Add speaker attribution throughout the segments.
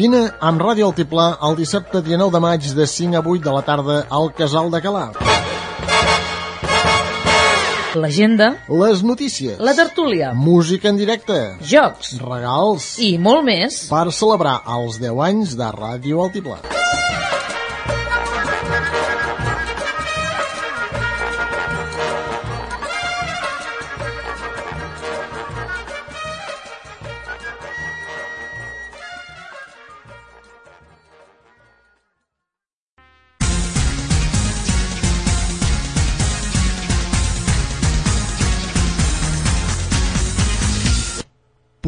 Speaker 1: Vine amb Ràdio Altiplà el dissabte 19 de maig de 5 a 8 de la tarda al Casal de Calaf.
Speaker 2: L'agenda,
Speaker 1: Les notícies,
Speaker 2: la tertúlia,
Speaker 1: música en directe,
Speaker 2: jocs
Speaker 1: regals,
Speaker 2: i molt més.
Speaker 1: per celebrar els 10 anys de Ràdio Altiplà.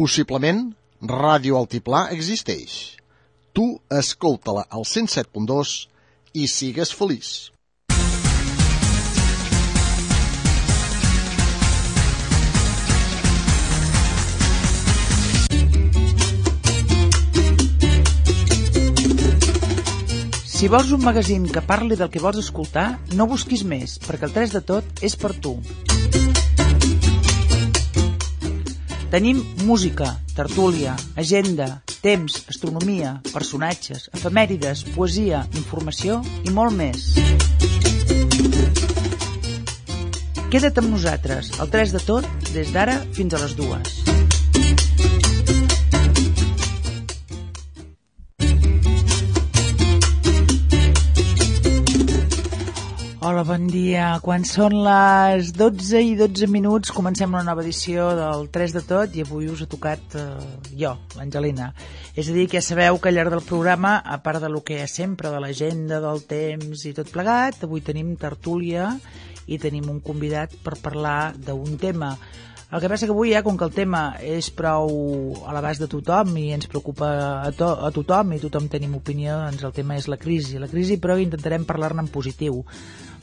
Speaker 1: Possiblement, Ràdio Altiplà existeix. Tu escolta-la al 107.2 i sigues feliç.
Speaker 3: Si vols un magazín que parli del que vols escoltar, no busquis més, perquè el 3 de tot és per tu. Tenim música, tertúlia, agenda, temps, astronomia, personatges, efemèrides, poesia, informació i molt més. Queda't amb nosaltres, el 3 de tot, des d'ara fins a les dues. Hola, bon dia. Quan són les 12 i 12 minuts comencem una nova edició del 3 de tot i avui us ha tocat eh, jo, l'Angelina. És a dir, que ja sabeu que al llarg del programa, a part de lo que ha sempre, de l'agenda, del temps i tot plegat, avui tenim tertúlia i tenim un convidat per parlar d'un tema. El que passa que avui, eh, com que el tema és prou a l'abast de tothom i ens preocupa a, to a tothom i tothom tenim opinió, doncs el tema és la crisi. La crisi, però, intentarem parlar-ne en positiu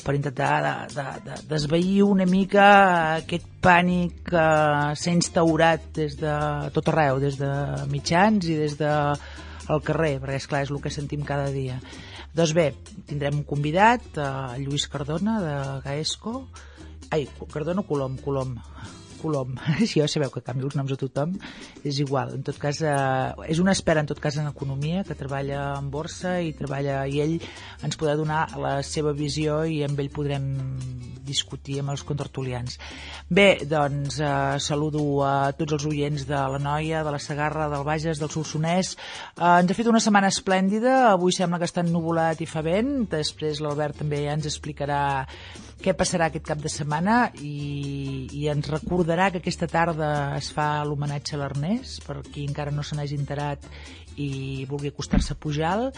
Speaker 3: per intentar de, de, de, desveir una mica aquest pànic que s'ha instaurat des de tot arreu, des de mitjans i des de al carrer, perquè és clar, és el que sentim cada dia. Doncs bé, tindrem un convidat, eh, Lluís Cardona, de Gaesco, ai, Cardona Colom, Colom, Colom. Si ja sabeu que canvio els noms a tothom, és igual. En tot cas, eh, és una espera, en tot cas, en economia, que treballa en borsa i treballa i ell ens podrà donar la seva visió i amb ell podrem discutir amb els contertulians. Bé, doncs, eh, saludo a tots els oients de la Noia, de la Segarra, del Bages, del Solsonès. Eh, ens ha fet una setmana esplèndida, avui sembla que està ennuvolat i fa vent, després l'Albert també ja ens explicarà què passarà aquest cap de setmana i, i ens recordarà que aquesta tarda es fa l'homenatge a l'Ernest, per qui encara no se n'hagi enterat i vulgui acostar-se a Pujal.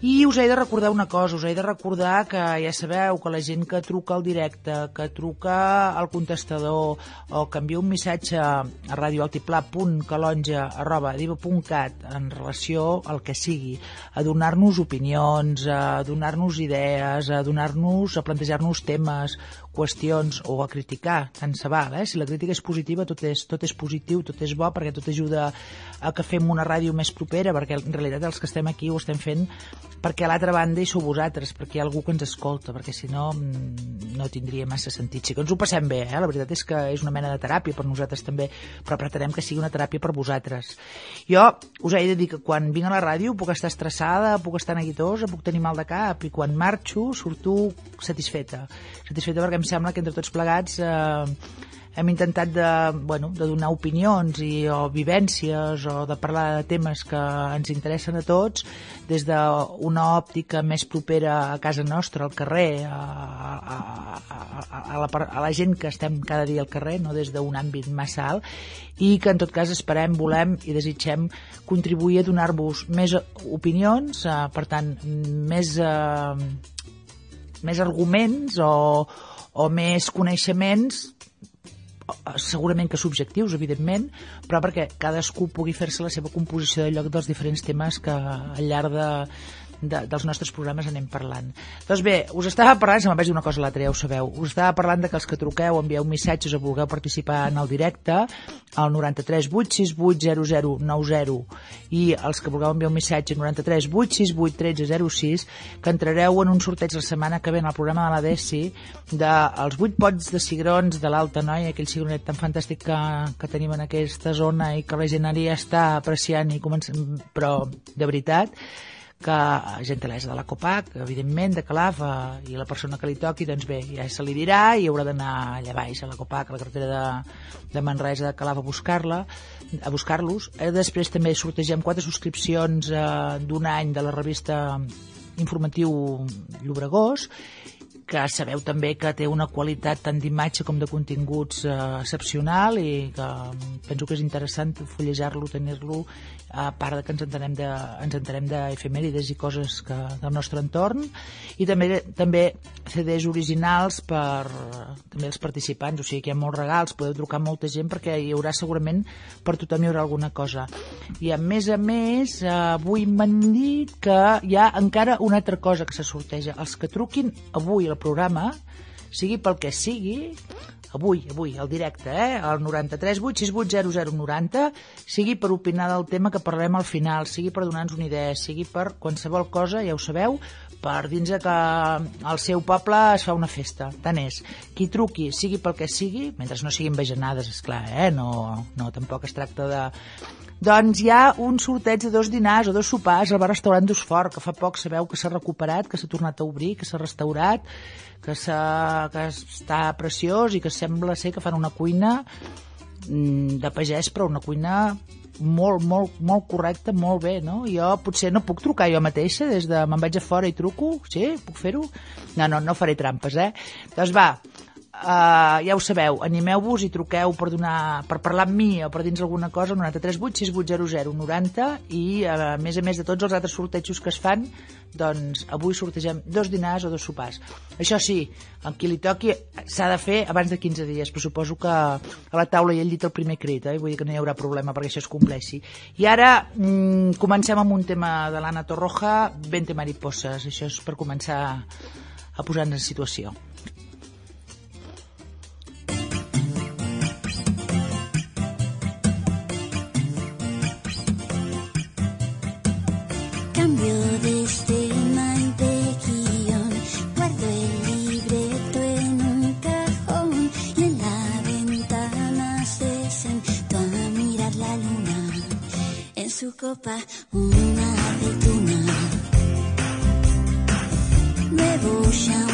Speaker 3: I us he de recordar una cosa, us he de recordar que ja sabeu que la gent que truca al directe, que truca al contestador o que envia un missatge a radioaltiplà.calonja.diva.cat en relació al que sigui, a donar-nos opinions, a donar-nos idees, a donar-nos, a plantejar-nos temes, qüestions o a criticar, tant se val, eh? Si la crítica és positiva, tot és, tot és positiu, tot és bo, perquè tot ajuda a que fem una ràdio més propera, perquè en realitat els que estem aquí ho estem fent perquè a l'altra banda hi sou vosaltres, perquè hi ha algú que ens escolta, perquè si no mm, no tindria massa sentit. Sí que ens ho passem bé, eh? la veritat és que és una mena de teràpia per nosaltres també, però pretenem que sigui una teràpia per vosaltres. Jo us he de dir que quan vinc a la ràdio puc estar estressada, puc estar neguitosa, puc tenir mal de cap, i quan marxo surto satisfeta. Satisfeta perquè em sembla que entre tots plegats eh, hem intentat de, bueno, de donar opinions i, o vivències o de parlar de temes que ens interessen a tots des d'una òptica més propera a casa nostra, al carrer, a, a, a, a, la, a la gent que estem cada dia al carrer, no des d'un àmbit massa alt, i que en tot cas esperem, volem i desitgem contribuir a donar-vos més opinions, eh, per tant, més, eh, més arguments o, o més coneixements segurament que subjectius, evidentment, però perquè cadascú pugui fer-se la seva composició de lloc dels diferents temes que al llarg de, de, dels nostres programes anem parlant. Doncs bé, us estava parlant, se me'n vaig una cosa a l'altra, ja ho sabeu, us estava parlant de que els que truqueu, envieu missatges o vulgueu participar en el directe al 93 868 0090 i els que vulgueu enviar un missatge 93 868 1306 que entrareu en un sorteig la setmana que ve en el programa de la DESI dels 8 pots de cigrons de l'Alta Noia, aquell cigronet tan fantàstic que, que tenim en aquesta zona i que la gent ja està apreciant i començant, però de veritat que gentilesa de la Copac, evidentment, de Calaf, eh, i la persona que li toqui, doncs bé, ja se li dirà i haurà d'anar allà baix, a la Copac, a la carretera de, de Manresa de Calaf a buscar-la a buscar-los. Eh, després també sortegem quatre subscripcions eh, d'un any de la revista informatiu Llobregós que sabeu també que té una qualitat tant d'imatge com de continguts eh, excepcional i que penso que és interessant fullejar-lo, tenir-lo a part de que ens entenem de, ens entenem d'efemèrides i coses que, del nostre entorn. I també també CDs originals per també els participants, o sigui que hi ha molts regals podeu trucar molta gent perquè hi haurà segurament per tothom hi haurà alguna cosa. I a més a més avui m'han dit que hi ha encara una altra cosa que se sorteja. Els que truquin avui al programa sigui pel que sigui avui, avui, al directe, eh? al 93 868 0090, sigui per opinar del tema que parlarem al final, sigui per donar-nos una idea, sigui per qualsevol cosa, ja ho sabeu, per dins que al seu poble es fa una festa, tant és. Qui truqui, sigui pel que sigui, mentre no siguin vejanades, és clar, eh? no, no, tampoc es tracta de... Doncs hi ha un sorteig de dos dinars o dos sopars al bar restaurant d'Usfort, que fa poc sabeu que s'ha recuperat, que s'ha tornat a obrir, que s'ha restaurat, que, que està preciós i que sembla ser que fan una cuina mm, de pagès, però una cuina molt, molt, molt correcta, molt bé, no? Jo potser no puc trucar jo mateixa, des de me'n vaig a fora i truco, sí? Puc fer-ho? No, no, no faré trampes, eh? Doncs va, Uh, ja ho sabeu, animeu-vos i truqueu per, donar, per parlar amb mi o per dins alguna cosa, 93 8 6800 90 i uh, a més a més de tots els altres sortejos que es fan doncs avui sortegem dos dinars o dos sopars. Això sí, en qui li toqui s'ha de fer abans de 15 dies però suposo que a la taula hi ha dit el primer crit eh? vull dir que no hi haurà problema perquè això es compleixi. I ara mm, comencem amb un tema de l'Anna Torroja 20 mariposas, això és per començar a posar-nos en situació
Speaker 4: copa una aceituna. Me
Speaker 3: voy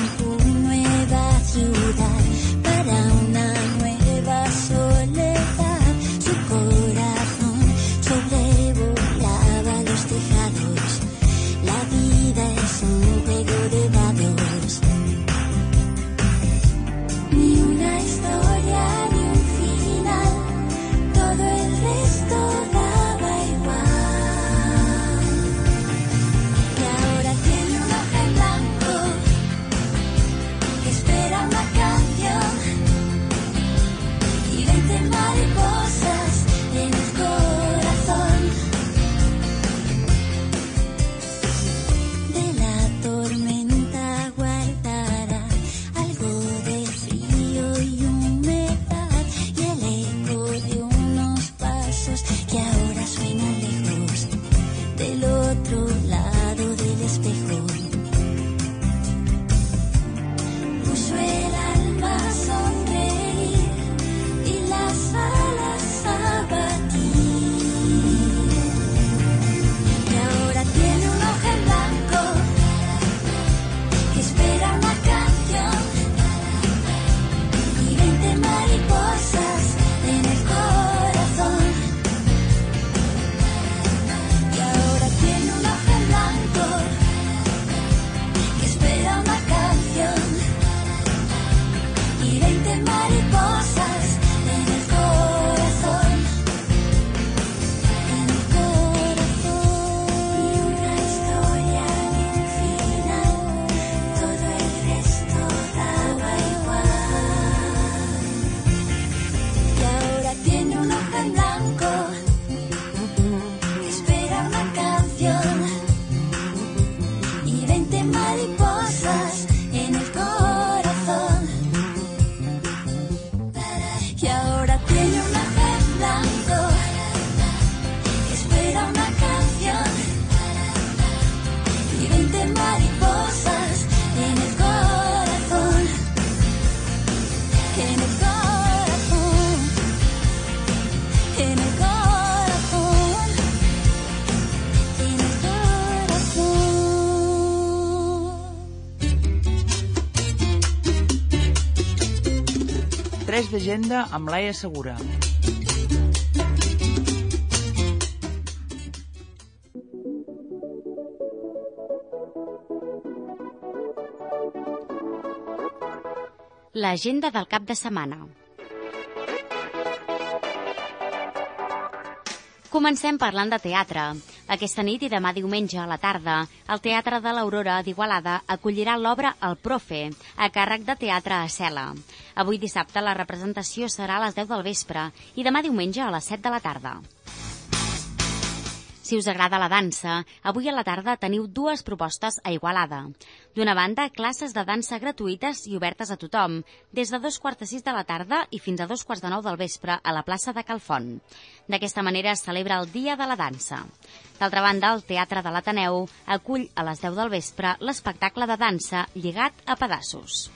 Speaker 3: d'agenda amb Laia Segura.
Speaker 5: L'agenda del cap de setmana. Comencem parlant de teatre. Aquesta nit i demà diumenge a la tarda, el Teatre de l'Aurora d'Igualada acollirà l'obra El Profe, a càrrec de Teatre a Cela. Avui dissabte la representació serà a les 10 del vespre i demà diumenge a les 7 de la tarda. Si us agrada la dansa, avui a la tarda teniu dues propostes a Igualada. D'una banda, classes de dansa gratuïtes i obertes a tothom, des de dos quarts de sis de la tarda i fins a dos quarts de nou del vespre a la plaça de Calfont. D'aquesta manera es celebra el Dia de la Dansa. D'altra banda, el Teatre de l'Ateneu acull a les 10 del vespre l'espectacle de dansa lligat a pedaços.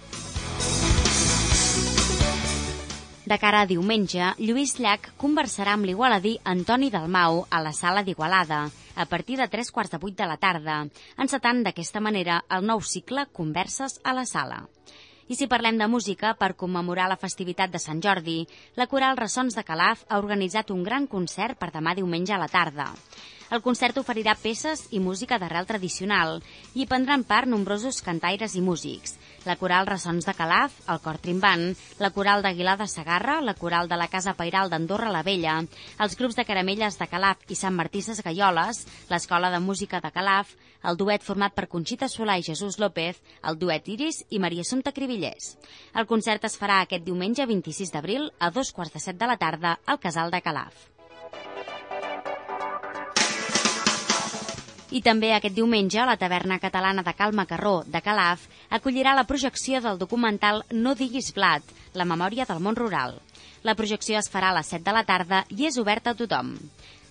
Speaker 5: De cara a diumenge, Lluís Llach conversarà amb l'igualadí Antoni Dalmau a la sala d'Igualada, a partir de tres quarts de vuit de la tarda, encetant d'aquesta manera el nou cicle Converses a la sala. I si parlem de música, per commemorar la festivitat de Sant Jordi, la Coral Ressons de Calaf ha organitzat un gran concert per demà diumenge a la tarda. El concert oferirà peces i música d'arrel tradicional i hi prendran part nombrosos cantaires i músics. La coral Ressons de Calaf, el Cor Trimbant, la coral d'Aguilar de Sagarra, la coral de la Casa Pairal d'Andorra la Vella, els grups de caramelles de Calaf i Sant Martí Ses Gaioles, l'Escola de Música de Calaf, el duet format per Conxita Solà i Jesús López, el duet Iris i Maria Assumpta Cribillers. El concert es farà aquest diumenge 26 d'abril a dos quarts de set de la tarda al Casal de Calaf. I també aquest diumenge la taverna catalana de Cal Macarró, de Calaf, acollirà la projecció del documental No diguis blat, la memòria del món rural. La projecció es farà a les 7 de la tarda i és oberta a tothom.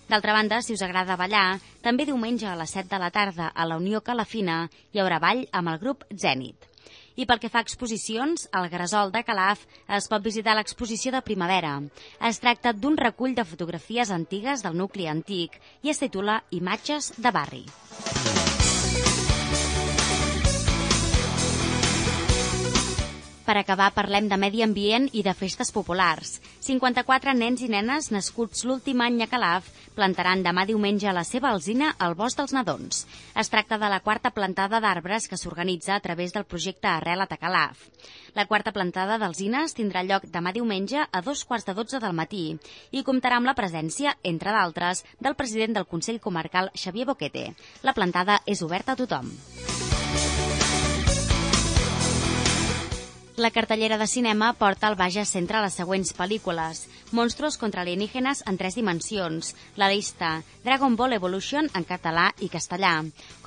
Speaker 5: D'altra banda, si us agrada ballar, també diumenge a les 7 de la tarda a la Unió Calafina hi haurà ball amb el grup Zenit. I pel que fa a exposicions, al Gresol de Calaf es pot visitar l'exposició de primavera. Es tracta d'un recull de fotografies antigues del nucli antic i es titula Imatges de barri. Per acabar, parlem de medi ambient i de festes populars. 54 nens i nenes nascuts l'últim any a Calaf plantaran demà diumenge a la seva alzina al Bosc dels Nadons. Es tracta de la quarta plantada d'arbres que s'organitza a través del projecte Arrelat a Calaf. La quarta plantada d'alzines tindrà lloc demà diumenge a dos quarts de dotze del matí i comptarà amb la presència, entre d'altres, del president del Consell Comarcal, Xavier Boquete. La plantada és oberta a tothom. La cartellera de cinema porta al Bages Centre les següents pel·lícules. Monstruos contra alienígenes en tres dimensions. La lista. Dragon Ball Evolution en català i castellà.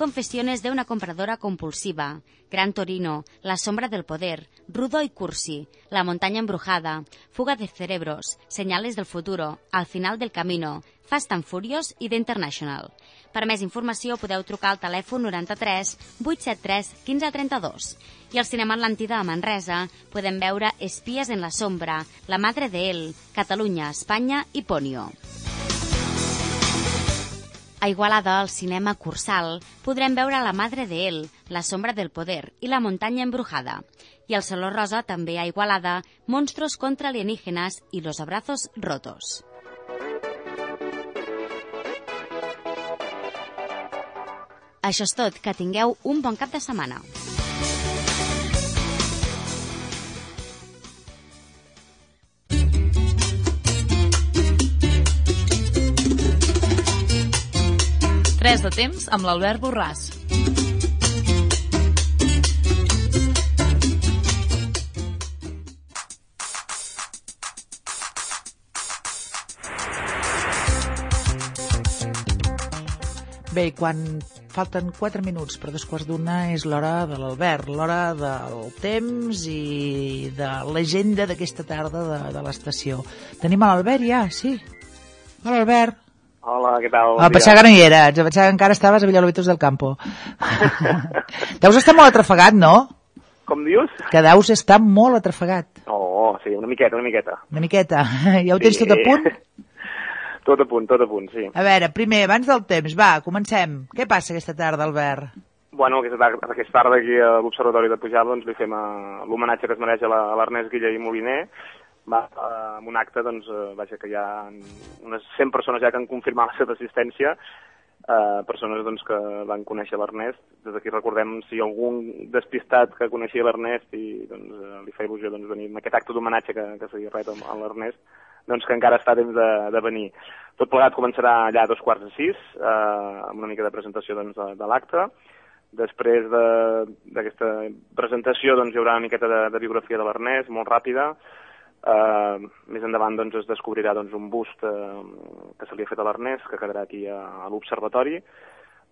Speaker 5: Confessiones de una compradora compulsiva. Gran Torino. La sombra del poder. Rudo y Cursi. La montaña embrujada. Fuga de cerebros. Señales del futuro. Al final del camino. Fast and Furious i The International. Per més informació podeu trucar al telèfon 93 873 1532. I al Cinema Atlàntida a Manresa podem veure Espies en la sombra, La madre de él, Catalunya, Espanya i Ponio. A Igualada, al cinema Cursal, podrem veure La madre de él, La sombra del poder i La muntanya embrujada. I al Saló Rosa, també a Igualada, Monstruos contra alienígenas i Los abrazos rotos. Això és tot, que tingueu un bon cap de setmana.
Speaker 2: Tres de temps amb l'Albert Borràs.
Speaker 3: Bé, quan falten 4 minuts per dos quarts d'una és l'hora de l'Albert, l'hora del temps i de l'agenda d'aquesta tarda de, de l'estació. Tenim a l'Albert ja, sí. Hola, Albert.
Speaker 6: Hola, què tal?
Speaker 3: Ah, pensava que no hi eres, pensava que encara estaves a Villalobos del Campo. Deus estar molt atrafegat, no?
Speaker 6: Com dius?
Speaker 3: Que deus estar molt atrafegat.
Speaker 6: No, sí, una miqueta, una miqueta.
Speaker 3: Una miqueta. Ja ho tens
Speaker 6: Sí.
Speaker 3: tot a punt?
Speaker 6: Tot a punt, tot a punt, sí.
Speaker 3: A veure, primer, abans del temps, va, comencem. Què passa aquesta tarda, Albert?
Speaker 6: Bueno, aquesta tarda, aquesta tarda aquí a l'Observatori de Pujal doncs, li fem eh, l'homenatge que es mereix a l'Ernest Guilla i Moliner, va, eh, amb un acte, doncs, eh, vaja, que hi ha unes 100 persones ja que han confirmat la seva assistència, eh, persones doncs, que van conèixer l'Ernest. Des d'aquí recordem si algun despistat que coneixia l'Ernest i doncs, eh, li fa il·lusió doncs, venir amb aquest acte d'homenatge que, que s'ha ret a l'Ernest, doncs que encara està temps de, de venir. Tot plegat començarà allà a dos quarts de sis, eh, amb una mica de presentació doncs, de, de l'acte. Després de- d'aquesta presentació doncs, hi haurà una miqueta de, de biografia de l'Ernest, molt ràpida. Uh, més endavant doncs, es descobrirà doncs, un bust uh, que se li ha fet a l'Ernest, que quedarà aquí a, a l'Observatori.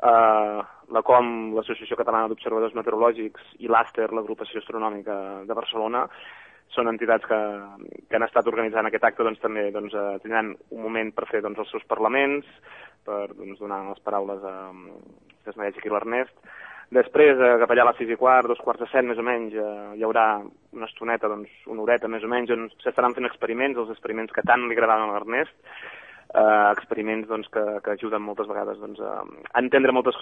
Speaker 6: Uh, la COM, l'Associació Catalana d'Observadors Meteorològics, i l'Àster, l'Agrupació Astronòmica de Barcelona, són entitats que, que han estat organitzant aquest acte, doncs també doncs, eh, tindran un moment per fer doncs, els seus parlaments, per doncs, donar les paraules a, que es mereix l'Ernest. Després, eh, cap allà a les sis i quart, dos quarts de set més o menys, eh, hi haurà una estoneta, doncs, una horeta més o menys, on s'estaran fent experiments, els experiments que tant li agradaven a l'Ernest, eh, experiments doncs, que, que ajuden moltes vegades doncs, a entendre moltes,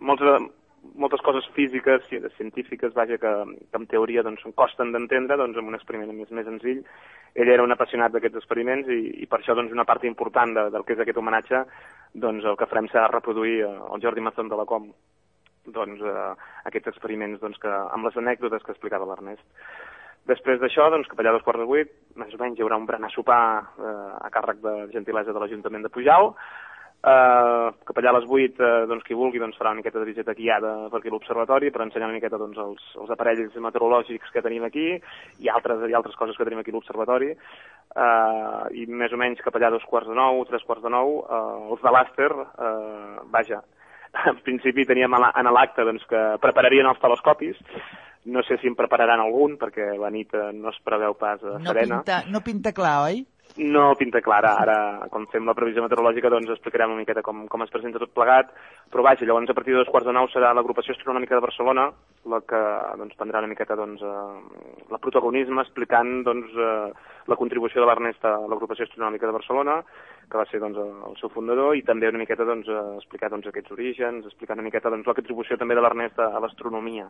Speaker 6: moltes, moltes coses físiques, ci- científiques, vaja, que, que en teoria doncs, costen d'entendre, doncs amb un experiment més, més senzill. Ell era un apassionat d'aquests experiments i, i per això doncs, una part important de, del que és aquest homenatge doncs, el que farem serà reproduir eh, el Jordi Mazón de la Com doncs, eh, aquests experiments doncs, que, amb les anècdotes que explicava l'Ernest. Després d'això, doncs, cap allà a dos quarts de vuit, més o menys hi haurà un berenar sopar eh, a càrrec de gentilesa de l'Ajuntament de Pujal. Eh, cap allà a les vuit, eh, doncs, qui vulgui doncs, farà una miqueta de visita guiada per aquí l'Observatori per ensenyar una miqueta doncs, els, els aparells meteorològics que tenim aquí i altres, i altres coses que tenim aquí a l'Observatori. Eh, I més o menys cap allà dos quarts de nou, tres quarts de nou, eh, els de l'Àster, eh, vaja, en principi teníem a en l'acte doncs, que prepararien els telescopis, no sé si en prepararan algun, perquè la nit eh, no es preveu pas eh,
Speaker 3: No
Speaker 6: serena.
Speaker 3: pinta, no pinta clar, oi?
Speaker 6: No pinta clara. Ara, quan fem la previsió meteorològica, doncs explicarem una miqueta com, com es presenta tot plegat. Però vaja, llavors a partir de dos quarts de nou serà l'agrupació astronòmica de Barcelona la que doncs, prendrà una miqueta doncs, eh, la protagonisme explicant doncs, eh, la contribució de l'Ernest a l'agrupació astronòmica de Barcelona, que va ser doncs, el seu fundador, i també una miqueta doncs, eh, explicar doncs, aquests orígens, explicar una miqueta doncs, la contribució també de l'Ernest a, a l'astronomia.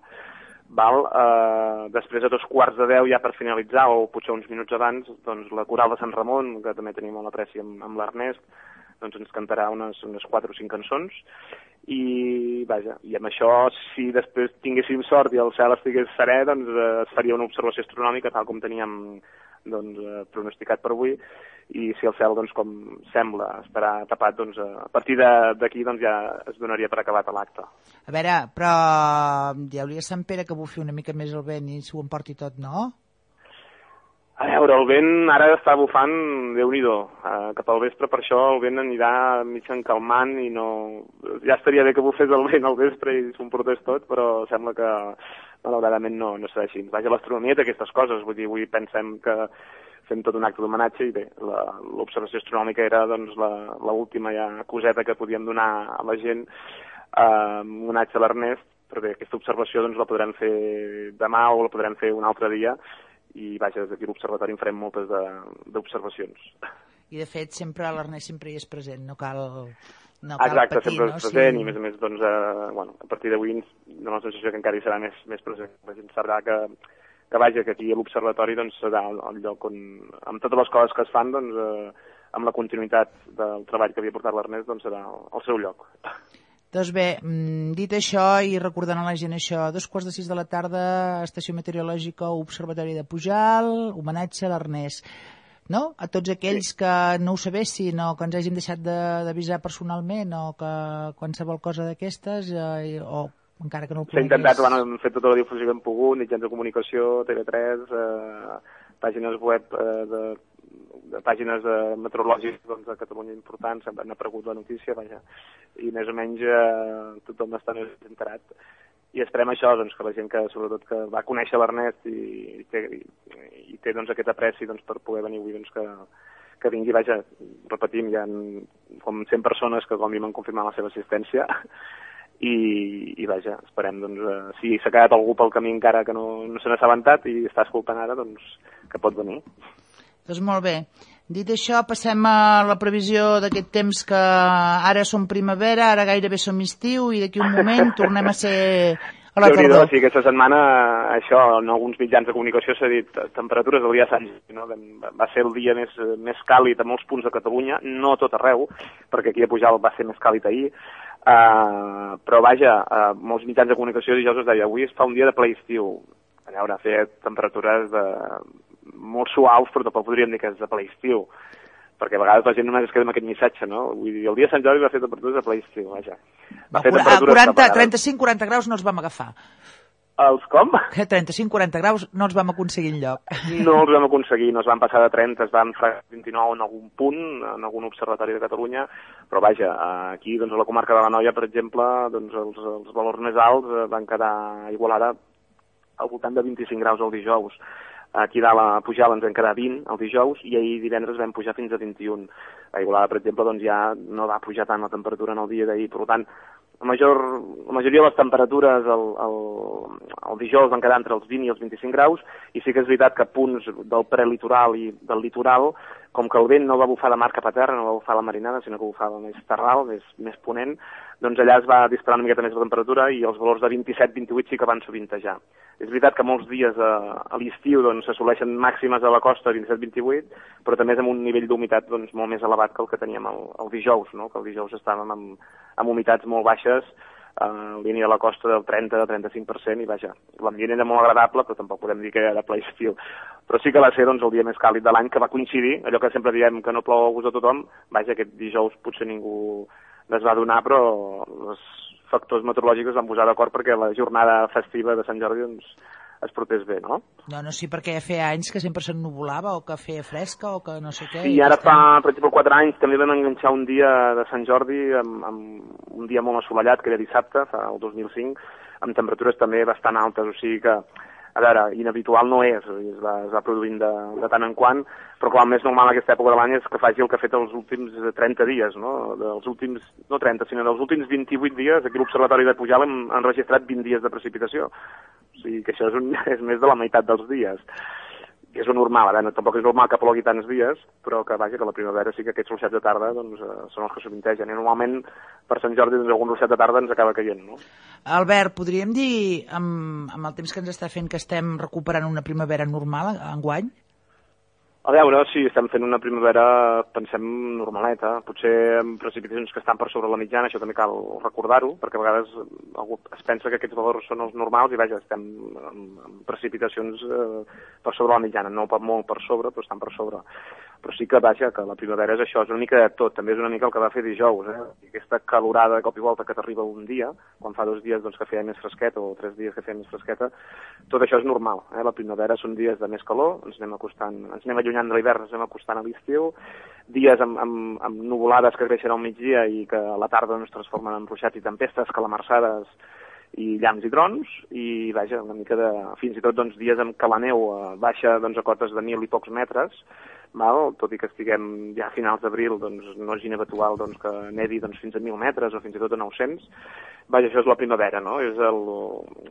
Speaker 6: Val? Eh, després a dos quarts de deu, ja per finalitzar, o potser uns minuts abans, doncs, la coral de Sant Ramon, que també tenim molt apreci amb, amb l'Ernest, doncs ens cantarà unes, unes quatre o cinc cançons i vaja, i amb això si després tinguéssim sort i el cel estigués serè doncs eh, es faria una observació astronòmica tal com teníem doncs, eh, pronosticat per avui i si el cel, doncs, com sembla, estarà tapat, doncs, eh, a partir d'aquí doncs, ja es donaria per acabat l'acte.
Speaker 3: A veure, però dieu-li a Sant Pere que bufi una mica més el vent i s'ho emporti tot, no?
Speaker 6: A veure, el vent ara està bufant, déu nhi uh, cap al vespre, per això el vent anirà mig encalmant i no... Ja estaria bé que bufés el vent al vespre i s'emportés tot, però sembla que malauradament no, no serà així. Vaja, l'astronomia té aquestes coses, vull dir, avui pensem que fem tot un acte d'homenatge i bé, l'observació astronòmica era doncs l'última ja coseta que podíem donar a la gent eh, homenatge a l'Ernest, però bé, aquesta observació doncs la podrem fer demà o la podrem fer un altre dia i vaja, des d'aquí l'observatori en farem moltes d'observacions.
Speaker 3: I de fet, sempre l'Ernest sempre hi és present, no cal, no cal
Speaker 6: Exacte,
Speaker 3: patir,
Speaker 6: sempre
Speaker 3: no?
Speaker 6: és present i a més a més doncs, eh, bueno, a partir d'avui ens dona la sensació que encara hi serà més, més present. La gent sabrà que, que vaja, que aquí a l'observatori doncs, serà el, el lloc on, amb totes les coses que es fan, doncs, eh, amb la continuïtat del treball que havia portat l'Ernest, doncs serà el, el seu lloc.
Speaker 3: Doncs bé, mm, dit això i recordant a la gent això, dos quarts de sis de la tarda, Estació Meteorològica, Observatori de Pujal, homenatge a l'Ernest. No? A tots aquells que no ho sabessin o que ens hàgim deixat de- d'avisar personalment o que qualsevol cosa d'aquestes eh, o encara que no ho
Speaker 6: S'ha intentat, bueno, hem fet tota la difusió que hem pogut, mitjans de comunicació, TV3, eh, pàgines web eh, de, de pàgines eh, meteorològiques doncs, de Catalunya importants, han aparegut la notícia, vaja, i més o menys eh, tothom està més enterat. I esperem això, doncs, que la gent que, sobretot, que va conèixer l'Ernest i, i té, i, i té doncs, aquest apreci doncs, per poder venir avui, doncs, que, que vingui, vaja, repetim, hi ha com 100 persones que com a mi m'han confirmat la seva assistència i, i vaja, esperem, doncs, eh, si s'ha quedat algú pel camí encara que no, no se n'ha assabentat i està escoltant ara, doncs, que pot venir.
Speaker 3: Doncs molt bé. Dit això, passem a la previsió d'aquest temps que ara som primavera, ara gairebé som estiu i d'aquí un moment tornem a ser a la tardor.
Speaker 6: sí, aquesta setmana, això, en alguns mitjans de comunicació s'ha dit temperatures del dia de Sant no? Va- ser el dia més, més càlid a molts punts de Catalunya, no tot arreu, perquè aquí a Pujalt va ser més càlid ahir, uh, però vaja, uh, molts mitjans de comunicació dijous es deia, avui es fa un dia de ple estiu, a veure, fer temperatures de, molt suaus, però tampoc podríem dir que és de ple estiu, perquè a vegades la gent només es queda amb aquest missatge, no? Vull dir, el dia de Sant Jordi va fer temperatures de ple estiu, vaja. Va fer
Speaker 3: A
Speaker 6: temperatures
Speaker 3: 40,
Speaker 6: temperades.
Speaker 3: 35-40 graus no els vam agafar.
Speaker 6: Els com?
Speaker 3: Que 35-40 graus no els vam aconseguir enlloc.
Speaker 6: No els vam aconseguir, no es van passar de 30, es van fregar 29 en algun punt, en algun observatori de Catalunya, però vaja, aquí doncs, a la comarca de la Noia, per exemple, doncs, els, els valors més alts eh, van quedar a Igualada al voltant de 25 graus el dijous. Aquí dalt a Pujalt ens vam quedar 20 el dijous i ahir divendres vam pujar fins a 21. A Igualada, per exemple, doncs ja no va pujar tant la temperatura en el dia d'ahir, per tant, la, major, la majoria de les temperatures el, el, el dijous van quedar entre els 20 i els 25 graus i sí que és veritat que punts del prelitoral i del litoral, com que el vent no va bufar de mar cap a terra, no va bufar la marinada, sinó que bufava més terral, més, més ponent, doncs allà es va disparar una miqueta més la temperatura i els valors de 27-28 sí que van sovintejar. És veritat que molts dies a, a l'estiu doncs, s'assoleixen màximes a la costa 27-28, però també és amb un nivell d'humitat doncs, molt més elevat que el que teníem el, el dijous, no? que el dijous estàvem amb, amb humitats molt baixes, en línia de la costa del 30-35% i vaja, l'ambient era molt agradable però tampoc podem dir que era ple estiu. Però sí que va ser doncs, el dia més càlid de l'any que va coincidir, allò que sempre diem que no plou a gust a tothom, vaja, aquest dijous potser ningú es va donar però els factors meteorològics es van posar d'acord perquè la jornada festiva de Sant Jordi doncs, es portés bé, no?
Speaker 3: No, no, sí, perquè feia anys que sempre s'ennuvolava o que feia fresca o que no sé què.
Speaker 6: Sí,
Speaker 3: i
Speaker 6: ara fa, per exemple, 4 anys també vam enganxar un dia de Sant Jordi amb, amb un dia molt assolellat, que era dissabte, fa el 2005, amb temperatures també bastant altes, o sigui que, a veure, inhabitual no és, es va, es va produint de, de tant en quant, però clar, el més normal en aquesta època de l'any és que faci el que ha fet els últims 30 dies, no? Dels últims, no 30, sinó dels últims 28 dies, aquí a l'Observatori de Pujalt hem enregistrat 20 dies de precipitació. O sigui que això és, un, és més de la meitat dels dies és lo normal, a veure, tampoc és normal que plogui tants dies, però que vaja, que la primavera sí que aquests ruixats de tarda doncs, eh, són els que sovintegen. I normalment per Sant Jordi doncs, algun ruixat de tarda ens acaba caient, no?
Speaker 3: Albert, podríem dir, amb, amb el temps que ens està fent, que estem recuperant una primavera normal enguany?
Speaker 6: A veure, sí, estem fent una primavera, pensem, normaleta, potser amb precipitacions que estan per sobre la mitjana, això també cal recordar-ho, perquè a vegades algú es pensa que aquests valors són els normals i vaja, estem amb, precipitacions eh, per sobre la mitjana, no per molt per sobre, però estan per sobre. Però sí que, vaja, que la primavera és això, és una mica de tot, també és una mica el que va fer dijous, eh? Aquesta calorada de cop i volta que t'arriba un dia, quan fa dos dies doncs, que feia més fresqueta o tres dies que feia més fresqueta, tot això és normal, eh? La primavera són dies de més calor, ens anem acostant, ens anem allunyant de l'hivern, ens anem acostant a l'estiu, dies amb, amb, amb nuvolades que creixen al migdia i que a la tarda es transformen en ruixats i tempestes, calamarsades i llamps i trons, i vaja, una mica de... fins i tot doncs, dies en què la neu baixa doncs, a cotes de mil i pocs metres, val? tot i que estiguem ja a finals d'abril, doncs no és inhabitual doncs, que nevi doncs, fins a 1.000 metres o fins i tot a 900. Vaja, això és la primavera, no? És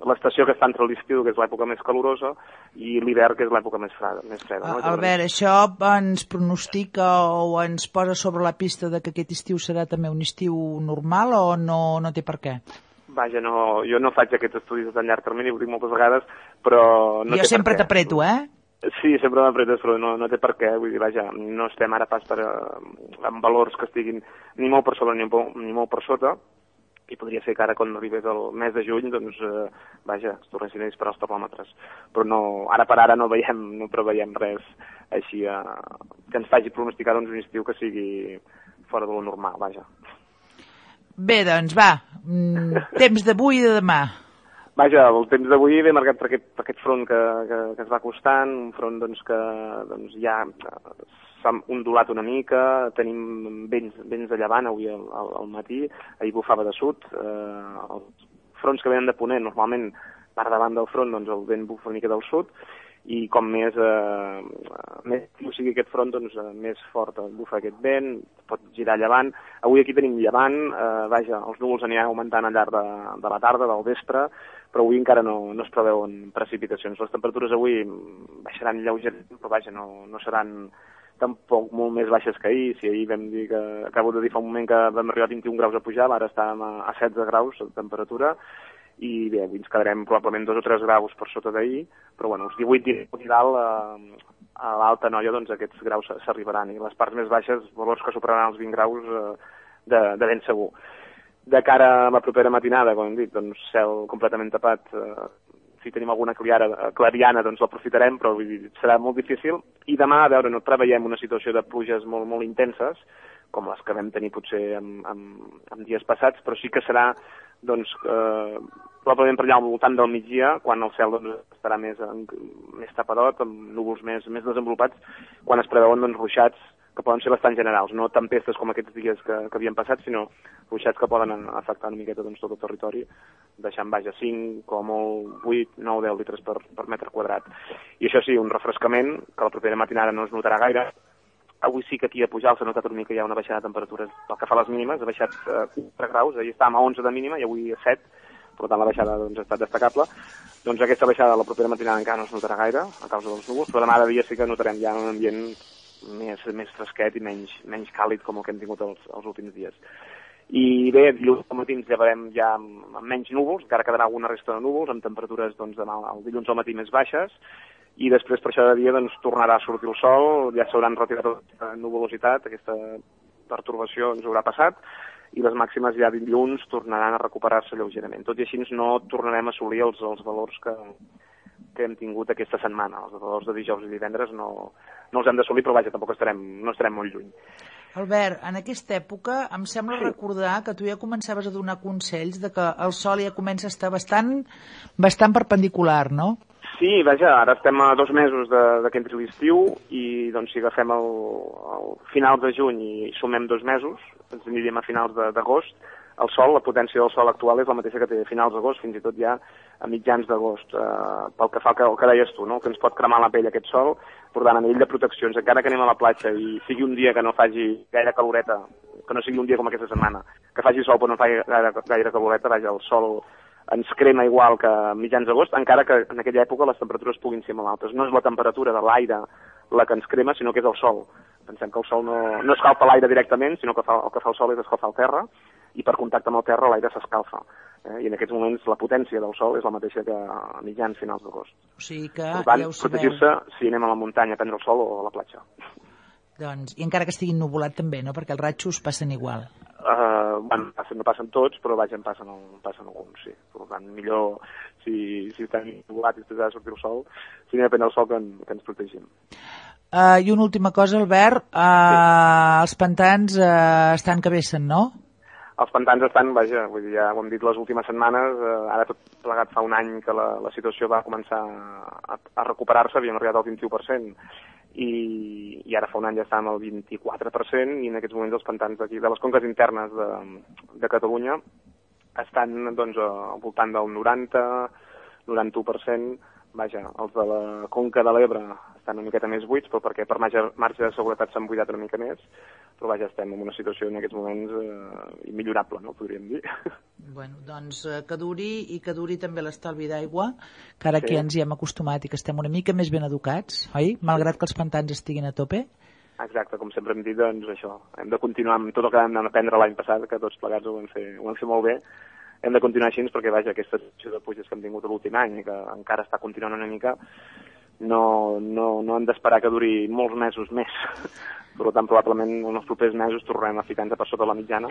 Speaker 6: l'estació que està entre l'estiu, que és l'època més calorosa, i l'hivern, que és l'època més freda. Més freda no?
Speaker 3: Albert, això ens pronostica o ens posa sobre la pista de que aquest estiu serà també un estiu normal o no, no té per què?
Speaker 6: Vaja, no, jo no faig aquests estudis de tan llarg termini, ho dic moltes vegades, però... No
Speaker 3: jo sempre t'apreto, eh?
Speaker 6: Sí, sempre m'apretes, però no, no té per què. Vull dir, vaja, no estem ara pas per, eh, amb valors que estiguin ni molt per sobre ni, ni molt per sota, i podria ser que ara quan arribés el mes de juny, doncs, eh, vaja, es tornessin a disparar els termòmetres. Però no, ara per ara no veiem, no preveiem res així eh, que ens faci pronosticar doncs, un estiu que sigui fora de lo normal, vaja.
Speaker 3: Bé, doncs va, mm, temps d'avui i de demà.
Speaker 6: Vaja, el temps d'avui ve marcat per aquest, per aquest front que, que, que es va acostant, un front doncs, que doncs, ja s'ha ondulat una mica, tenim vents, vents de llevant avui al, al, matí, ahir bufava de sud, eh, els fronts que venen de ponent normalment per davant del front doncs, el vent bufa una mica del sud, i com més, eh, més actiu sigui aquest front, doncs eh, més fort bufa aquest vent, pot girar llevant. Avui aquí tenim llevant, eh, vaja, els núvols aniran augmentant al llarg de, de la tarda, del vespre, però avui encara no, no es preveuen precipitacions. Les temperatures avui baixaran lleugerament, però vaja, no, no seran tampoc molt més baixes que ahir. Si ahir vam dir que, acabo de dir fa un moment que vam arribar a 21 graus a pujar, ara estàvem a, a 16 graus de temperatura, i bé, avui ens quedarem probablement dos o tres graus per sota d'ahir, però bueno, els 18 i dalt eh, a l'alta noia doncs aquests graus s'arribaran i les parts més baixes, valors que superaran els 20 graus eh, de, de ben segur. De cara a la propera matinada, com hem dit, doncs cel completament tapat, eh, si tenim alguna clariana, clariana doncs l'aprofitarem, però vull dir, serà molt difícil. I demà, a veure, no preveiem una situació de pluges molt, molt intenses, com les que vam tenir potser en, en, en dies passats, però sí que serà doncs, eh, probablement per allà al voltant del migdia, quan el cel doncs, estarà més, en, més tapadot, amb núvols més, més desenvolupats, quan es preveuen doncs, ruixats que poden ser bastant generals, no tempestes com aquests dies que, que havien passat, sinó ruixats que poden afectar una miqueta doncs, tot el territori, deixant baix a 5, com molt 8, 9, 10 litres per, per metre quadrat. I això sí, un refrescament, que la propera matinada no es notarà gaire, Avui sí que aquí a Pujal s'ha notat una mica ha una baixada de temperatures pel que fa a les mínimes, ha baixat eh, 4 graus, ahir estàvem a 11 de mínima i avui a 7, per tant la baixada doncs, ha estat destacable. Doncs aquesta baixada la propera matinada encara no es notarà gaire a causa dels núvols, però demà de dia sí que notarem ja un ambient més, més fresquet i menys, menys càlid com el que hem tingut els, els últims dies. I bé, dilluns al matí ens llevarem ja amb, amb menys núvols, encara quedarà alguna resta de núvols, amb temperatures doncs, demà, el dilluns al matí més baixes, i després per això de dia doncs, tornarà a sortir el sol, ja s'hauran retirat aquesta nuvolositat, aquesta pertorbació ens haurà passat, i les màximes ja dilluns tornaran a recuperar-se lleugerament. Tot i així no tornarem a assolir els, els valors que, que hem tingut aquesta setmana. Els valors de dijous i divendres no, no els hem d'assolir, però vaja, tampoc estarem, no estarem molt lluny.
Speaker 3: Albert, en aquesta època em sembla sí. recordar que tu ja començaves a donar consells de que el sol ja comença a estar bastant, bastant perpendicular, no?
Speaker 6: Sí, vaja, ara estem a dos mesos de, de que entri l'estiu i doncs si agafem el, el final de juny i sumem dos mesos, ens aniríem a finals d'agost, el sol, la potència del sol actual és la mateixa que té a finals d'agost, fins i tot ja a mitjans d'agost, eh, pel que fa al que, el que deies tu, no? que ens pot cremar la pell aquest sol, per tant, a nivell de proteccions, encara que anem a la platja i sigui un dia que no faci gaire caloreta, que no sigui un dia com aquesta setmana, que faci sol però no faci gaire, gaire caloreta, vaja, el sol ens crema igual que a mitjans d'agost, encara que en aquella època les temperatures puguin ser molt altes. No és la temperatura de l'aire la que ens crema, sinó que és el sol. Pensem que el sol no, no escalfa l'aire directament, sinó que fa, el que fa el sol és escalfar el terra, i per contacte amb el terra l'aire s'escalfa. Eh? I en aquests moments la potència del sol és la mateixa que a mitjans finals d'agost.
Speaker 3: O sigui que
Speaker 6: per tant,
Speaker 3: ja
Speaker 6: protegir-se si anem a la muntanya a prendre el sol o a la platja.
Speaker 3: Doncs, I encara que estigui nuvolat també, no? Perquè els ratxos passen igual.
Speaker 6: Uh, bueno, passen, no passen tots, però vaja, en passen, passen alguns, sí. Per tant, millor si, si estem nuvolats i després ha de sortir el sol, si anem a prendre el sol que, en, que ens protegim.
Speaker 3: Uh, I una última cosa, Albert, uh, sí. els pantans uh, estan que vessen, no?
Speaker 6: Els pantans estan, vaja, vull dir, ja ho hem dit les últimes setmanes, eh, ara tot plegat fa un any que la, la situació va començar a, a recuperar-se, havíem arribat al 21%, i, i ara fa un any ja estàvem al 24%, i en aquests moments els pantans d'aquí, de les conques internes de, de Catalunya, estan doncs, al voltant del 90, 91%, vaja, els de la Conca de l'Ebre estan una miqueta més buits, però perquè per marge, marge de seguretat s'han buidat una mica més, però vaja, estem en una situació en aquests moments eh, immillorable, no?, podríem dir.
Speaker 3: Bueno, doncs eh, que duri i que duri també l'estalvi d'aigua, que ara sí. que ens hi hem acostumat i que estem una mica més ben educats, oi? Malgrat que els pantans estiguin a tope.
Speaker 6: Exacte, com sempre hem dit, doncs això, hem de continuar amb tot el que vam aprendre l'any passat, que tots plegats ho vam fer, ho vam fer molt bé, hem de continuar així perquè, vaja, aquesta situació de puges que hem tingut l'últim any i que encara està continuant una mica, no, no, no hem d'esperar que duri molts mesos més. Per tant, probablement en els propers mesos tornarem a ficar-nos per sota la mitjana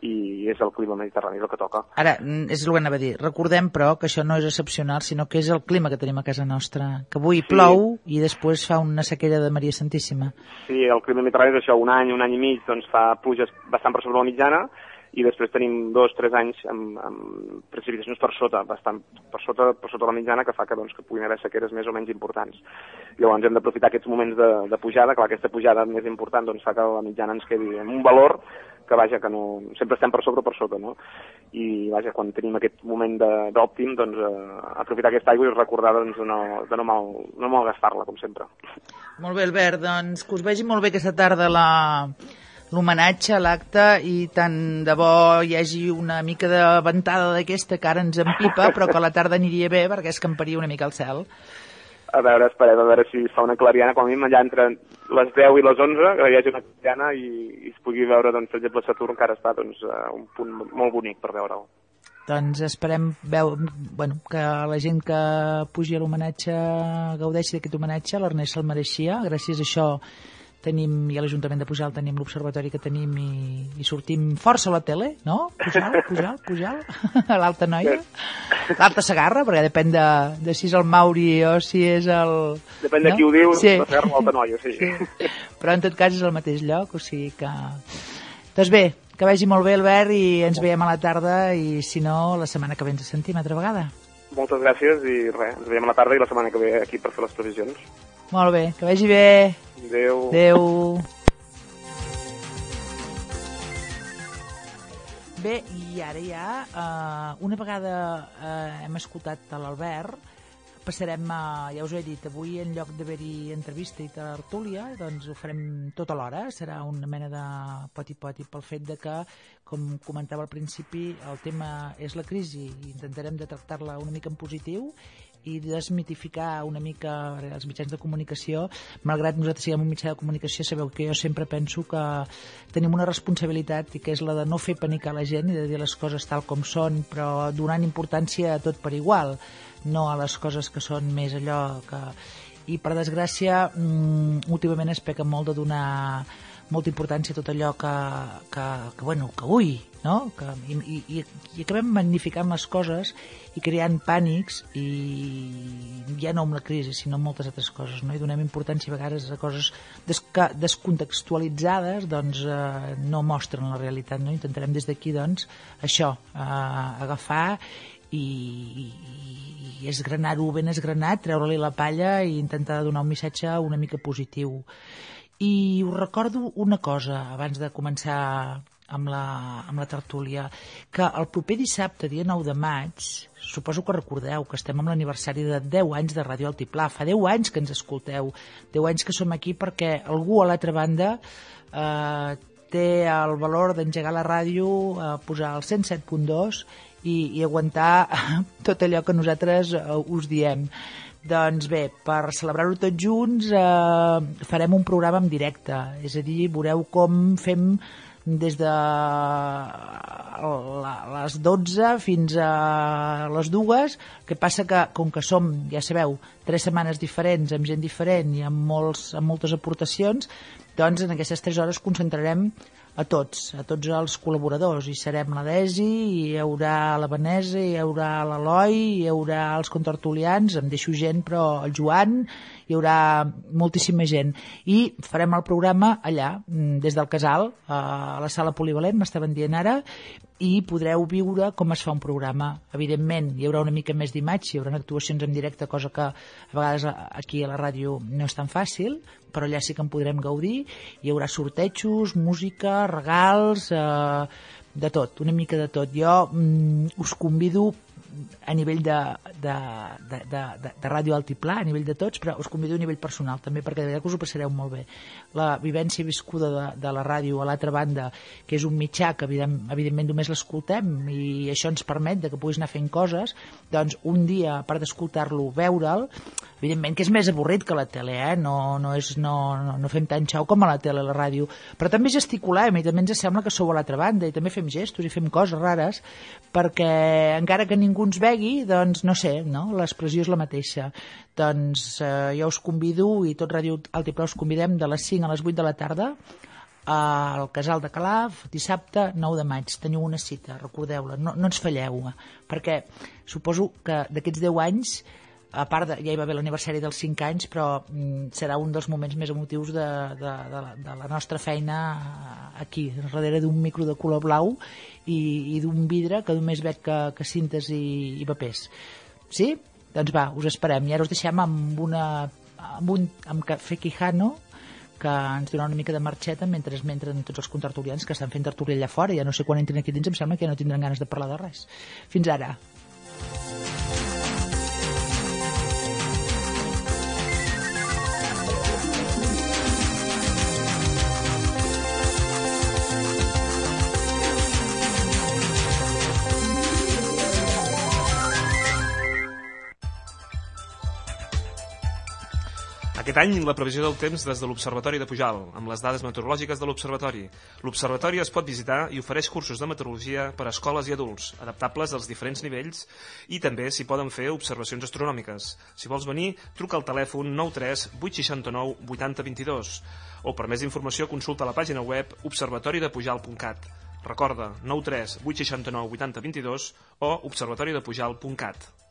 Speaker 6: i és el clima mediterrani el que toca.
Speaker 3: Ara, mm, és el que anava a dir. Recordem, però, que això no és excepcional, sinó que és el clima que tenim a casa nostra. Que avui sí. plou i després fa una sequera de Maria Santíssima.
Speaker 6: Sí, el clima mediterrani és això, un any, un any i mig, doncs fa pluges bastant per sobre la mitjana, i després tenim dos, tres anys amb, amb precipitacions per sota, bastant per sota, per sota la mitjana, que fa que, doncs, que puguin haver sequeres més o menys importants. Llavors hem d'aprofitar aquests moments de, de pujada, clar, aquesta pujada més important doncs, fa que la mitjana ens quedi en un valor que vaja, que no, sempre estem per sobre o per sota, no? I vaja, quan tenim aquest moment d'òptim, doncs eh, aprofitar aquesta aigua i recordar doncs, de no, de no, mal, no malgastar-la, com sempre.
Speaker 3: Molt bé, Albert, doncs que us vegi molt bé aquesta tarda la l'homenatge a l'acte i tant de bo hi hagi una mica de ventada d'aquesta que ara ens empipa, però que a la tarda aniria bé perquè escamparia una mica al cel.
Speaker 6: A veure, esperem a veure si fa una clariana, com a mínim allà entre les 10 i les 11, que hi hagi una clariana i, i es pugui veure, doncs, per exemple, Saturn, que ara està doncs, a un punt molt bonic per veure'l.
Speaker 3: Doncs esperem veu, bueno, que la gent que pugi a l'homenatge gaudeixi d'aquest homenatge, l'Ernest se'l mereixia, gràcies a això tenim, i a l'Ajuntament de Pujal tenim l'observatori que tenim i, i sortim força a la tele, no? Pujal, Pujal, Pujal, a l'Alta Noia, l'Alta Segarra, perquè depèn de, de si és el Mauri o si és el...
Speaker 6: Depèn de
Speaker 3: no?
Speaker 6: qui ho diu,
Speaker 3: sí.
Speaker 6: la Serra o Alta Noia, sí.
Speaker 3: sí. Però en tot cas és el mateix lloc, o sigui que... Doncs bé, que vagi molt bé, Albert, i ens veiem a la tarda, i si no, la setmana que ve ens sentim altra vegada.
Speaker 6: Moltes gràcies i res, ens veiem a la tarda i la setmana que ve aquí per fer les previsions.
Speaker 3: Molt bé, que vagi bé.
Speaker 6: Adéu.
Speaker 3: Adéu. Bé, i ara ja, uh, una vegada uh, hem escoltat l'Albert, passarem a, ja us ho he dit, avui en lloc d'haver-hi entrevista i tertúlia, doncs ho farem tota l'hora, serà una mena de poti-poti pel fet de que, com comentava al principi, el tema és la crisi i intentarem de tractar-la una mica en positiu i desmitificar una mica els mitjans de comunicació, malgrat nosaltres siguem un mitjà de comunicació, sabeu que jo sempre penso que tenim una responsabilitat i que és la de no fer panicar la gent i de dir les coses tal com són, però donant importància a tot per igual, no a les coses que són més allò que... I per desgràcia, mm, últimament es peca molt de donar molta importància a tot allò que, que, que bueno, que ui, no? Que, i, i, i acabem magnificant les coses i creant pànics i ja no amb la crisi, sinó amb moltes altres coses, no? I donem importància a vegades a coses desca, descontextualitzades, doncs eh, no mostren la realitat, no? Intentarem des d'aquí, doncs, això, eh, agafar i, i, i esgranar-ho ben esgranat, treure-li la palla i intentar donar un missatge una mica positiu. I us recordo una cosa abans de començar amb la, amb la tertúlia, que el proper dissabte, dia 9 de maig, suposo que recordeu que estem amb l'aniversari de 10 anys de Ràdio Altiplà. Fa 10 anys que ens escolteu, 10 anys que som aquí perquè algú a l'altra banda eh, té el valor d'engegar la ràdio, eh, posar el 107.2 i, i aguantar tot allò que nosaltres eh, us diem. Doncs bé, per celebrar-ho tots junts eh, farem un programa en directe, és a dir, veureu com fem des de la, les 12 fins a les 2, que passa que, com que som, ja sabeu, tres setmanes diferents, amb gent diferent i amb, molts, amb moltes aportacions, doncs en aquestes tres hores concentrarem a tots, a tots els col·laboradors. Hi serem la Desi, hi haurà la Vanessa, hi haurà l'Eloi, hi haurà els contertulians, em deixo gent, però el Joan, hi haurà moltíssima gent. I farem el programa allà, mm, des del casal, a la sala polivalent, m'estaven dient ara, i podreu viure com es fa un programa. Evidentment, hi haurà una mica més d'imatge, hi haurà actuacions en directe, cosa que a vegades aquí a la ràdio no és tan fàcil, però allà sí que en podrem gaudir. Hi haurà sortejos, música, regals, eh, de tot, una mica de tot. Jo mm, us convido a nivell de, de, de, de, de, de ràdio altiplà, a nivell de tots, però us convido a nivell personal també, perquè de veritat que us ho passareu molt bé. La vivència viscuda de, de la ràdio a l'altra banda, que és un mitjà que evident, evidentment només l'escoltem i això ens permet de que puguis anar fent coses, doncs un dia, a part d'escoltar-lo, veure'l, evidentment que és més avorrit que la tele, eh? no, no, és, no, no, no fem tant xau com a la tele, a la ràdio, però també gesticulem i també ens sembla que sou a l'altra banda i també fem gestos i fem coses rares perquè encara que ningú ens vegui, doncs no sé, no? l'expressió és la mateixa. Doncs eh, jo us convido i tot Ràdio Altiplà us convidem de les 5 a les 8 de la tarda al Casal de Calaf, dissabte 9 de maig. Teniu una cita, recordeu-la, no, no ens falleu, perquè suposo que d'aquests 10 anys a part de, ja hi va haver l'aniversari dels 5 anys, però mm, serà un dels moments més emotius de, de, de, la, de la nostra feina aquí, darrere d'un micro de color blau i, i d'un vidre que només veig que, que cintes i, i papers. Sí? Doncs va, us esperem. I ara us deixem amb una amb un amb Café Quijano que ens dona una mica de marxeta mentre entren tots els contertulians que estan fent tertúlia allà fora. Ja no sé quan entrin aquí dins, em sembla que ja no tindran ganes de parlar de res. Fins ara.
Speaker 7: Aquest any, la previsió del temps des de l'Observatori de Pujal, amb les dades meteorològiques de l'Observatori. L'Observatori es pot visitar i ofereix cursos de meteorologia per a escoles i adults, adaptables als diferents nivells, i també s'hi poden fer observacions astronòmiques. Si vols venir, truca al telèfon 93 869 8022 o per més informació consulta la pàgina web observatoridepujal.cat. Recorda, 93 869 8022 o observatoridepujal.cat.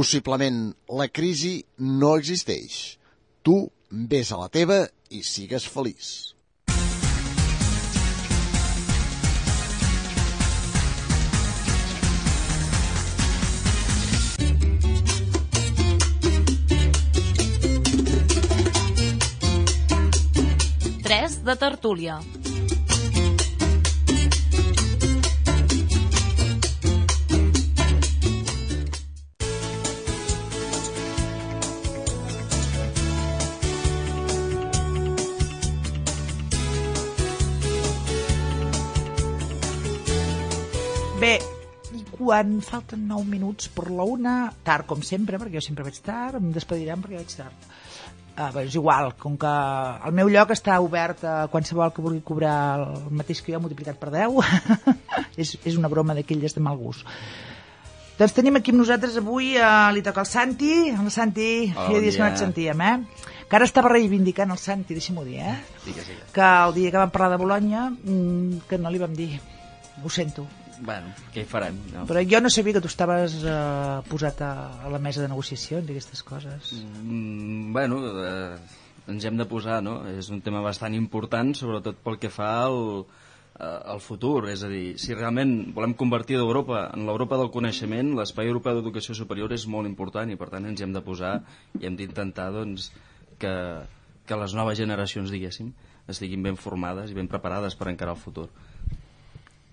Speaker 1: Possiblement la crisi no existeix. Tu vés a la teva i sigues feliç.
Speaker 2: De tertúlia.
Speaker 3: Bé, i quan falten 9 minuts per la una, tard com sempre, perquè jo sempre vaig tard, em despediran perquè vaig tard. Uh, bé, és igual, com que el meu lloc està obert a qualsevol que vulgui cobrar el mateix que jo multiplicat per 10, és, és una broma d'aquelles de mal gust. Doncs tenim aquí amb nosaltres avui, uh, li toca el Santi. El Santi,
Speaker 8: Hola,
Speaker 3: feia dies que no et sentíem, eh? Que ara estava reivindicant el Santi, deixa'm-ho dir, eh?
Speaker 8: Digues, digues.
Speaker 3: Que el dia que vam parlar de Bologna, mm, que no li vam dir. Ho sento.
Speaker 8: Bueno, què hi farem? No.
Speaker 3: Però jo no sabia que tu estaves eh, posat a, a la mesa de negociacions i aquestes coses.
Speaker 8: Mm, bueno, eh, ens hem de posar, no? És un tema bastant important, sobretot pel que fa al, eh, al futur. És a dir, si realment volem convertir d'Europa en l'Europa del coneixement, l'espai europeu d'educació superior és molt important i, per tant, ens hem de posar i hem d'intentar, doncs, que, que les noves generacions, diguéssim, estiguin ben formades i ben preparades per encarar el futur.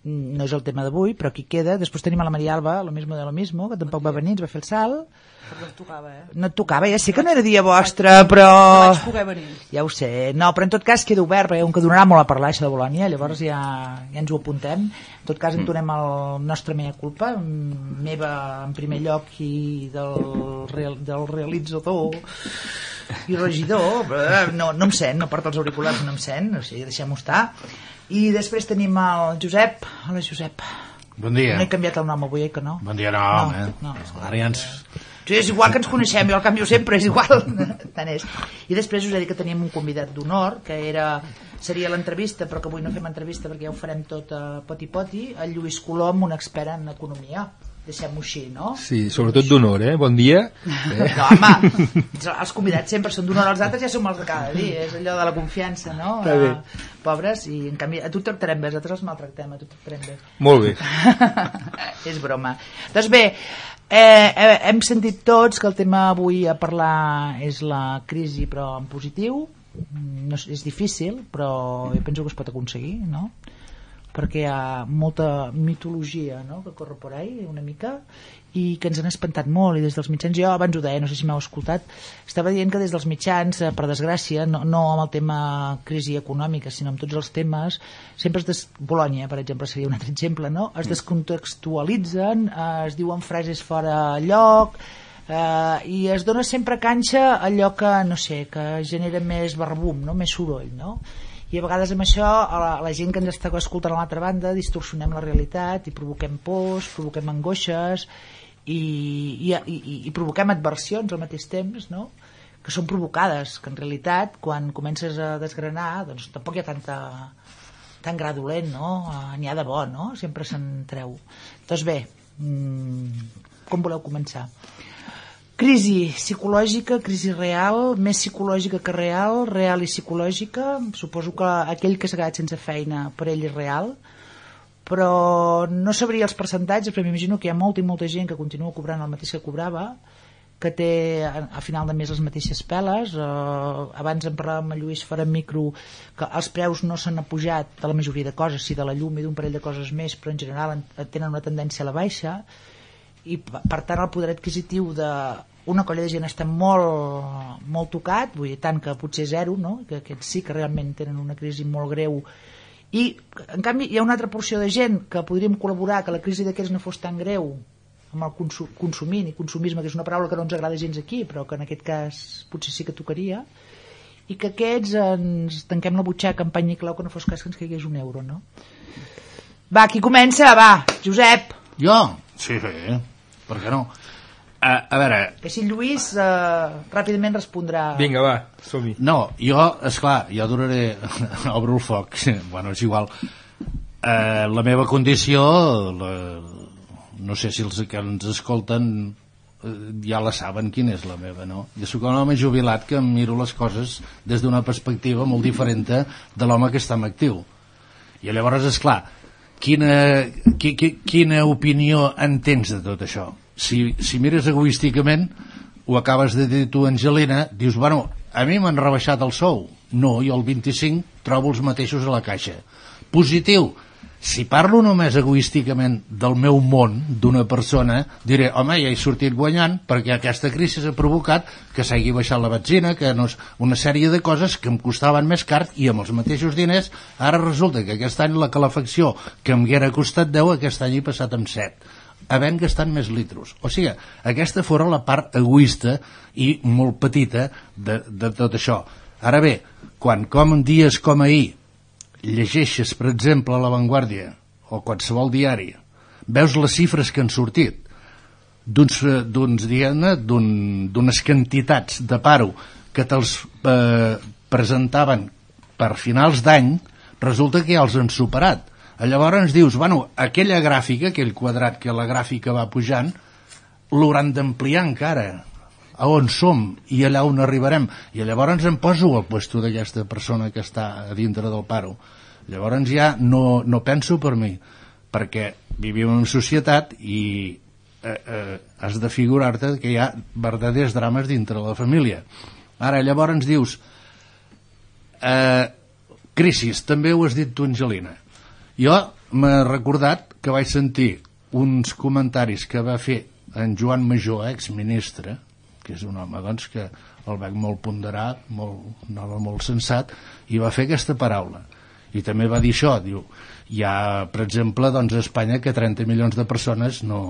Speaker 3: No és el tema d'avui, però aquí queda. Després tenim a la Maria Alba, lo mismo de lo mismo, que tampoc va venir, ens va fer el salt.
Speaker 9: Però no et tocava, eh?
Speaker 3: No et tocava, ja sé que no era dia vostre, però...
Speaker 9: No vaig poder venir.
Speaker 3: Ja ho sé. No, però en tot cas queda obert, perquè com que donarà molt a parlar això de Bolònia, llavors ja, ja ens ho apuntem. En tot cas entonem el nostre mea culpa, mm, meva en primer lloc i del, real, del realitzador i regidor, però no, no em sent, no porta els auriculars, no em sent, o sigui, deixem-ho estar. I després tenim el Josep. Hola, Josep.
Speaker 10: Bon dia.
Speaker 3: No he canviat el nom avui, eh, que no?
Speaker 10: Bon dia, no,
Speaker 3: No,
Speaker 10: home.
Speaker 3: no.
Speaker 10: Ara ja ens...
Speaker 3: Sí, és igual que ens coneixem, jo el canvio sempre, és igual. Tant és. I després us he dit que teníem un convidat d'honor, que era seria l'entrevista, però que avui no fem entrevista perquè ja ho farem tot a poti-poti, el Lluís Colom, un expert en economia. Deixem-ho així, no?
Speaker 11: Sí, sobretot d'honor, eh? Bon dia. Eh?
Speaker 3: No, home, els convidats sempre són d'honor, els altres ja som els de cada dia, és allò de la confiança, no?
Speaker 11: Està bé.
Speaker 3: Eh, pobres, i en canvi a tu tractarem bé, nosaltres els maltractem, a tu tractarem bé.
Speaker 11: Molt bé.
Speaker 3: és broma. Doncs bé, eh, eh, hem sentit tots que el tema avui a parlar és la crisi però en positiu. No, és difícil, però jo penso que es pot aconseguir, no? Perquè hi ha molta mitologia no? que corre per ahí una mica i que ens han espantat molt i des dels mitjans, jo abans ho deia, no sé si m'heu escoltat estava dient que des dels mitjans eh, per desgràcia, no, no amb el tema crisi econòmica, sinó amb tots els temes sempre es des... Bolònia, per exemple seria un altre exemple, no? es descontextualitzen eh, es diuen frases fora lloc eh, i es dona sempre canxa a allò que, no sé, que genera més barbum, no? més soroll no? I a vegades amb això a la, la gent que ens està escoltant a l'altra banda distorsionem la realitat i provoquem pors, provoquem angoixes i, i, i, i provoquem adversions al mateix temps no? que són provocades que en realitat quan comences a desgranar doncs tampoc hi ha tanta tan gra dolent, no? Eh, N'hi ha de bo, no? Sempre se'n treu. Doncs bé, mm, com voleu començar? Crisi psicològica, crisi real, més psicològica que real, real i psicològica. Suposo que aquell que s'ha quedat sense feina per ell és real, però no sabria els percentatges, però m'imagino que hi ha molta i molta gent que continua cobrant el mateix que cobrava, que té a, final de mes les mateixes peles. Eh, abans en parlàvem amb Lluís en micro que els preus no s'han apujat de la majoria de coses, sí de la llum i d'un parell de coses més però en general en, tenen una tendència a la baixa i per tant el poder adquisitiu de una colla de gent està molt, molt tocat, vull dir, tant que potser zero, no? que aquests sí que realment tenen una crisi molt greu i en canvi hi ha una altra porció de gent que podríem col·laborar que la crisi d'aquests no fos tan greu amb el consu consumint i consumisme, que és una paraula que no ens agrada gens aquí, però que en aquest cas potser sí que tocaria, i que aquests ens tanquem la butxaca en pany i clau que no fos cas que ens caigués un euro, no? Va, qui comença? Va, Josep.
Speaker 10: Jo? Sí, sí, per què no? A, a veure...
Speaker 3: Que si Lluís eh, ràpidament respondrà...
Speaker 11: Vinga, va, som-hi.
Speaker 10: No, jo, és clar, jo duraré... Obro el foc. bueno, és igual. Eh, la meva condició, la, no sé si els que ens escolten eh, ja la saben quina és la meva, no? Jo sóc un home jubilat que em miro les coses des d'una perspectiva molt diferent de l'home que està en actiu. I llavors, és clar, quina, qui, qui, quina opinió en tens de tot això? Si, si mires egoísticament, ho acabes de dir tu, Angelina, dius, bueno, a mi m'han rebaixat el sou. No, jo el 25 trobo els mateixos a la caixa. Positiu, si parlo només egoísticament del meu món, d'una persona, diré, home, ja he sortit guanyant perquè aquesta crisi ha provocat que s'hagi baixat la benzina, que no és una sèrie de coses que em costaven més car i amb els mateixos diners, ara resulta que aquest any la calefacció que em haguera costat 10, aquest any he passat amb 7 havent gastat més litros. O sigui, aquesta fora la part egoista i molt petita de, de tot això. Ara bé, quan com dies com ahir llegeixes, per exemple, La Vanguardia o qualsevol diari, veus les xifres que han sortit. D'uns, eh, d'uns d'unes quantitats de paro que te'ls eh, presentaven per finals d'any, resulta que ja els han superat. Llavors dius, bueno, aquella gràfica, aquell quadrat que la gràfica va pujant, l'hauran d'ampliar encara a on som i allà on arribarem. I llavors em poso al puesto d'aquesta persona que està a dintre del paro. Llavors ja no, no penso per mi perquè vivim en societat i eh, eh, has de figurar-te que hi ha verdaders drames dintre la família. Ara llavors dius eh, crisis, també ho has dit tu Angelina. Jo m'he recordat que vaig sentir uns comentaris que va fer en Joan Major, exministre, que és un home doncs, que el veig molt ponderat, molt, un home molt sensat, i va fer aquesta paraula. I també va dir això, diu, hi ha, per exemple, doncs, a Espanya que 30 milions de persones no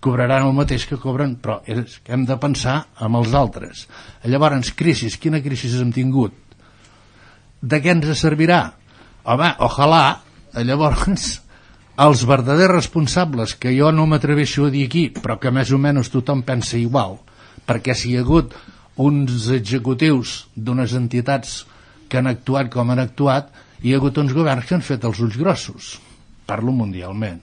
Speaker 10: cobraran el mateix que cobren, però és que hem de pensar amb els altres. Llavors, crisis, quina crisi hem tingut? De què ens servirà? Home, ojalà, llavors, els verdaders responsables, que jo no m'atreveixo a dir aquí, però que més o menys tothom pensa igual, perquè si hi ha hagut uns executius d'unes entitats que han actuat com han actuat, hi ha hagut uns governs que han fet els ulls grossos. Parlo mundialment.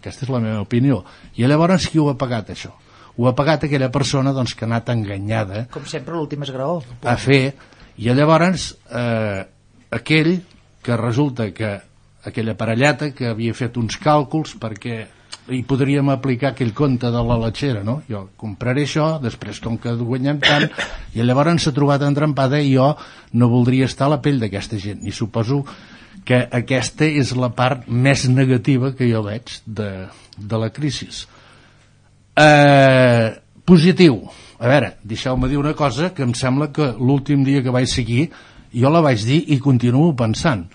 Speaker 10: Aquesta és la meva opinió. I llavors qui ho ha pagat, això? Ho ha pagat aquella persona doncs, que ha anat enganyada
Speaker 3: Com sempre, l'últim esgraó.
Speaker 10: a fer i llavors eh, aquell que resulta que aquella parellata que havia fet uns càlculs perquè hi podríem aplicar aquell conte de la letxera, no? Jo compraré això, després com que guanyem tant, i llavors s'ha trobat entrampada i jo no voldria estar a la pell d'aquesta gent. I suposo que aquesta és la part més negativa que jo veig de, de la crisi. Eh, positiu. A veure, deixeu-me dir una cosa que em sembla que l'últim dia que vaig seguir jo la vaig dir i continuo pensant.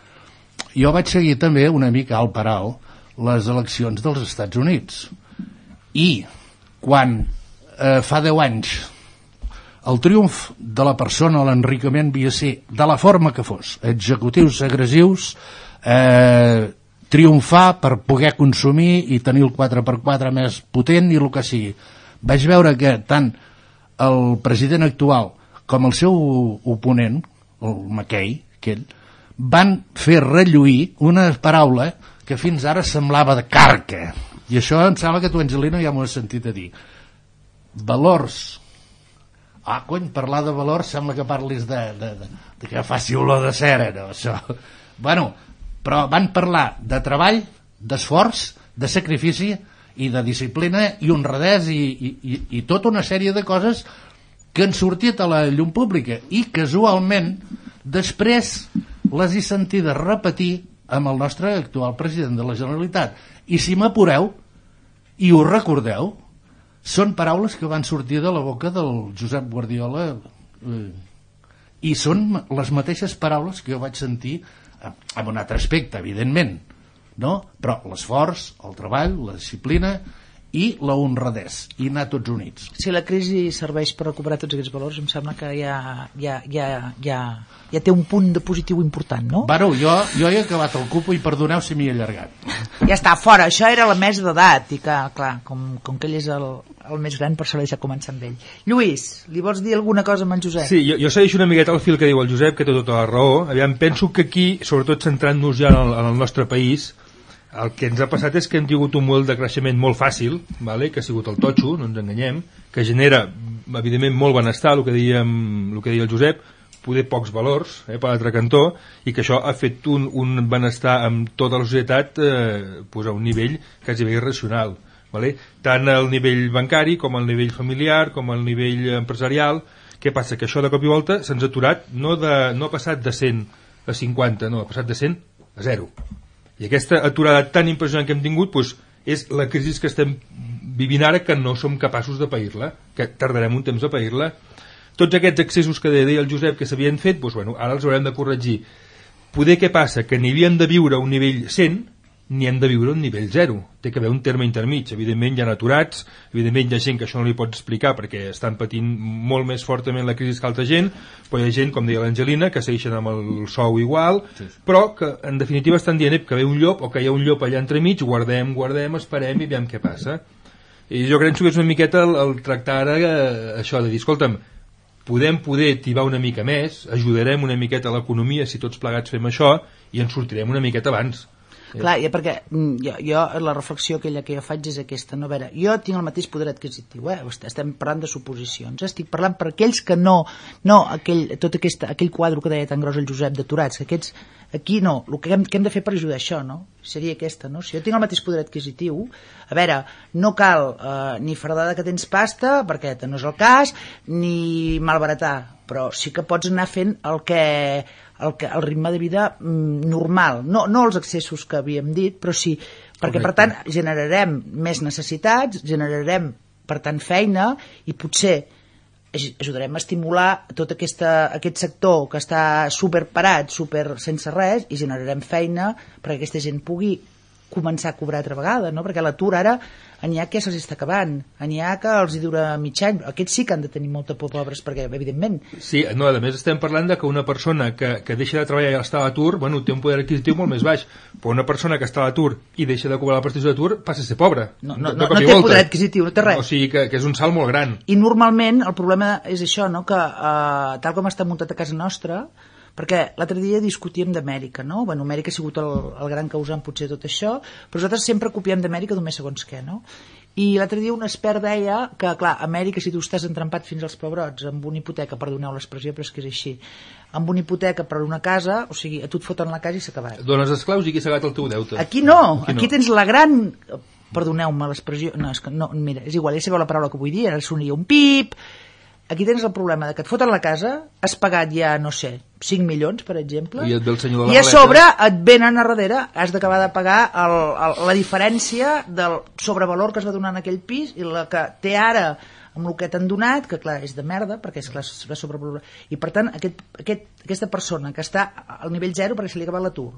Speaker 10: Jo vaig seguir també una mica al paral les eleccions dels Estats Units. I quan eh, fa 10 anys el triomf de la persona, l'enricament havia de ser de la forma que fos, executius agressius, eh, triomfar per poder consumir i tenir el 4x4 més potent i el que sigui. Vaig veure que tant el president actual com el seu oponent, el McKay, aquell, van fer relluir una paraula que fins ara semblava de carca. I això em sembla que tu, Angelina, ja m'ho has sentit a dir. Valors. Ah, cony, parlar de valors sembla que parlis de, de, de, de que faci olor de cera, no, això. Bueno, però van parlar de treball, d'esforç, de sacrifici i de disciplina i honradès i, i, i, i tota una sèrie de coses que han sortit a la llum pública i casualment després les he sentides repetir amb el nostre actual president de la Generalitat i si m'apureu i ho recordeu són paraules que van sortir de la boca del Josep Guardiola eh, i són les mateixes paraules que jo vaig sentir amb un altre aspecte, evidentment no? però l'esforç, el treball, la disciplina i la honradès i anar tots units
Speaker 3: Si la crisi serveix per recuperar tots aquests valors, em sembla que ja, ja, ja, ja, ja té un punt de positiu important, no?
Speaker 10: bueno, jo, jo he acabat el cupo i perdoneu si m'hi he allargat
Speaker 3: Ja està, fora. Això era la mesa d'edat i que, clar, com, com que ell és el, el més gran, per això l'he deixat començar amb ell. Lluís, li vols dir alguna cosa amb en Josep?
Speaker 11: Sí, jo, jo segueixo una miqueta el fil que diu el Josep, que té tota la raó. Aviam, penso que aquí, sobretot centrant-nos ja en el, en el nostre país, el que ens ha passat és que hem tingut un model de creixement molt fàcil, vale? que ha sigut el totxo, no ens enganyem, que genera, evidentment, molt benestar, el que, dèiem, el que deia el Josep, poder pocs valors eh, per l'altre cantó i que això ha fet un, un benestar amb tota la societat eh, pues a un nivell quasi bé irracional vale? tant al nivell bancari com al nivell familiar com al nivell empresarial què passa? que això de cop i volta se'ns ha aturat no, de, no ha passat de 100 a 50 no, ha passat de 100 a 0 i aquesta aturada tan impressionant que hem tingut pues, és la crisi que estem vivint ara que no som capaços de pair-la que tardarem un temps a pair-la tots aquests excessos que deia el Josep que s'havien fet, doncs, bueno, ara els haurem de corregir. Poder què passa? Que n'hi havien de viure a un nivell 100, ni hem de viure un nivell 0. Té que haver un terme intermig. Evidentment hi ha aturats, evidentment hi ha gent que això no li pots explicar perquè estan patint molt més fortament la crisi que altra gent, però hi ha gent, com deia l'Angelina, que segueixen amb el sou igual, sí. però que en definitiva estan dient que ve un llop o que hi ha un llop allà entremig, guardem, guardem, esperem i veiem què passa. I jo crec que és una miqueta el, el tractar ara eh, això de dir, escolta'm, podem poder tibar una mica més, ajudarem una miqueta a l'economia si tots plegats fem això i ens sortirem una miqueta abans.
Speaker 3: Clar, ja perquè mm, jo, jo la reflexió aquella que jo faig és aquesta, no? A veure, jo tinc el mateix poder adquisitiu, eh? estem parlant de suposicions, estic parlant per aquells que no, no aquell, tot aquesta, aquell quadre que deia tan gros el Josep de Turats, que aquests, aquí no, el que hem, que hem de fer per ajudar això, no? Seria aquesta, no? Si jo tinc el mateix poder adquisitiu, a veure, no cal eh, ni fardada que tens pasta, perquè no és el cas, ni malbaratar, però sí que pots anar fent el que el, que, el ritme de vida mm, normal, no, no els excessos que havíem dit, però sí, perquè Correcte. per tant generarem més necessitats, generarem per tant feina i potser ajudarem a estimular tot aquesta, aquest sector que està super parat, super sense res i generarem feina perquè aquesta gent pugui començar a cobrar altra vegada, no? perquè l'atur ara n'hi ha que se'ls està acabant, n'hi ha que els hi dura mig any, aquests sí que han de tenir molta por pobres, perquè evidentment...
Speaker 11: Sí, no, a més estem parlant de que una persona que, que deixa de treballar i està a l'atur, bueno, té un poder adquisitiu molt més baix, però una persona que està a l'atur i deixa de cobrar la prestació d'atur passa a ser pobra.
Speaker 3: No, no, no, no té volta. poder adquisitiu, no té res.
Speaker 11: O sigui que, que és un salt molt gran.
Speaker 3: I normalment el problema és això, no? que eh, tal com està muntat a casa nostra, perquè l'altre dia discutíem d'Amèrica, no? Bueno, Amèrica ha sigut el, el gran causant potser tot això, però nosaltres sempre copiem d'Amèrica només segons què, no? I l'altre dia un expert deia que, clar, Amèrica, si tu estàs entrampat fins als pebrots amb una hipoteca, perdoneu l'expressió, però és que és així, amb una hipoteca per una casa, o sigui, a tu et foten la casa i s'ha acabat.
Speaker 11: Dones esclaus i qui s'ha el teu deute.
Speaker 3: Aquí no, aquí, no. aquí tens la gran perdoneu-me l'expressió, no, és que no, mira, és igual, ja sabeu la paraula que vull dir, ara sonia un pip, aquí tens el problema de que et foten la casa, has pagat ja, no sé, 5 milions, per exemple,
Speaker 11: i, el senyor de
Speaker 3: i a sobre et venen a darrere, has d'acabar de pagar el, el, la diferència del sobrevalor que es va donar en aquell pis i la que té ara amb el que t'han donat, que clar, és de merda, perquè és clar, sobrevalorar. I per tant, aquest, aquest, aquesta persona que està al nivell zero perquè se li ha acabat l'atur,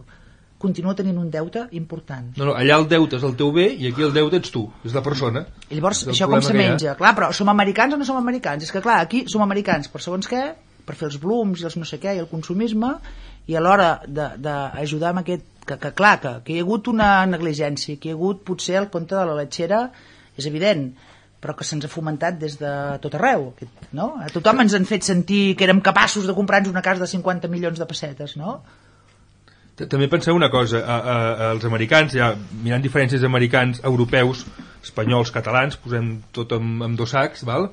Speaker 3: continua tenint un deute important.
Speaker 11: No, no, allà el deute és el teu bé i aquí el deute ets tu, és la persona.
Speaker 3: I llavors, això com se menja? Clar, però som americans o no som americans? És que clar, aquí som americans per segons què, per fer els blooms i els no sé què i el consumisme, i a l'hora d'ajudar amb aquest... Que, que clar, que, que hi ha hagut una negligència, que hi ha hagut potser el compte de la letxera, és evident, però que se'ns ha fomentat des de tot arreu. Aquest, no? A tothom ens han fet sentir que érem capaços de comprar-nos una casa de 50 milions de pessetes, no?
Speaker 11: També penseu una cosa, a, a, a, els americans, ja mirant diferències americans, europeus, espanyols, catalans, posem tot amb, amb dos sacs, val?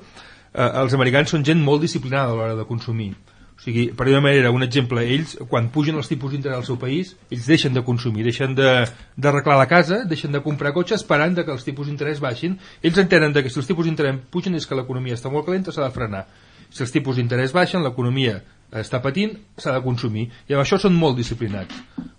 Speaker 11: Eh, els americans són gent molt disciplinada a l'hora de consumir. O sigui, per una manera, un exemple, ells, quan pugen els tipus d'interès al seu país, ells deixen de consumir, deixen d'arreglar de, la casa, deixen de comprar cotxe esperant de que els tipus d'interès baixin. Ells entenen que si els tipus d'interès pugen és que l'economia està molt calenta, s'ha de frenar. Si els tipus d'interès baixen, l'economia està patint, s'ha de consumir. I amb això són molt disciplinats.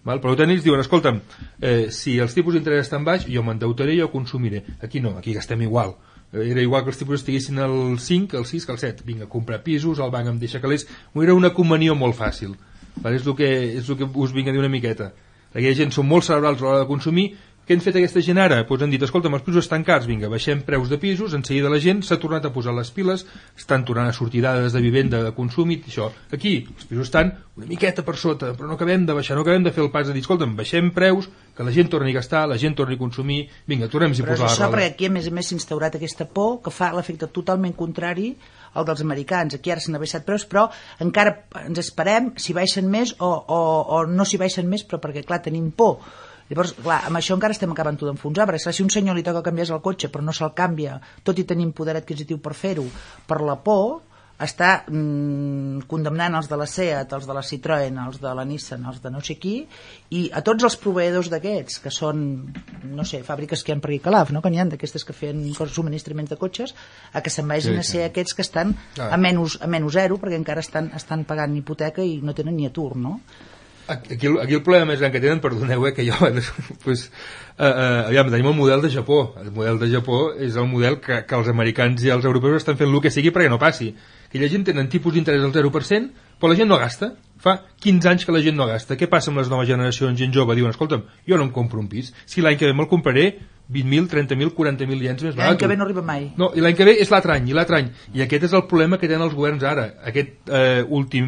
Speaker 11: Val? Per tant, ells diuen, escolta'm, eh, si els tipus d'interès estan baix, jo m'endeutaré i jo consumiré. Aquí no, aquí gastem igual. Eh, era igual que els tipus estiguessin al 5, al 6 que al 7. Vinga, comprar pisos, el banc em deixa calés. Era una comunió molt fàcil. Val? És, el que, és el que us vinc a dir una miqueta. Aquella gent són molt cerebrals a l'hora de consumir què han fet aquesta gent ara? Pues han dit, escolta, els pisos estan cars, vinga, baixem preus de pisos, en seguida la gent s'ha tornat a posar les piles, estan tornant a sortir dades de vivenda, de consum i això. Aquí, els pisos estan una miqueta per sota, però no acabem de baixar, no acabem de fer el pas de dir, escolta, baixem preus, que la gent torni a gastar, la gent torni a consumir, vinga, tornem-hi a posar la
Speaker 3: roda. perquè aquí, a més a més, s'ha instaurat aquesta por que fa l'efecte totalment contrari al dels americans. Aquí ara s'han baixat preus, però encara ens esperem si baixen més o, o, o no s'hi baixen més, però perquè, clar, tenim por Llavors, clar, amb això encara estem acabant d'enfonsar, perquè si un senyor li toca canviar el cotxe però no se'l canvia, tot i tenim poder adquisitiu per fer-ho, per la por, està mm, condemnant els de la SEAT, els de la Citroën, els de la Nissan, els de no sé qui, i a tots els proveïdors d'aquests, que són, no sé, fàbriques que hi ha per aquí Calaf, no? que n'hi ha d'aquestes que feien subministraments de cotxes, a que se'n vagin
Speaker 11: Sí,
Speaker 3: a ser
Speaker 11: sí.
Speaker 3: aquests que estan
Speaker 11: Ah.
Speaker 3: a menys, a menys zero, perquè encara estan, estan pagant hipoteca i no tenen ni atur, no?
Speaker 11: Aquí, aquí el problema més gran que tenen, perdoneu, eh, que jo, pues, eh, eh, aviam, tenim el model de Japó. El model de Japó és el model que, que els americans i els europeus estan fent el que sigui perquè no passi. Aquella gent tenen tipus d'interès del 0%, però la gent no gasta. Fa 15 anys que la gent no gasta. Què passa amb les noves generacions? Gent jove diuen, escolta'm, jo no em compro un pis. Si l'any que ve me'l compraré 20.000, 30.000, 40.000 iens més
Speaker 3: L'any
Speaker 11: barat.
Speaker 3: que ve no arriba mai.
Speaker 11: No, i l'any que ve és l'altre any, i l'altre any. I aquest és el problema que tenen els governs ara. Aquest eh, últim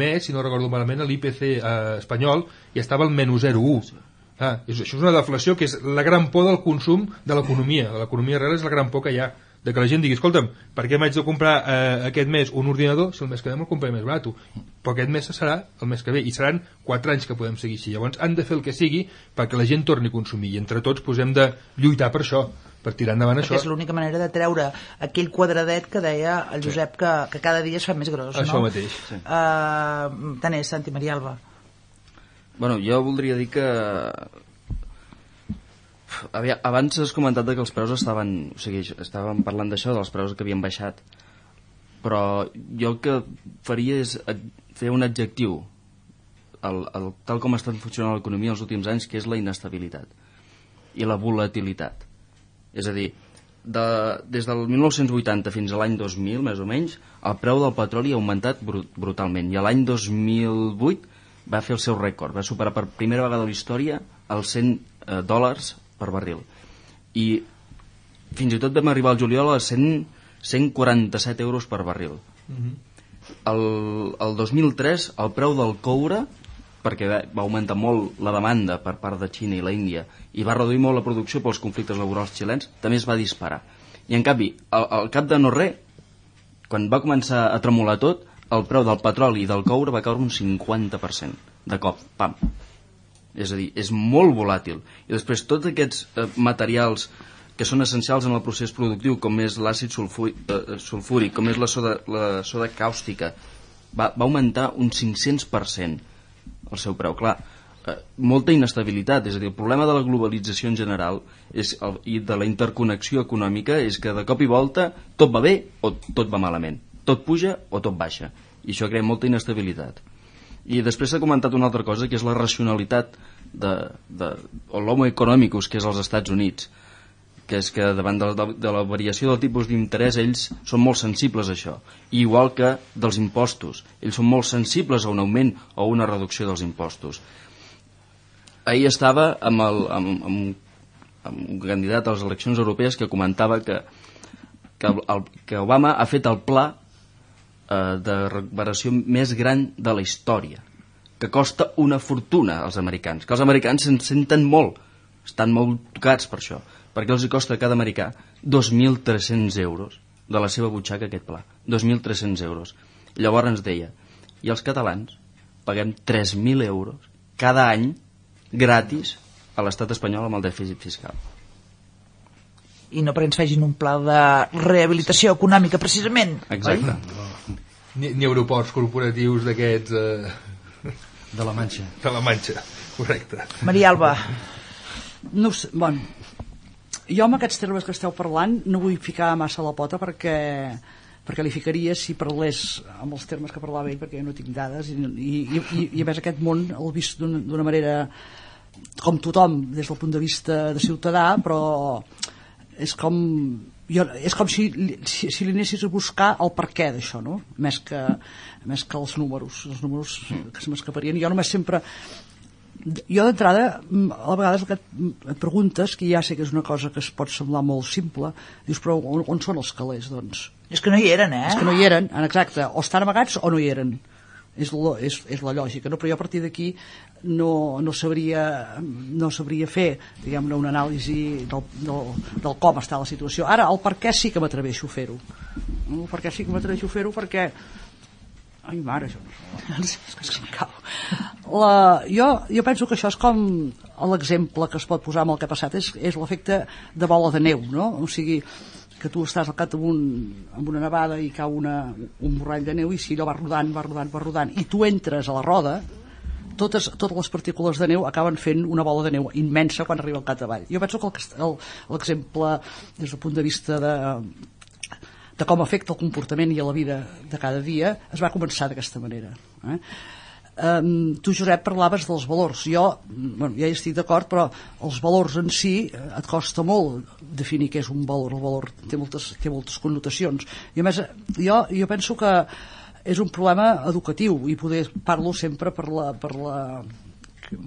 Speaker 11: mes, si no recordo malament, l'IPC eh, espanyol ja estava al menys 0,1. Ah, és, això és una deflació que és la gran por del consum de l'economia. De l'economia real és la gran por que hi ha. De que la gent digui, escolta'm, per què m'haig de comprar eh, aquest mes un ordinador si el mes que ve me'l compraré més barat? Però aquest mes serà el mes que ve, i seran 4 anys que podem seguir així. Llavors han de fer el que sigui perquè la gent torni a consumir, i entre tots pues, hem de lluitar per això, per tirar endavant
Speaker 3: Perquè
Speaker 11: això.
Speaker 3: és l'única manera de treure aquell quadradet que deia el Josep que, que cada dia es fa més gros,
Speaker 11: Això
Speaker 3: no?
Speaker 11: mateix.
Speaker 8: Sí.
Speaker 3: Uh, tant és, Santi Maria Alba.
Speaker 8: Bueno, jo voldria dir que... Havia, abans has comentat que els preus estaven... O sigui, estàvem parlant d'això, dels preus que havien baixat. Però jo el que faria és fer un adjectiu el, el, tal com està funcionant l'economia els últims anys, que és la inestabilitat i la volatilitat. És a dir, de, des del 1980 fins a l'any 2000, més o menys, el preu del petroli ha augmentat bru brutalment. I l'any 2008 va fer el seu rècord, va superar per primera vegada a la història els 100 eh, dòlars per barril. I fins i tot vam arribar al juliol a 100, 147 euros per barril. El, el 2003 el preu del coure perquè va, va augmentar molt la demanda per part de Xina i la Índia i va reduir molt la producció pels conflictes laborals xilens, també es va disparar. I en canvi, al, al cap de no res, quan va començar a tremolar tot, el preu del petroli i del coure va caure un 50% de cop, pam. És a dir, és molt volàtil. I després tots aquests eh, materials que són essencials en el procés productiu, com és l'àcid eh, sulfúric, com és la soda, la soda càustica, va, va augmentar un 500% el seu preu. Clar, eh, molta inestabilitat, és a dir, el problema de la globalització en general és el, i de la interconnexió econòmica és que de cop i volta tot va bé o tot va malament, tot puja o tot baixa, i això crea molta inestabilitat. I després s'ha comentat una altra cosa, que és la racionalitat de, de, l'homo economicus, que és als Estats Units, que és que davant de, de, de la variació del tipus d'interès ells són molt sensibles a això, I igual que dels impostos. Ells són molt sensibles a un augment o una reducció dels impostos. Ahir estava amb, el, amb, amb, amb un candidat a les eleccions europees que comentava que, que, el, que Obama ha fet el pla eh, de recuperació més gran de la història, que costa una fortuna als americans, que els americans se'n senten molt, estan molt tocats per això, perquè els hi costa a cada americà 2.300 euros de la seva butxaca aquest pla, 2.300 euros. Llavors ens deia, i els catalans paguem 3.000 euros cada any gratis a l'estat espanyol amb el dèficit fiscal.
Speaker 3: I no perquè ens facin un pla de rehabilitació econòmica, precisament.
Speaker 8: Exacte.
Speaker 3: Oi?
Speaker 11: Ni, ni aeroports corporatius d'aquests... Eh...
Speaker 10: De la Manxa.
Speaker 11: De la Manxa, correcte.
Speaker 3: Maria Alba.
Speaker 9: No sé, bueno, jo amb aquests termes que esteu parlant no vull ficar massa la pota perquè perquè li ficaria si parlés amb els termes que parlava ell perquè jo no tinc dades i, i, i, i a més aquest món el vist d'una manera com tothom des del punt de vista de ciutadà però és com jo, és com si, si, si li anessis a buscar el per què d'això no? més, que, més que els números els números que se m'escaparien jo només sempre jo d'entrada, a vegades el que et- preguntes, que ja sé que és una cosa que es pot semblar molt simple, dius, però on, on són els calés, doncs?
Speaker 3: És que no hi eren, eh?
Speaker 9: És que no hi eren, en exacte, o estan amagats o no hi eren. És, lo, és, és la lògica, no? però jo a partir d'aquí no, no, sabria, no sabria fer diguem-ne una anàlisi del, del, del com està la situació. Ara, el per què sí que m'atreveixo a fer-ho. El per què sí que m'atreveixo a fer-ho perquè Ai, mare, això no és que se'm cau. La, jo, jo penso que això és com l'exemple que es pot posar amb el que ha passat, és, és l'efecte de bola de neu, no? O sigui, que tu estàs al cap amb, un, amb una nevada i cau una, un borrall de neu i si allò va rodant, va rodant, va rodant i tu entres a la roda totes, totes les partícules de neu acaben fent una bola de neu immensa quan arriba al capdavall. Jo penso que l'exemple des del punt de vista de, de com afecta el comportament i a la vida de cada dia es va començar d'aquesta manera. Eh? Um, tu, Josep, parlaves dels valors. Jo, bueno, ja hi estic d'acord, però els valors en si eh, et costa molt definir què és un valor. El valor té moltes, té moltes connotacions. I a més, eh, jo, jo penso que és un problema educatiu i poder parlo sempre per la, per la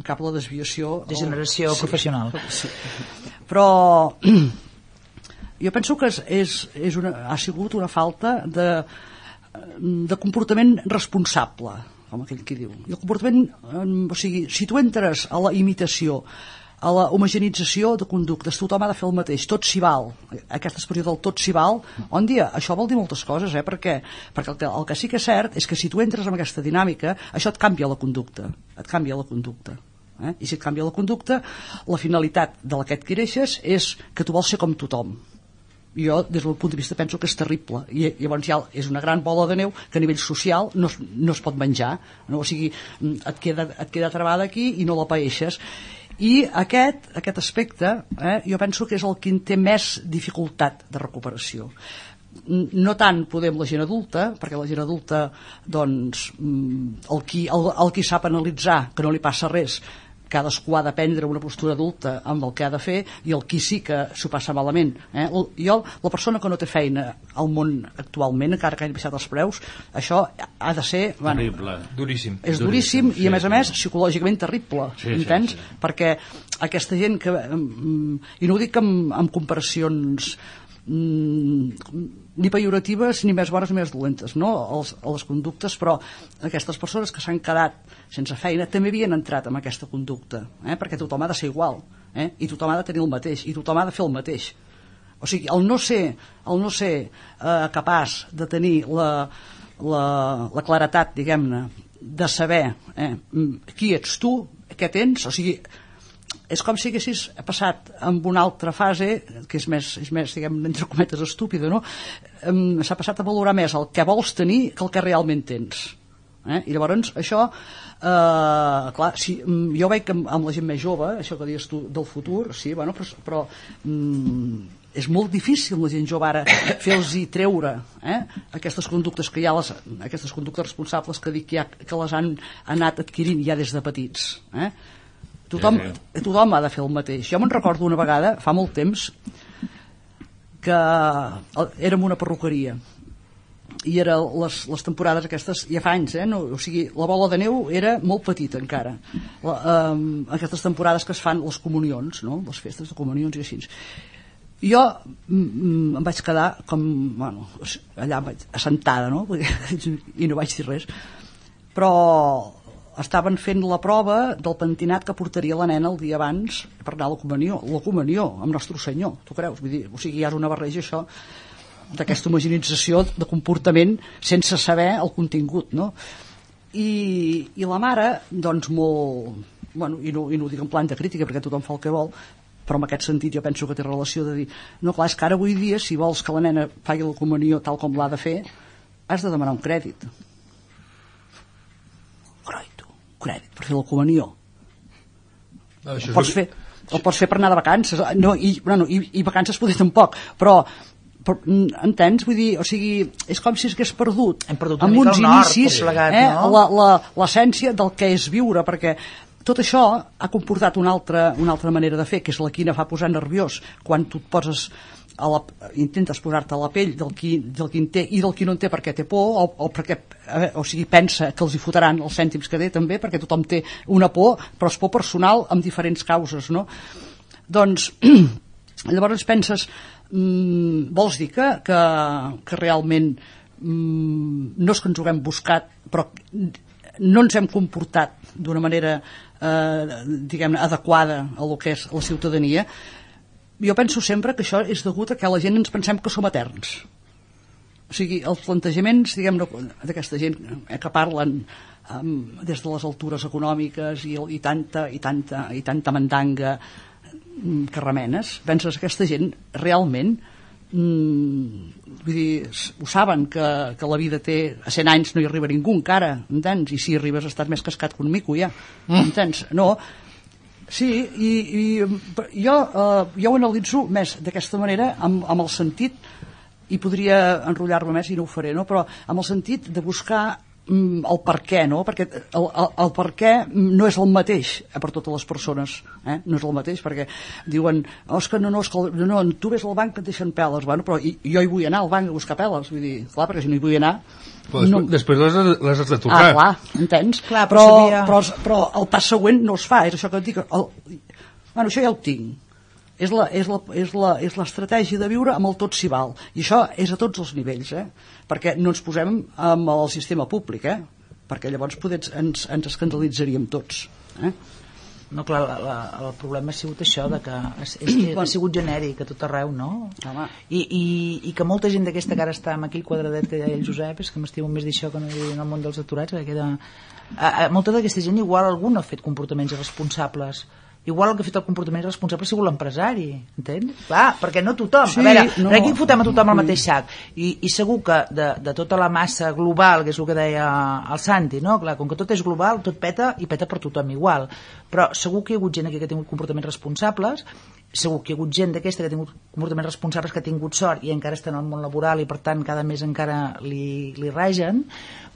Speaker 9: cap a la desviació
Speaker 3: Degeneració professional.
Speaker 9: sí. però jo penso que és, és, és una, ha sigut una falta de, de comportament responsable com aquell qui diu I el comportament, o sigui, si tu entres a la imitació a la homogenització de conductes, tothom ha de fer el mateix, tot s'hi val, aquesta expressió del tot s'hi val, on dia, això vol dir moltes coses, eh? perquè, perquè el, que, el que sí que és cert és que si tu entres en aquesta dinàmica, això et canvia la conducta, et canvia la conducta. Eh? I si et canvia la conducta, la finalitat de la que adquireixes és que tu vols ser com tothom. Jo, des del punt de vista, penso que és terrible. I llavors ja és una gran bola de neu que a nivell social no, es- no es pot menjar. No? O sigui, et queda, et queda travada aquí i no la paeixes. I aquest, aquest aspecte, eh, jo penso que és el que té més dificultat de recuperació no tant poder amb la gent adulta, perquè la gent adulta, doncs, mm, el qui, el, el qui sap analitzar que no li passa res, cadascú ha de prendre una postura adulta amb el que ha de fer i el qui sí que s'ho passa malament. Eh? Jo, la persona que no té feina al món actualment, encara que hagi baixat els preus, això ha de ser... Bueno,
Speaker 10: Terrible.
Speaker 11: Duríssim.
Speaker 9: és duríssim
Speaker 10: sí,
Speaker 9: i a més a
Speaker 10: sí.
Speaker 9: més psicològicament terrible
Speaker 10: Sí, sí,
Speaker 9: entens?
Speaker 10: sí.
Speaker 9: perquè aquesta gent que mm, i no ho dic amb, amb comparacions mm, ni pejoratives ni més bones ni més dolentes no? Els, a les conductes però aquestes persones que s'han quedat sense feina també havien entrat en aquesta conducta eh? perquè tothom ha de ser igual eh? i tothom ha de tenir el mateix i tothom ha de fer el mateix o sigui, el no ser, el no ser eh, capaç de tenir la, la, la claretat, diguem-ne, de saber eh, mm, qui ets tu, què tens, o sigui, és com si haguessis passat amb una altra fase, que és més, és més diguem entre cometes, estúpida, no? S'ha passat a valorar més el que vols tenir que el que realment tens. Eh? I llavors això, eh, clar, si, mm, jo veig que amb, amb la gent més jove, això que dius tu del futur, sí, bueno, però, però mm, és molt difícil la gent jove ara fer-los treure eh? aquestes conductes que hi ha les, aquestes conductes responsables que dic que, ja, que les han anat adquirint ja des de petits eh? Tothom,
Speaker 10: Sí,
Speaker 9: tothom ha de fer el mateix jo me'n recordo una vegada, fa molt temps que érem una perruqueria i era les, les temporades aquestes ja fa anys, eh? no, o sigui, la bola de neu era molt petita encara la, um, aquestes temporades que es fan les comunions no? les festes de comunions i així jo em vaig quedar com bueno, allà vaig, assentada no? i no vaig dir res però estaven fent la prova del pentinat que portaria la nena el dia abans per anar a la comunió, la comunió amb Nostre Senyor, tu creus? Vull dir, o sigui, ja és una barreja això d'aquesta homogenització de comportament sense saber el contingut, no? I, i la mare, doncs molt... Bueno, i, no, I no ho dic en plan de crítica perquè tothom fa el que vol, però en aquest sentit jo penso que té relació de dir no, clar, és que ara avui dia, si vols que la nena faci la comunió tal com l'ha de fer, has de demanar un crèdit. Crèdit per fer la comunió.
Speaker 11: No, això
Speaker 9: El pots fer, el pots fer per anar de vacances no, i, bueno, i, i vacances poder tampoc però, però mm, entens? Vull dir, o sigui, és com si s'hagués perdut
Speaker 3: Hem perdut una
Speaker 9: amb
Speaker 3: mica
Speaker 9: uns
Speaker 3: el nord,
Speaker 9: inicis
Speaker 3: plegat,
Speaker 9: eh,
Speaker 3: no?
Speaker 9: la- la- l'essència del que és viure perquè tot això ha comportat una altra, una altra manera de fer que és la quina fa posar nerviós quan tu et poses a la, intentes posar-te a la pell del qui, del qui en té i del qui no en té perquè té por o, o perquè o sigui, pensa que els hi fotran els cèntims que té també perquè tothom té una por però és por personal amb diferents causes no? doncs llavors penses mm, vols dir que, que, que realment mm, no és que ens ho haguem buscat però no ens hem comportat d'una manera eh, diguem adequada a lo que és la ciutadania jo penso sempre que això és degut a que la gent ens pensem que som eterns o sigui, els plantejaments, diguem d'aquesta gent eh, que parlen um, des de les altures econòmiques i, i, tanta, i, tanta, i tanta mandanga mm, que remenes, penses que aquesta gent realment mm, vull dir, ho saben que, que la vida té a 100 anys no hi arriba ningú encara, entens? I si hi arribes estàs més cascat que un mico ja, entens? No, Sí, i, i jo, eh, jo ho analitzo més d'aquesta manera, amb, amb el sentit, i podria enrotllar-me més i no ho faré, no? però amb el sentit de buscar el per què, no? perquè el, el, el per què no és el mateix eh, per totes les persones, eh? no és el mateix, perquè diuen, oh, és que no, no, és que, el- no, no, tu ves al banc que et deixen peles, bueno, però i, jo hi vull anar al banc a buscar peles, vull dir, clar, perquè si no hi vull anar...
Speaker 11: Però després,
Speaker 9: no,
Speaker 11: després les, has- les has de tocar.
Speaker 9: Ah, clar, entens?
Speaker 3: Clar,
Speaker 9: però,
Speaker 3: però sabia-
Speaker 9: però, però el pas següent no es fa, és això que et dic. El, bueno, això ja ho tinc. És la- és la- és la- és l'estratègia de viure amb el tot s'hi val. I això és a tots els nivells, eh? perquè no ens posem amb el sistema públic, eh? perquè llavors poder, ens, ens escandalitzaríem tots. Eh?
Speaker 3: No, clar, la, la, el problema ha sigut això, de que és, és, ha sigut genèric a tot arreu, no?
Speaker 9: Home.
Speaker 3: I, i, I que molta gent d'aquesta que ara està amb aquell quadradet que deia el Josep, és que m'estimo més d'això que no dir en el món dels aturats, que queda... A, a, molta d'aquesta gent igual algú no ha fet comportaments irresponsables igual el que ha fet el comportament responsable ha sigut l'empresari, entens? Clar, perquè no tothom,
Speaker 9: Sí,
Speaker 3: a veure,
Speaker 9: no.
Speaker 3: aquí fotem a tothom al mateix sac, i, i segur que de, de tota la massa global, que és el que deia el Santi, no? Clar, com que tot és global, tot peta i peta per tothom igual, però segur que hi ha hagut gent aquí que ha tingut comportaments responsables, segur que hi ha hagut gent d'aquesta que ha tingut comportaments responsables que ha tingut sort i encara està en el món laboral i per tant cada mes encara li, li ragen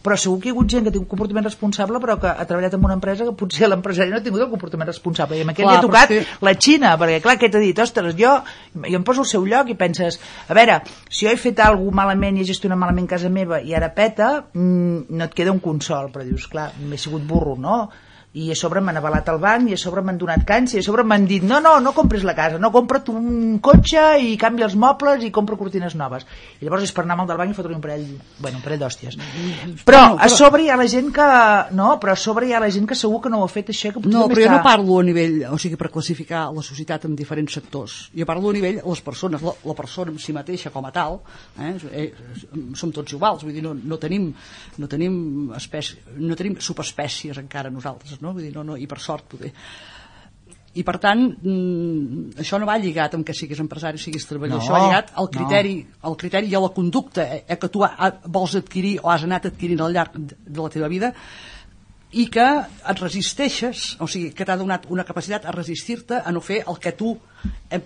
Speaker 3: però segur que hi ha hagut gent que ha tingut comportament responsable però que ha treballat en una empresa que potser l'empresari no ha tingut el comportament responsable i amb aquest
Speaker 9: Clar,
Speaker 3: li ha tocat
Speaker 9: és
Speaker 3: la Xina, perquè clar, què t'ha dit? Ostres, jo, jo em poso al seu lloc i penses, a veure, si jo he fet alguna malament i he gestionat malament casa meva i ara peta, mm, no et queda un consol, però dius, clar, m'he sigut burro, no? I a sobre m'han avalat al banc i a sobre m'han donat càncer i a sobre m'han dit no, no, no compris la casa, no compra't un cotxe i canvia els mobles i compra cortines noves i llavors és per anar amb el del banc i fotre un parell bueno, un parell d'hòsties però a sobre hi ha la gent que no, però a sobre hi ha la gent que segur que no ho ha fet això que
Speaker 9: No, però jo no parlo a nivell, o sigui, per classificar la societat en diferents sectors. Jo parlo a nivell les persones, la, la persona en si mateixa com a tal, eh, eh, som tots iguals, vull dir, no, no tenim, no tenim, espècie, no tenim subespècies encara nosaltres, no? Vull dir, no, no, i per sort poder. I per tant, mm, això no va lligat amb que siguis empresari o siguis treballador,
Speaker 3: No,
Speaker 9: això va lligat al
Speaker 3: no.
Speaker 9: criteri, al criteri i a la conducta eh, que tu ha, vols adquirir o has anat adquirint al llarg de la teva vida i que et resisteixes, o sigui, que t'ha donat una capacitat a resistir-te a no fer el que tu... Hem...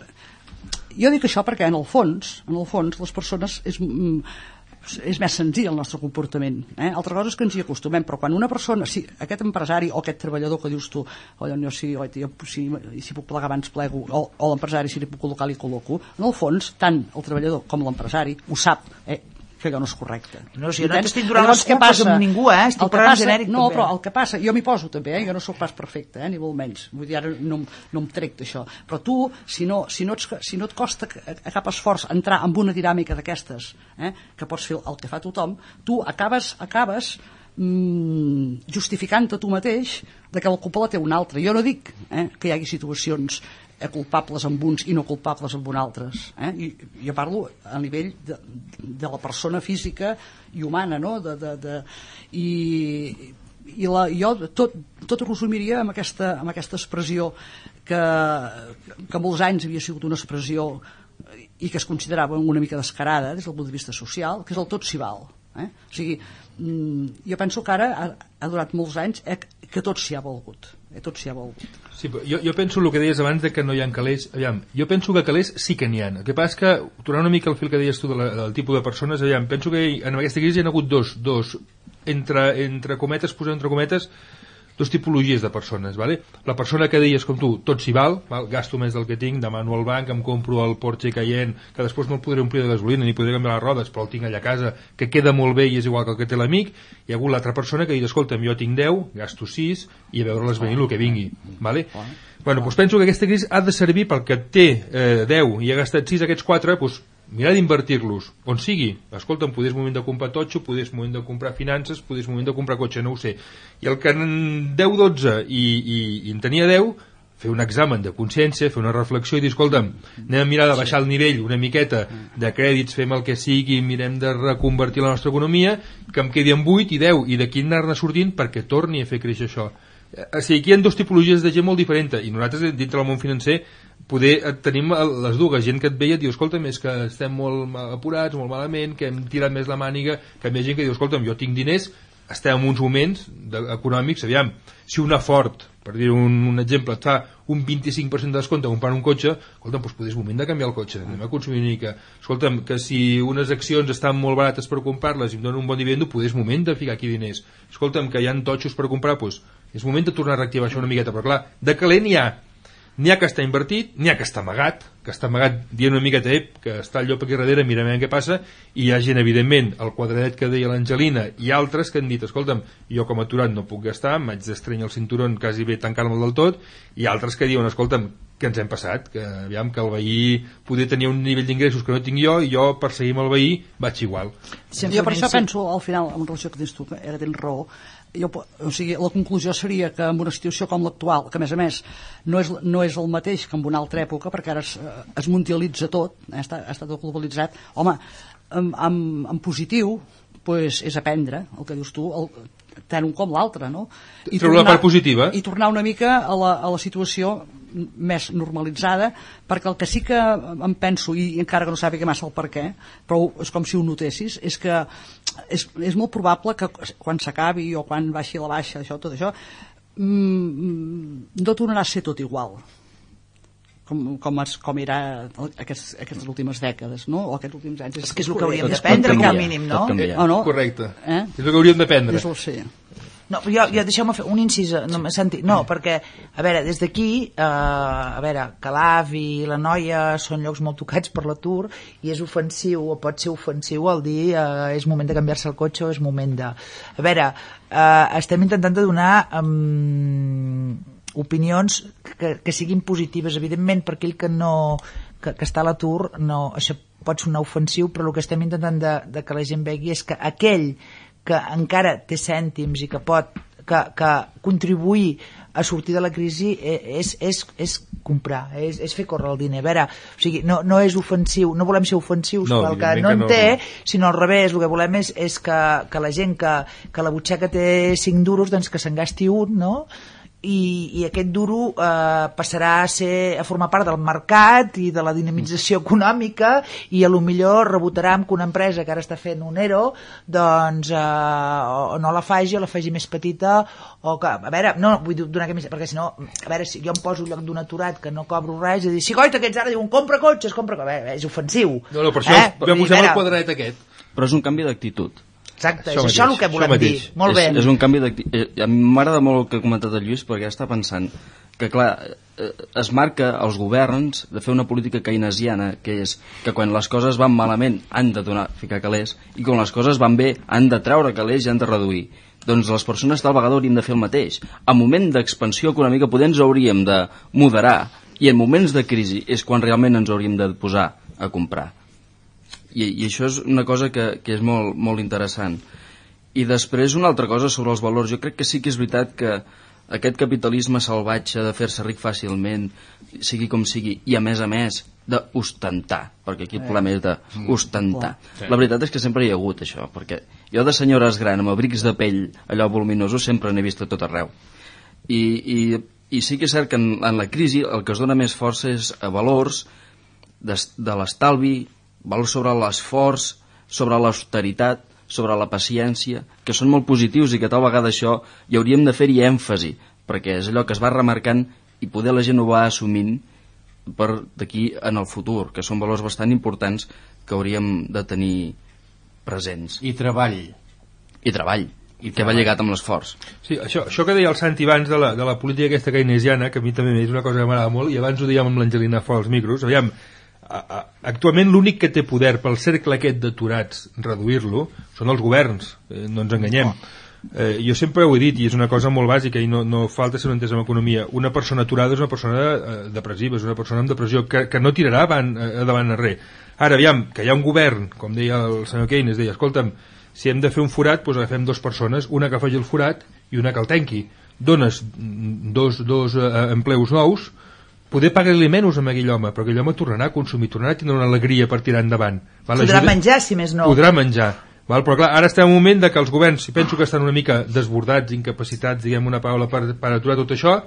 Speaker 9: Jo dic això perquè en el fons, en el fons les persones és, mm, és més senzill el nostre comportament. Eh? Altra cosa és que ens hi acostumem, però quan una persona, si aquest empresari o aquest treballador que dius tu, o jo si, o, jo, si, si puc plegar abans plego, o, o l'empresari si li puc col·locar li col·loco, en el fons, tant el treballador com l'empresari ho sap, eh? Que allò no és correcte.
Speaker 3: No, si jo no t'estic donant les culpes
Speaker 9: passa?
Speaker 3: amb ningú, eh? Estic
Speaker 9: El que
Speaker 3: parlant
Speaker 9: passa-
Speaker 3: genèric,
Speaker 9: No,
Speaker 3: també.
Speaker 9: però el que passa, jo m'hi poso també, eh? jo no sóc pas perfecte, eh? ni molt menys, vull dir, ara no, no em trec d'això, però tu, si no, si no, ets, si no et costa a cap esforç entrar en una dinàmica d'aquestes, eh? que pots fer el que fa tothom, tu acabes, acabes mm, justificant-te tu mateix de que la culpa la té un altre. Jo no dic eh, que hi hagi situacions eh, culpables amb uns i no culpables amb un altres. Eh? I, jo parlo a nivell de, de la persona física i humana, no? De, de, de, I, i la, jo tot, tot resumiria amb aquesta, amb aquesta expressió que, que molts anys havia sigut una expressió i que es considerava una mica descarada des del punt de vista social, que és el tot s'hi val. Eh? O sigui, mm, jo penso que ara ha, ha durat molts anys eh, que tot s'hi ha volgut. Eh, tot s'hi ha volgut.
Speaker 11: Sí, jo, jo penso el que deies abans de que no hi ha calés. Aviam, jo penso que calés sí que n'hi ha. El que passa és que, tornant una mica al fil que deies tu de la, del tipus de persones, aviam, penso que en aquesta crisi hi ha hagut dos, dos. Entre, entre cometes, posem entre cometes dos tipologies de persones, vale? la persona que deies com tu, tot s'hi val, val, gasto més del que tinc, demano al banc, em compro el Porsche Cayenne, que després no el podré omplir de gasolina ni podré canviar les rodes, però el tinc allà a casa, que queda molt bé i és igual que el que té l'amic, hi ha hagut l'altra persona que diu, escolta'm, jo tinc 10, gasto 6 i a veure-les venir el que vingui, vale? Bueno, doncs penso que aquesta crisi ha de servir pel que té eh, 10 i ha gastat 6 aquests 4, doncs mirar d'invertir-los on sigui. Escolta'm, podés moment de comprar totxo, podés moment de comprar finances, podés moment de comprar cotxe, no ho sé. I el que en 10-12 i, i, i en tenia 10, fer un examen de consciència, fer una reflexió i dir, escolta'm, anem a mirar de baixar el nivell una miqueta de crèdits, fem el que sigui, mirem de reconvertir la nostra economia, que em quedi amb 8 i 10, i d'aquí anar-ne sortint perquè torni a fer créixer això. Eh, O sigui, aquí hi ha dues tipologies de gent molt diferents, i nosaltres, dintre del món financer, poder eh, tenim les dues, gent que et veia i et diu, escolta'm, és que estem molt apurats, molt malament, que hem tirat més la màniga, que hi gent que diu, escolta'm, jo tinc diners, estem en uns moments econòmics, aviam, si una fort, per dir un, un exemple, et fa un 25% de descompte comprant un cotxe, escolta'm, doncs potser és moment de canviar el cotxe, anem a consumir una mica. Escolta'm, que si unes accions estan molt barates per comprar-les i em donen un bon dividendo, potser és moment de ficar aquí diners. Escolta'm, que hi ha totxos per comprar, doncs és moment de tornar a reactivar això una miqueta, però clar, de calent n'hi ha n'hi ha que està invertit, n'hi ha que està amagat, que està amagat dient una miqueta, ep, que està el llop aquí darrere, mirem què passa, i hi ha gent, evidentment, el quadradet que deia l'Angelina, i altres que han dit, escolta'm, jo com a aturat no puc gastar, m'haig d'estrenyar el cinturón quasi bé tancant-me'l del tot, i altres que diuen, escolta'm, que ens hem passat, que aviam que el veí poder tenir un nivell d'ingressos que no tinc jo, i jo, per seguir amb el veí, vaig igual.
Speaker 9: jo per això penso, al final, en relació que tens tu, que ara tens raó, jo, o sigui, la conclusió seria que en una situació com l'actual, que a més a més no és, no és el mateix que en una altra època, perquè ara es, es mundialitza tot, eh, està, està tot globalitzat, home, en, en, en positiu, pues, és aprendre, el que dius tu, el, tant un com l'altre, no?
Speaker 11: Treure la part positiva.
Speaker 9: I tornar una mica a la, a la situació més normalitzada, perquè el que sí que em penso, i encara que no sàpiga massa el per què, però és com si ho notessis, és que és, és molt probable que quan s'acabi o quan baixi la baixa, això, tot això, mm, no tornarà a ser tot igual com, com, es, com era aquests, aquestes últimes dècades, no? O aquests últims anys.
Speaker 3: És que és el que hauríem d'aprendre, com a mínim, no?
Speaker 9: canvia. O no?
Speaker 11: Correcte.
Speaker 9: Eh?
Speaker 11: És el que hauríem d'aprendre.
Speaker 9: És el sí.
Speaker 3: No, jo, jo deixeu-me fer un incís, no m'he sentit, no, perquè, a veure, des d'aquí, eh, a veure, Calaf i la Noia són llocs molt tocats per l'atur i és ofensiu, o pot ser ofensiu el dir eh, és moment de canviar-se el cotxe o és moment de... A veure, eh, estem intentant de donar um, opinions que, que siguin positives, evidentment, per aquell que no que, que està a l'atur, no, això pot sonar ofensiu, però el que estem intentant de, de que la gent vegi és que aquell que encara té cèntims i que pot que, que contribuir a sortir de la crisi e- és, és, és comprar, és, és fer córrer el diner. A veure, o sigui, no, no és ofensiu, no volem ser ofensius
Speaker 11: No,
Speaker 3: pel que no en
Speaker 11: no.
Speaker 3: té, sinó al revés, el que volem és, és que, que la gent que, que la butxaca té 5 duros, doncs que se'n gasti un, no? I, i aquest duro eh, passarà a ser a formar part del mercat i de la dinamització econòmica i a lo millor rebotarà amb que una empresa que ara està fent un ERO doncs eh, o no la faci o la faci més petita o que, a veure, no, vull donar que més, perquè si no, a veure, si jo em poso al lloc d'un aturat que no cobro res i dir, si goita aquests ara diuen compra cotxes, compra, a veure, és ofensiu
Speaker 11: No, no, per això eh? Vam posar el
Speaker 3: veure,
Speaker 11: quadradet aquest.
Speaker 8: Però és un canvi d'actitud.
Speaker 3: Exacte,
Speaker 11: Això
Speaker 3: és això el
Speaker 11: mateix,
Speaker 3: que volem dir.
Speaker 11: mateix.
Speaker 3: Molt bé.
Speaker 8: És, és un canvi d'actitud. Eh, A mi m'agrada molt el que ha comentat el Lluís perquè està pensant que, clar, eh, es marca als governs de fer una política keynesiana, que és que quan les coses van malament han de donar, ficar calés, i quan les coses van bé han de treure calés i han de reduir. Doncs les persones tal vegada hauríem de fer el mateix. En moment d'expansió econòmica poder ens hauríem de moderar i en moments de crisi és quan realment ens hauríem de posar a comprar. I, i això és una cosa que, que és molt, molt interessant. I després una altra cosa sobre els valors. Jo crec que sí que és veritat que aquest capitalisme salvatge de fer-se ric fàcilment, sigui com sigui, i a més a més d'ostentar, perquè aquí el problema és d'ostentar.
Speaker 12: Sí.
Speaker 8: La veritat és que sempre hi ha hagut això, perquè jo de senyores gran amb abrics de pell allò voluminosos sempre n'he vist a tot arreu. I, i, i sí que és cert que en, en la crisi el que es dona més força és a valors de, de l'estalvi, valors sobre l'esforç, sobre l'austeritat, sobre la paciència, que són molt positius i que tal vegada això hi hauríem de fer-hi èmfasi, perquè és allò que es va remarcant i poder la gent ho va assumint per d'aquí en el futur, que són valors bastant importants que hauríem de tenir presents.
Speaker 10: I treball.
Speaker 8: I treball, I que va lligat amb l'esforç.
Speaker 11: Sí, això, això que deia el Santi abans de la, de la política aquesta keynesiana, que a mi també és una cosa que m'agrada molt, i abans ho dèiem amb l'Angelina fora els micros, aviam, actualment l'únic que té poder pel cercle aquest d'aturats reduir-lo són els governs, eh, no ens enganyem. Eh, jo sempre ho he dit, i és una cosa molt bàsica i no, no falta ser entès en economia una persona aturada és una persona eh, depressiva és una persona amb depressió que, que no tirarà avant, eh, davant a res. Ara aviam, que hi ha un govern, com deia el senyor Keynes deia, escolta'm, si hem de fer un forat doncs agafem dues persones, una que faci el forat i una que el tanqui. Dones mm, dos, dos eh, empleus nous, poder pagar-li menys a aquell home, però aquell home tornarà a consumir, tornarà a tindre una alegria per tirar endavant. Val?
Speaker 3: Podrà menjar, si més no.
Speaker 11: Podrà menjar. Val? Però clar, ara estem en un moment de que els governs, si penso que estan una mica desbordats, incapacitats, diguem una paraula, per, per aturar tot això,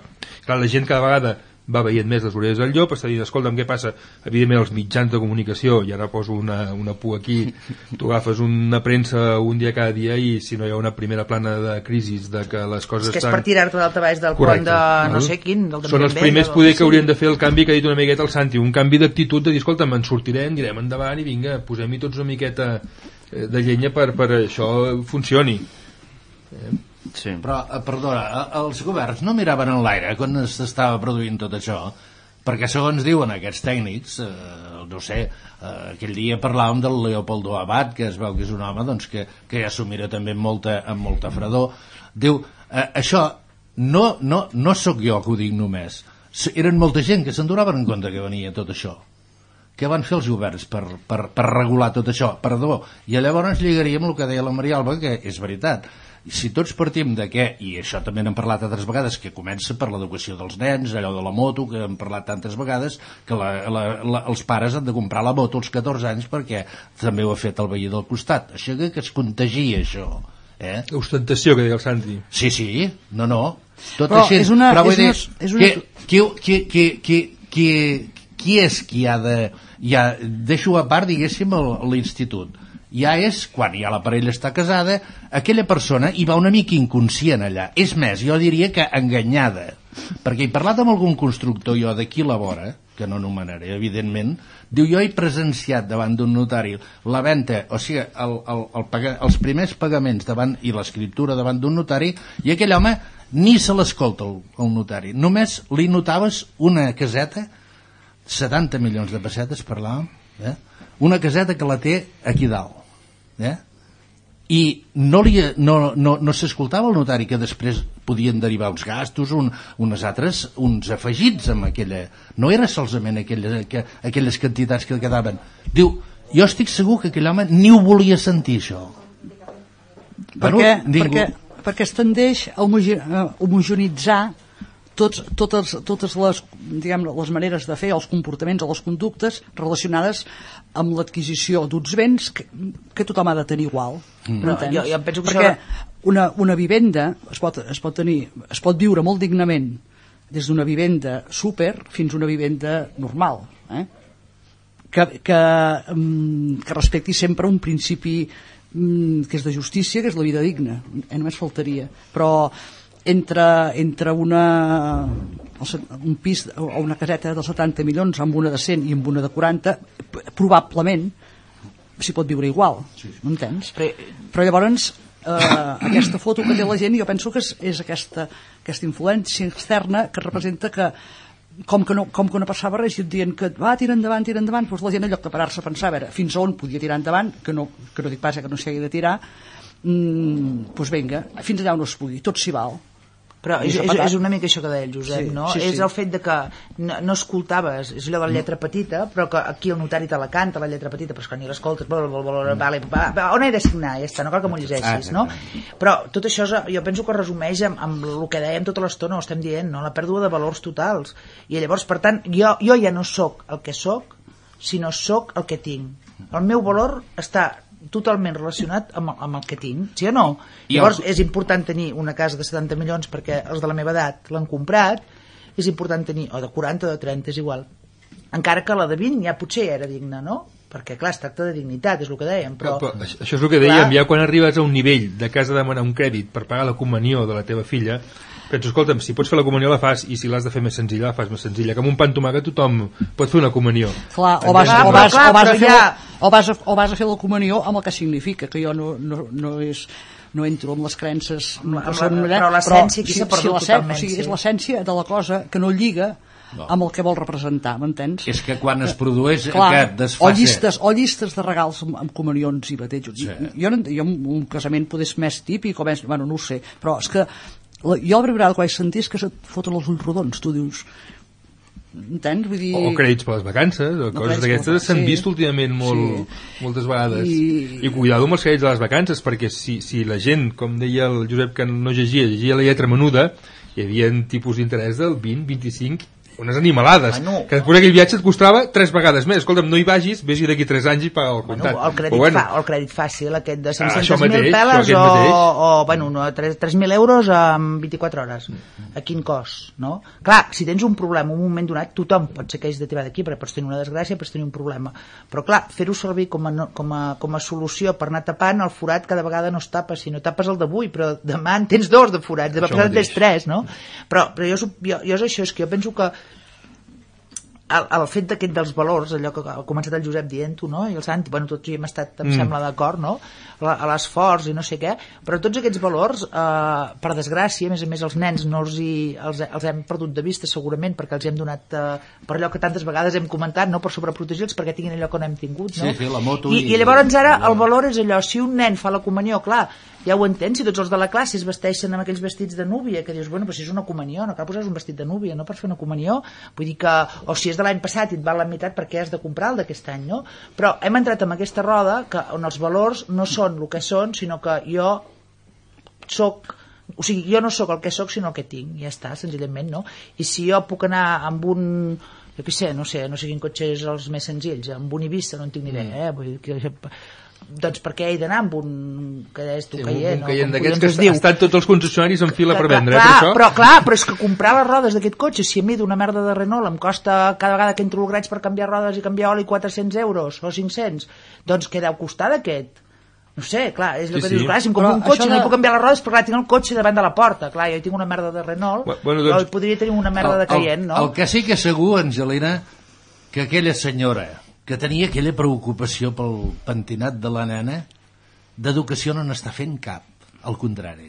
Speaker 11: clar, la gent cada vegada va veient més les orelles del llop, està dient, escolta'm, què passa? Evidentment, els mitjans de comunicació, i ara poso una, una pua aquí, tu agafes una premsa un dia cada dia i si no hi ha una primera plana de crisi de que les coses
Speaker 3: És que és
Speaker 11: estan...
Speaker 3: per tirar-te d'alta baix del
Speaker 11: Correcte,
Speaker 3: pont de no sé quin, del de
Speaker 11: Són els primers
Speaker 3: del-
Speaker 11: poder que haurien de fer el canvi que ha dit una miqueta el Santi, un canvi d'actitud de dir, escolta, en sortirem, anirem endavant i vinga, posem-hi tots una miqueta eh, de llenya per, per això funcioni.
Speaker 8: Sí.
Speaker 10: Però, eh, perdona, eh, els governs no miraven en l'aire quan s'estava produint tot això? Perquè segons diuen aquests tècnics, eh, no sé, eh, aquell dia parlàvem del Leopoldo Abad, que es veu que és un home doncs, que, que ja s'ho mira també amb molta, amb molta fredor. Diu, eh, això no, no, no sóc jo que ho dic només. Eren molta gent que se'n donaven en compte que venia tot això. Què van fer els governs per, per, per regular tot això? Perdó. I llavors lligaríem el que deia la Maria Alba, que és veritat. Si tots partim de què, i això també n'hem parlat altres vegades, que comença per l'educació dels nens, allò de la moto, que hem parlat tantes vegades, que la, la, la, els pares han de comprar la moto als 14 anys perquè també ho ha fet el veí del costat. Això que, que es contagia, això. Eh?
Speaker 11: Ostentació, que deia el Santi.
Speaker 10: Sí, sí, no, no. Tot
Speaker 9: Però
Speaker 10: així.
Speaker 9: és una-
Speaker 10: Però vull
Speaker 9: és
Speaker 10: dir,
Speaker 9: una- és una-
Speaker 10: qui, qui, qui, qui, qui, qui, qui és qui ha de... Ja, deixo a part, diguéssim, el- l'institut. Ja és, quan ja la parella està casada, aquella persona hi va una mica inconscient allà. És més, jo diria que enganyada. Perquè he parlat amb algun constructor jo d'aquí la vora, que no anomenaré, evidentment, diu, jo he presenciat davant d'un notari la venda, o sigui, el, el, el paga, els primers pagaments davant i l'escriptura davant d'un notari, i aquell home ni se l'escolta el, el notari. Només li notaves una caseta, 70 milions de pessetes parlàvem, eh? una caseta que la té aquí dalt. Eh? i no, li, no, no, no s'escoltava el notari que després podien derivar uns gastos, un, unes altres, uns afegits amb aquella... No era solament aquella, que, aquelles quantitats que quedaven. Diu, jo estic segur que aquell home ni ho volia sentir, això.
Speaker 9: perquè,
Speaker 10: ningú-
Speaker 9: perquè, perquè es tendeix a homogenitzar tots, totes, totes les, diguem, les maneres de fer, els comportaments o les conductes relacionades amb l'adquisició d'uns béns que, que tothom ha de tenir igual.
Speaker 3: Mm.
Speaker 9: M'entens?
Speaker 3: Però jo- jo penso que
Speaker 9: Perquè
Speaker 3: això-
Speaker 9: una, una vivenda es pot, es, pot tenir, es pot viure molt dignament des d'una vivenda súper fins a una vivenda normal. Eh? que, que, mm, que respecti sempre un principi mm, que és de justícia, que és la vida digna, eh, només faltaria. Però entre, entre una, un pis o una caseta de 70 milions amb una de 100 i amb una de 40, p- probablement s'hi pot viure igual, m'entens? Però, però llavors eh, aquesta foto que té la gent jo penso que és, és aquesta, aquesta influència externa que representa que com que, no, com que no passava res i et dient que va, tira endavant, tira endavant doncs la gent en lloc de parar-se a pensar a veure, fins a on podia tirar endavant que no, que no dic pas que no s'hi hagi de tirar mm, doncs vinga, fins allà on es pugui, tot s'hi val
Speaker 3: Però és, és, és una mica això que deia el Josep,
Speaker 9: Sí,
Speaker 3: no?
Speaker 9: sí,
Speaker 3: és
Speaker 9: sí.
Speaker 3: el fet de que no, no escoltaves, és allò de la lletra petita, però que aquí el notari te la canta, la lletra petita, però és que ni l'escoltes, bla, bla, bla, vale, va, va, on he de signar? Ja està, no cal que m'ho llegeixis,
Speaker 10: Ah,
Speaker 3: no? Però tot això és, jo penso que es resumeix amb, amb el que dèiem tota l'estona, ho estem dient, no? la pèrdua de valors totals. I llavors, per tant, jo, jo ja no sóc el que sóc, sinó sóc el que tinc. El meu valor està totalment relacionat amb, amb el que tinc, sí o no?
Speaker 10: I
Speaker 3: Llavors
Speaker 10: el-
Speaker 3: és important tenir una casa de 70 milions perquè els de la meva edat l'han comprat, és important tenir, o de 40 o de 30, és igual. Encara que la de 20 ja potser era digna, no? Perquè, clar, es tracta de dignitat, és el que dèiem, però...
Speaker 11: Però, però això és el que dèiem,
Speaker 3: Clar.
Speaker 11: ja quan arribes a un nivell de de demanar un crèdit per pagar la comunió de la teva filla, penso, escolta'm, si pots fer la comunió la fas i si l'has de fer més senzilla la fas més senzilla, que amb un pa amb tomàquet tothom pot fer una comunió
Speaker 9: Clar, o vas, o
Speaker 3: però
Speaker 9: vas, o vas,
Speaker 3: però
Speaker 9: a fer, o, vas a, o vas a fer la comunió amb el que significa, que jo no, no, no és no entro amb les creences
Speaker 3: Amb la- però l'essència aquí
Speaker 9: si-
Speaker 3: s'ha perdut
Speaker 9: si
Speaker 3: totalment,
Speaker 9: o sigui,
Speaker 3: sí.
Speaker 9: és l'essència de la cosa que no lliga amb el que vol representar, m'entens?
Speaker 10: És que quan es produeix
Speaker 9: Clar,
Speaker 10: aquest
Speaker 9: o
Speaker 10: desfase...
Speaker 9: llistes, o llistes de regals amb, amb comunions i batejos.
Speaker 10: Sí.
Speaker 9: Jo, no, jo un, casament poder ser més típic o més... Bueno, no ho sé, però és que jo primera vegada que vaig sentir és que se't foten els ulls rodons. Tu dius, entens? Vull dir...
Speaker 11: O crèdits per les vacances, o
Speaker 9: No,
Speaker 11: coses d'aquestes s'han
Speaker 9: sí.
Speaker 11: vist últimament molt,
Speaker 9: Sí.
Speaker 11: moltes vegades.
Speaker 9: I-
Speaker 11: I... cuidado amb els crèdits de les vacances, perquè si, si la gent, com deia el Josep, que no llegia, llegia la lletra menuda, hi havia tipus d'interès del 20, 25, unes animalades,
Speaker 3: Bueno.
Speaker 11: que després aquell viatge et costava tres vegades més. Escolta'm, no hi vagis, vés-hi d'aquí tres anys i paga el
Speaker 3: Bueno,
Speaker 11: comptat.
Speaker 3: el, crèdit
Speaker 11: Però
Speaker 3: fa, el crèdit fàcil, aquest de
Speaker 11: Ah, això
Speaker 3: 500.000
Speaker 11: mateix, això,
Speaker 3: peles o, o, bueno, no, 3 3.000 euros en 24 hores. A quin cost, no? Clar, si tens un problema un moment donat, tothom pot ser que hagis de tirar d'aquí, perquè pots tenir una desgràcia, pots tenir un problema. Però clar, fer-ho servir com a, no- com, a, com a solució per anar tapant el forat cada vegada no es tapa, si no tapes el d'avui, però demà en tens dos de forats, demà passat en tens tres, no? Però, però jo, jo, jo és això, és que jo penso que el, el fet d'aquest dels valors, allò que ha començat el Josep dient-ho, no? i el Santi, bueno, tots hi hem estat, em
Speaker 11: Mm.
Speaker 3: sembla, d'acord, no? A l'esforç i no sé què, però tots aquests valors, eh, per desgràcia, a més a més els nens no els, hi, els, els hem perdut de vista segurament perquè els hem donat eh, per allò que tantes vegades hem comentat, no? per sobreprotegir-los perquè tinguin allò que no hem tingut. No?
Speaker 10: Sí, sí, la moto
Speaker 3: I,
Speaker 10: i-
Speaker 3: I llavors ara el valor és allò, si un nen fa la comunió, clar, ja ho entens, si tots els de la classe es vesteixen amb aquells vestits de núvia, que dius, bueno, però si és una comunió, no cal posar un vestit de núvia, no per fer una comunió, vull dir que, o si és de l'any passat i et val la meitat, per què has de comprar el d'aquest any, no? Però hem entrat en aquesta roda que, on els valors no són el que són, sinó que jo soc o sigui, jo no sóc el que sóc sinó el que tinc, ja està, senzillament, no? I si jo puc anar amb un jo què sé, no sé, no sé quin cotxe és els més senzills, amb un Ibiza no en tinc ni idea, eh? Vull dir que, doncs per què he d'anar amb un que és tu
Speaker 11: Sí, un,
Speaker 3: Cayenne,
Speaker 11: un caient d'aquests
Speaker 3: collons
Speaker 11: que
Speaker 3: es diu?
Speaker 11: estan tots els concessionaris en fila per
Speaker 3: Clar,
Speaker 11: vendre, eh,
Speaker 3: clar,
Speaker 11: per això.
Speaker 3: Però clar, però és que comprar les rodes d'aquest cotxe, si a mi d'una merda de Renault em costa cada vegada que entro al graig per canviar rodes i canviar oli 400 euros o 500, doncs què deu costar d'aquest? No sé, clar, és el
Speaker 11: Sí,
Speaker 3: que
Speaker 11: sí.
Speaker 3: dius, clar, si em compro
Speaker 9: Però
Speaker 3: un cotxe no
Speaker 9: de-
Speaker 3: li puc canviar les rodes, però clar, tinc el cotxe davant de la porta, clar, jo tinc una merda de Renault,
Speaker 11: Bu- bueno,
Speaker 3: però
Speaker 11: doncs-
Speaker 3: podria tenir una merda de Cayenne, no?
Speaker 10: El, el que sí que és segur, Angelina, que aquella senyora que tenia aquella preocupació pel pentinat de la nena, d'educació no n'està fent cap, al contrari.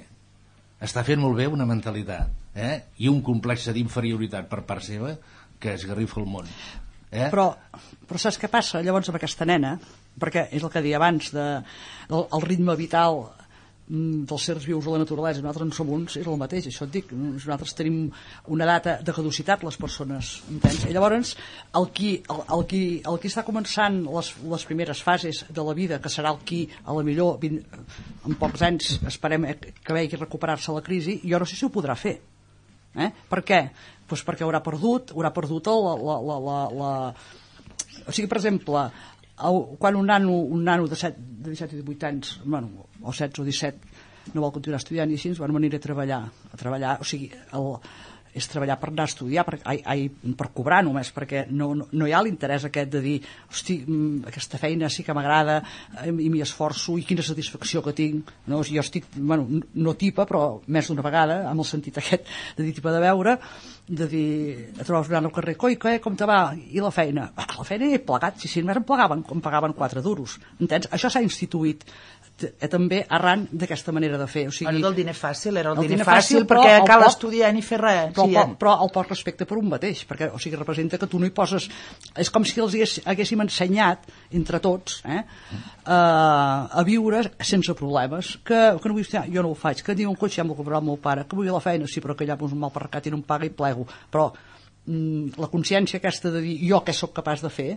Speaker 10: Està fent molt bé una mentalitat eh? i un complex d'inferioritat per part seva que esgarrifa el món. Eh?
Speaker 9: Però, però saps què passa llavors amb aquesta nena? Perquè és el que deia abans, de, el, el ritme vital dels sers vius a la naturalesa, nosaltres en som uns, és el mateix, això et dic, nosaltres tenim una data de caducitat, les persones, entens? I llavors, el qui, el, el qui, el qui està començant les, les primeres fases de la vida, que serà el qui, a la millor, en pocs anys, esperem que vegi recuperar-se la crisi, jo no sé si ho podrà fer. Eh? Per què? Pues perquè haurà perdut, haurà perdut el, la, la, la, la... O sigui, per exemple, el, quan un nano, un nano de, 7, de 17 i 18 anys, bueno, o 16 o 17, no vol continuar estudiant i així, van venir a treballar, a treballar, o sigui, el, és treballar per anar a estudiar, per, ai, ai, per cobrar només, perquè no, no, no hi ha l'interès aquest de dir, hosti, mm, aquesta feina sí que m'agrada i m'hi esforço i quina satisfacció que tinc. No? O sigui, jo estic, bueno, no tipa, però més d'una vegada, amb el sentit aquest de dir tipa de veure, de dir, et trobes anant al carrer, coi, coi, com te va? I la feina? Ah, la feina he plegat, si sí, només em pagaven, em pagaven 4 duros. Entens? Això s'ha instituït també arran d'aquesta manera de fer. O sigui,
Speaker 3: Bueno, del diner fàcil, era el,
Speaker 9: el
Speaker 3: diner,
Speaker 9: diner
Speaker 3: fàcil,
Speaker 9: fàcil,
Speaker 3: perquè cal
Speaker 9: poc-
Speaker 3: estudiar ni fer res.
Speaker 9: però,
Speaker 3: sí, eh?
Speaker 9: però el poc respecte per un mateix perquè o sigui, representa que tu no hi poses és com si els hagués, haguéssim ensenyat entre tots eh, a, a viure sense problemes que, que no vull estar, jo no ho faig que tinc un cotxe ja m'ho comprarà el meu pare que vull a la feina, sí, però que allà pues, un mal percat i no em paga i plego però mm, la consciència aquesta de dir jo què sóc capaç de fer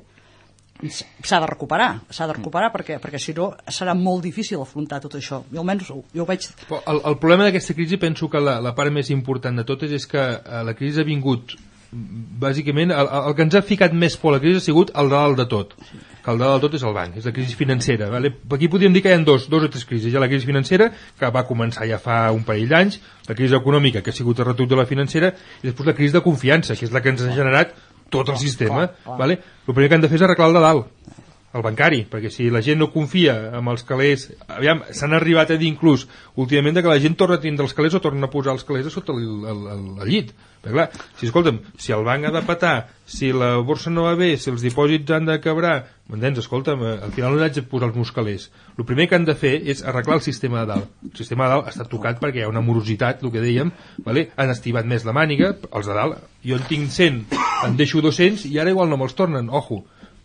Speaker 9: s'ha de recuperar, s'ha de recuperar perquè, perquè si no serà molt difícil afrontar tot això. Jo almenys ho- jo ho veig
Speaker 11: Però el, el problema d'aquesta crisi penso que la, la part més important de totes és que eh, la crisi ha vingut bàsicament el, el que ens ha ficat més por a la crisi ha sigut el de dalt de tot que el de dalt de tot és el banc, és la crisi financera vale? aquí podríem dir que hi ha dos, dos o tres crisis hi ha la crisi financera que va començar ja fa un parell d'anys la crisi econòmica que ha sigut el retuc de la financera i després la crisi de confiança que és la que ens ha generat tot el sistema vale? el primer que han de fer és arreglar el de dalt el bancari, perquè si la gent no confia amb els calés, aviam, s'han arribat a dir inclús últimament que la gent torna a tindre els calés o torna a posar els calés a sota el, el, el, el llit. Perquè clar, si escolta'm, si el banc ha de petar, si la borsa no va bé, si els dipòsits han de quebrar, m'entens? Escolta'm, eh, al final no haig de posar els meus calés. El primer que han de fer és arreglar el sistema de dalt. El sistema de dalt està tocat perquè hi ha una morositat, el que dèiem, vale? han estivat més la màniga, els de dalt, jo en tinc 100, en deixo 200 i ara igual no me'ls tornen, ojo,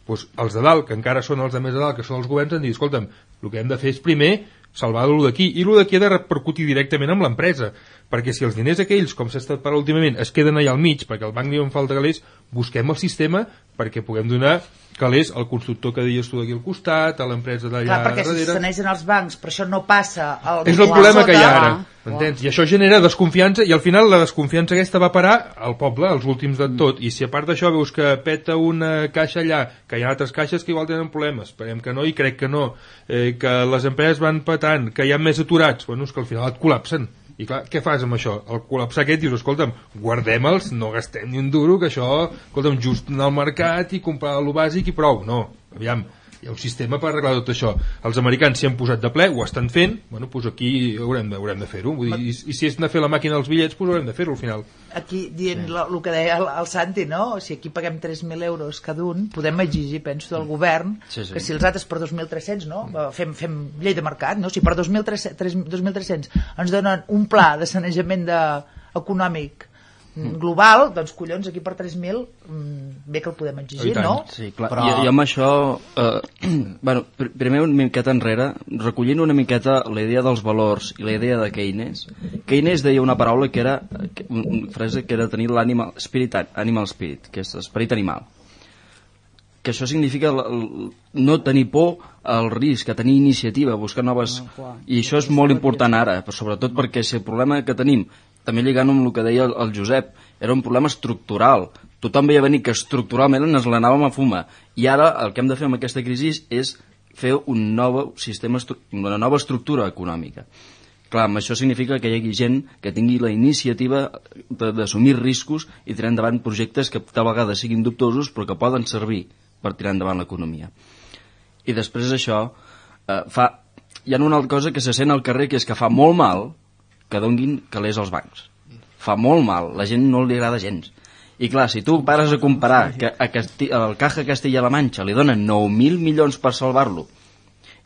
Speaker 11: doncs els de dalt, que encara són els de més de dalt, que són els governs, han dit, escolta'm, el que hem de fer és primer salvar lo d'aquí. I lo d'aquí ha de repercutir directament amb l'empresa, perquè si els diners aquells, com s'ha estat parlant últimament, es queden allà al mig, perquè el banc li en falta calés, busquem el sistema perquè puguem donar calés al constructor que deies tu d'aquí al costat, a l'empresa d'allà
Speaker 3: Clar, perquè si
Speaker 11: darrere...
Speaker 3: s'aneixen els bancs, però això no passa al
Speaker 11: És el problema que hi ha ara, entens? I això genera desconfiança i al final la desconfiança aquesta va parar al poble, als últims de tot. I si a part d'això veus que peta una caixa allà, que hi ha altres caixes que igual tenen problemes, esperem que no i crec que no, eh, que les empreses van petant, que hi ha més aturats, bueno, és que al final et col·lapsen. I clar, què fas amb això? El col·lapsar aquest dius, escolta'm, guardem-els, no gastem ni un duro, que això, escolta'm, just anar al mercat i comprar el bàsic i prou. No, aviam, hi ha un sistema per arreglar tot això. Els americans s'hi han posat de ple, ho estan fent, bueno, doncs aquí haurem de, haurem de fer-ho. Vull dir, i, I si és de fer la màquina dels bitllets, doncs haurem de fer-ho al final.
Speaker 3: Aquí dient sí. el que deia el, el Santi, no? Si aquí paguem 3.000 euros cada un, podem exigir, penso, del govern,
Speaker 8: Sí, sí.
Speaker 3: que si els altres per 2.300, no? Fem, fem llei de mercat, no? Si per 2.300 2.300 ens donen un pla de sanejament de, econòmic mm, global, doncs collons, aquí per 3.000 mm, bé que el podem exigir, no?
Speaker 8: Sí, clar.
Speaker 10: Però-.
Speaker 8: I, I amb això, eh, bueno, pr primer una miqueta enrere, recollint una miqueta la idea dels valors i la idea de Keynes. Keynes deia una paraula que era, una frase que era tenir l'animal spirit, animal spirit, que és esperit animal. Que això significa l- l- no tenir por al risc, a tenir iniciativa, buscar noves... I això és molt important ara, però sobretot perquè si el problema que tenim, també lligant amb el que deia el, el Josep, era un problema estructural. Tothom veia venir que estructuralment ens l'anàvem a fumar. I ara el que hem de fer amb aquesta crisi és fer un nou sistema, una nova estructura econòmica. Clar, això significa que hi hagi gent que tingui la iniciativa d'assumir riscos i tirar endavant projectes que tal vegada siguin dubtosos però que poden servir per tirar endavant l'economia. I després d'això, eh, fa... hi ha una altra cosa que se sent al carrer que és que fa molt mal que donguin calés als bancs. Fa molt mal, la gent no li agrada gens. I clar, si tu pares a comparar que a Casti al Caja Castilla-La Manxa li donen 9.000 milions per salvar-lo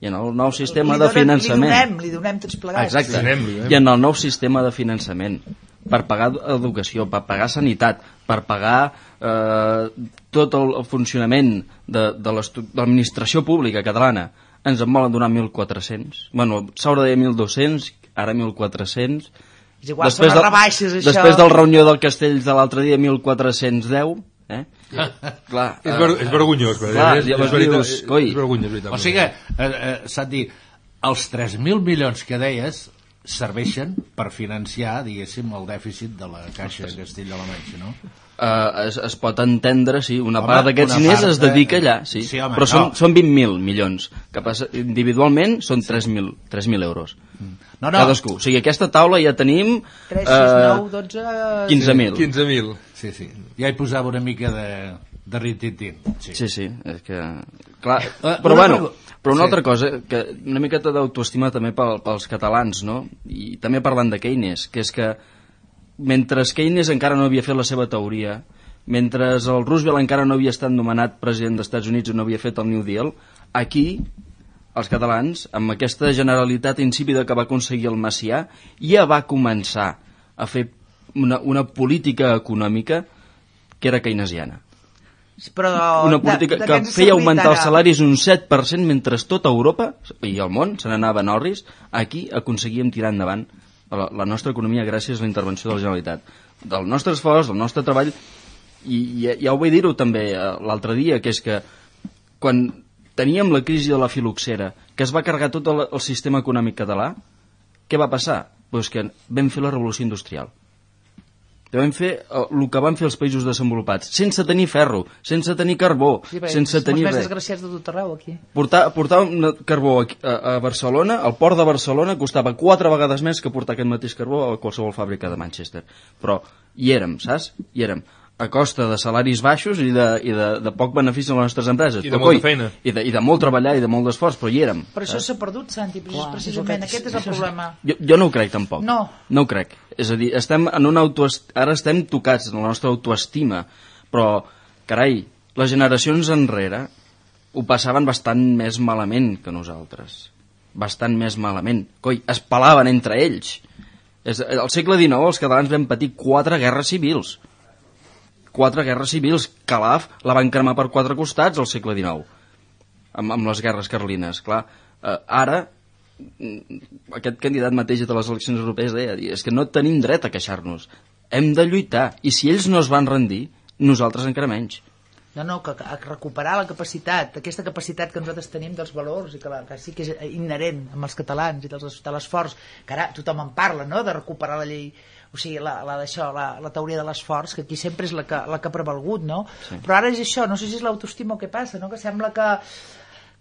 Speaker 8: i en el nou sistema
Speaker 3: li
Speaker 8: de
Speaker 3: donem,
Speaker 8: finançament...
Speaker 3: Li donem, li donem tots plegats.
Speaker 8: Exacte.
Speaker 11: Donem-li, eh?
Speaker 8: I en el nou sistema de finançament, per pagar educació, per pagar sanitat, per pagar eh, tot el el funcionament de, de l'administració pública catalana, ens en volen donar 1.400. Bueno, s'haurà de dir 1.200, ara 1.400.
Speaker 3: És igual, són les rebaixes, això.
Speaker 8: Després del reunió del Castells de l'altre dia, 1.410. Eh? Clar,
Speaker 11: És, ver, és vergonyós, però
Speaker 8: Clar,
Speaker 11: és, és, veritat,
Speaker 8: dius, coi.
Speaker 11: és vergonyós, és veritat.
Speaker 10: O sigui, eh, eh, Santi, els 3.000 milions que deies serveixen per financiar, diguéssim, el dèficit de la Caixa de Castella-La Manxa, no?
Speaker 8: Uh, es, es pot entendre, sí, una
Speaker 10: Home,
Speaker 8: part d'aquests diners
Speaker 10: part
Speaker 8: es
Speaker 10: de-
Speaker 8: dedica allà, sí,
Speaker 10: Sí, home,
Speaker 8: però són,
Speaker 10: no.
Speaker 8: són 20.000 milions, que passa, individualment són 3.000 3.000 euros.
Speaker 10: No, no.
Speaker 8: Cadascú. O sigui, aquesta taula ja tenim
Speaker 3: 3, 6,
Speaker 8: eh,
Speaker 3: 9, 12...
Speaker 8: 15.000.
Speaker 11: 15.000.
Speaker 10: Sí, sí. Ja hi posava una mica de, de rintintín. Sí.
Speaker 8: Sí, sí, és que... Clar,
Speaker 10: Eh,
Speaker 8: però bueno, però una
Speaker 10: Sí.
Speaker 8: altra cosa, que una miqueta d'autoestima també pel, pels catalans, no? I també parlant de Keynes, que és que mentre Keynes encara no havia fet la seva teoria, mentre el Roosevelt encara no havia estat nomenat president dels Estats Units i no havia fet el New Deal, aquí els catalans, amb aquesta generalitat insípida que va aconseguir el Macià, ja va començar a fer una, una política econòmica que era keynesiana.
Speaker 3: Però
Speaker 8: una
Speaker 3: de-
Speaker 8: política
Speaker 3: de
Speaker 8: que
Speaker 3: ens ha
Speaker 8: feia augmentar els salaris un 7% mentre tota Europa i el món se n'anava a Norris, aquí aconseguíem tirar endavant la, la nostra economia gràcies a la intervenció de la Generalitat. Del nostre esforç, del nostre treball, i, i ja ho vaig dir-ho també eh, l'altre dia, que és que quan teníem la crisi de la filoxera, que es va carregar tot el, el sistema econòmic català, què va passar? Pues que vam fer la revolució industrial que vam fer eh, el que van fer els països desenvolupats, sense tenir ferro, sense tenir carbó,
Speaker 3: Sí, perquè
Speaker 8: sense tenir res.
Speaker 3: desgraciats de tot arreu, aquí.
Speaker 8: Portar, portar un carbó a, a Barcelona, al port de Barcelona, costava quatre vegades més que portar aquest mateix carbó a qualsevol fàbrica de Manchester. Però hi érem, saps? Hi érem a costa de salaris baixos i de, i de, de poc benefici a les nostres empreses.
Speaker 11: I de
Speaker 8: Però,
Speaker 11: molta
Speaker 8: coi,
Speaker 11: feina.
Speaker 8: I de, I de molt treballar i de molt d'esforç, però hi érem.
Speaker 3: Però això s'ha perdut, Santi, però precisament aquest és el problema.
Speaker 8: Jo, jo no ho crec tampoc.
Speaker 3: No.
Speaker 8: No ho crec. És a dir, estem en una autoest... ara estem tocats en la nostra autoestima, però, carai, les generacions enrere ho passaven bastant més malament que nosaltres. Bastant més malament. Coi, es pelaven entre ells. És, al segle XIX els catalans vam patir quatre guerres civils. Quatre guerres civils. Calaf la van cremar per quatre costats al segle XIX amb, amb les guerres carlines, clar. Eh, ara mm, aquest candidat mateix de les eleccions europees deia, és que no tenim dret a queixar-nos, hem de lluitar, i si ells no es van rendir, nosaltres encara menys.
Speaker 3: No, no, que, que recuperar la capacitat, aquesta capacitat que nosaltres tenim dels valors i que, la, que sí que és inherent amb els catalans i dels, de l'esforç, que ara tothom en parla, no?, de recuperar la llei o sigui, la, la, d'això, la, la teoria de l'esforç, que aquí sempre és la que, la que ha prevalgut, no?
Speaker 8: Sí.
Speaker 3: Però ara és això, no sé si és l'autoestima o què passa, no? Que sembla que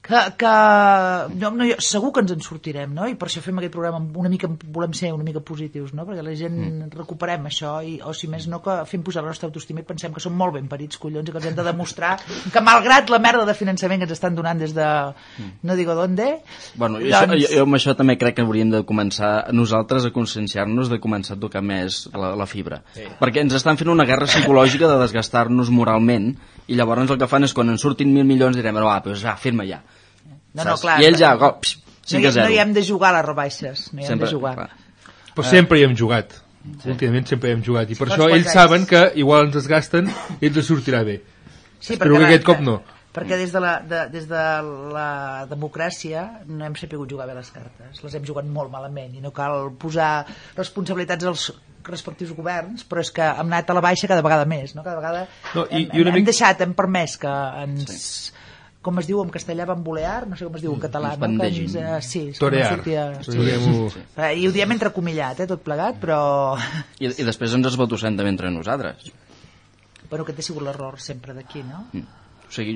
Speaker 3: que, que no, no, jo, segur que ens en sortirem no? i per això fem aquest programa una mica volem ser una mica positius no? perquè la gent mm. recuperem això i, o si més no que fem pujar la nostra autoestima i pensem que som molt ben parits collons i que ens hem de demostrar que malgrat la merda de finançament que ens estan donant des de no digo donde
Speaker 8: Bueno, doncs... això, jo, jo amb això també crec que hauríem de començar nosaltres a conscienciar-nos de començar a tocar més la, la fibra.
Speaker 7: Sí.
Speaker 8: Perquè ens estan fent una guerra psicològica de desgastar-nos moralment i llavors el que fan és quan en surtin mil milions direm, va, doncs va, firma ja.
Speaker 3: no, no, clar,
Speaker 8: I ells ja, oh, pss,
Speaker 3: no,
Speaker 8: sí
Speaker 3: hi,
Speaker 8: que
Speaker 3: no hi hem de jugar a les rebaixes no hi hem
Speaker 8: Sempre,
Speaker 3: de jugar
Speaker 8: clar.
Speaker 11: Però sempre hi hem jugat. Últimament sempre hi hem jugat. I per
Speaker 3: uns
Speaker 11: això ells
Speaker 3: anys.
Speaker 11: saben que igual ens desgasten i ens sortirà bé.
Speaker 3: Sí,
Speaker 11: Espero que aquest cop no.
Speaker 3: Perquè des de, la, de, des de la democràcia no hem sabut jugar bé les cartes. Les hem jugat molt malament i no cal posar responsabilitats als respectius governs, però és que hem anat a la baixa cada vegada més. No? Cada vegada
Speaker 11: No, i-
Speaker 3: hem,
Speaker 11: i una
Speaker 3: hem, hem
Speaker 11: mica-
Speaker 3: deixat, hem permès que ens... Com es diu en castellà, bambolear? No sé com es diu en català.
Speaker 8: ens
Speaker 3: No? Que ens, eh, sí, que
Speaker 11: Torear.
Speaker 3: sortia...
Speaker 11: Diguem-ho-
Speaker 3: Eh, I ho diem entrecomillat, eh, tot plegat, però...
Speaker 8: I, I després ens esbatussem també entre nosaltres.
Speaker 3: Bueno, aquest ha sigut l'error sempre d'aquí, no?
Speaker 8: O sigui,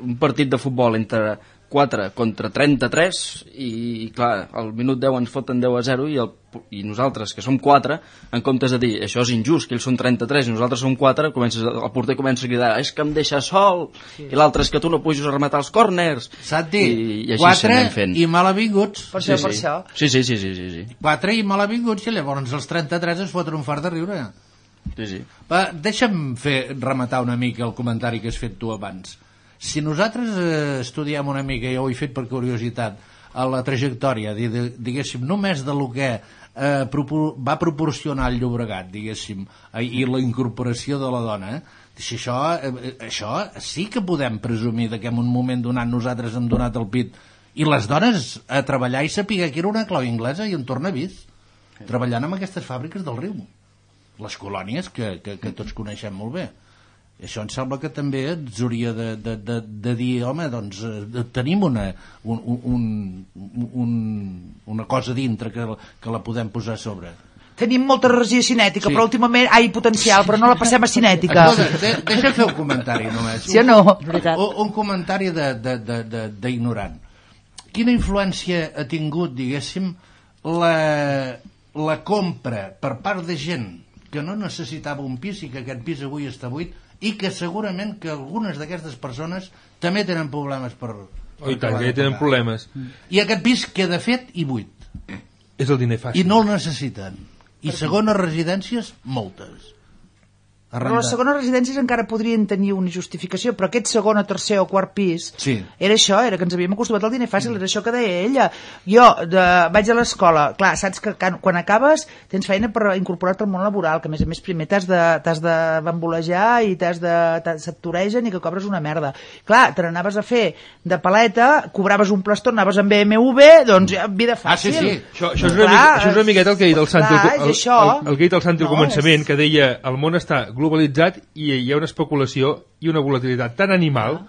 Speaker 8: un partit de futbol entre 4 contra 33 i, clar, al minut 10 ens foten 10 a 0 i, el, i nosaltres, que som 4, en comptes de dir això és injust, que ells són 33 i nosaltres som 4, comences, el porter comença a cridar és que em deixa sol, sí. i l'altre és que tu no puges a rematar els corners.
Speaker 10: Santi,
Speaker 8: I, i així
Speaker 10: quatre
Speaker 8: s'anem fent.
Speaker 10: i malavinguts.
Speaker 3: Per
Speaker 8: sí,
Speaker 3: això,
Speaker 8: sí.
Speaker 3: per això.
Speaker 8: Sí, sí, sí, sí, sí, sí.
Speaker 10: Quatre i malavinguts i llavors els 33 es foten un fart de riure.
Speaker 8: sí, sí.
Speaker 10: Va, deixa'm fer rematar una mica el comentari que has fet tu abans. Si nosaltres eh, estudiem una mica, jo ho he fet per curiositat, a la trajectòria, di- di- diguéssim, només de lo que eh, propor va proporcionar el Llobregat, diguéssim, eh, i la incorporació de la dona, si això, eh, això sí que podem presumir de que en un moment donat nosaltres hem donat el pit i les dones a treballar i saber que era una clau inglesa i en torna vist, treballant amb aquestes fàbriques del riu. Les colònies que, que, que tots coneixem molt bé això em sembla que també ens hauria de, de, de, de dir home, doncs eh, tenim una, un, un, un, una cosa dintre que, que la podem posar a sobre
Speaker 3: Tenim molta regia cinètica,
Speaker 10: Sí.
Speaker 3: però últimament... Ai, potencial, però no la passem a cinètica.
Speaker 10: Escolta, de, deixa fer un comentari només
Speaker 3: Sí o no? Veritat.
Speaker 10: un, un comentari d'ignorant. quina influència ha tingut diguéssim la, la compra per part de gent que no necessitava un pis i que aquest pis avui està buit i que segurament que algunes d'aquestes persones també tenen problemes per,
Speaker 11: Oh, i
Speaker 10: per
Speaker 11: tant, que ja tenen problemes.
Speaker 10: i aquest pis queda fet i buit
Speaker 11: És el diner fàcil.
Speaker 10: i no el necessiten i segones residències moltes
Speaker 3: Però les segones residències encara podrien tenir una justificació, però aquest segon o tercer o quart pis
Speaker 10: Sí.
Speaker 3: era això, era que ens havíem acostumat al diner fàcil, era això que deia ella. Jo de, vaig a l'escola, clar, saps que quan acabes tens feina per incorporar-te al món laboral, que a més a més primer t'has de, de bambolejar i t'has de, toregen i que cobres una merda. Clar, te n'anaves a fer de paleta, cobraves un plastó, anaves amb BMW, doncs ja, vida
Speaker 10: Ah, sí,
Speaker 3: fàcil.
Speaker 10: sí.
Speaker 11: Això, això, és una,
Speaker 3: Clar,
Speaker 11: mica, això és una miqueta el que ha dit el Santi, al, el,
Speaker 3: això.
Speaker 11: el, el, que ha dit el Santi al
Speaker 3: No,
Speaker 11: començament,
Speaker 3: és-
Speaker 11: que deia el món està globalitzat i hi ha una especulació i una volatilitat tan animal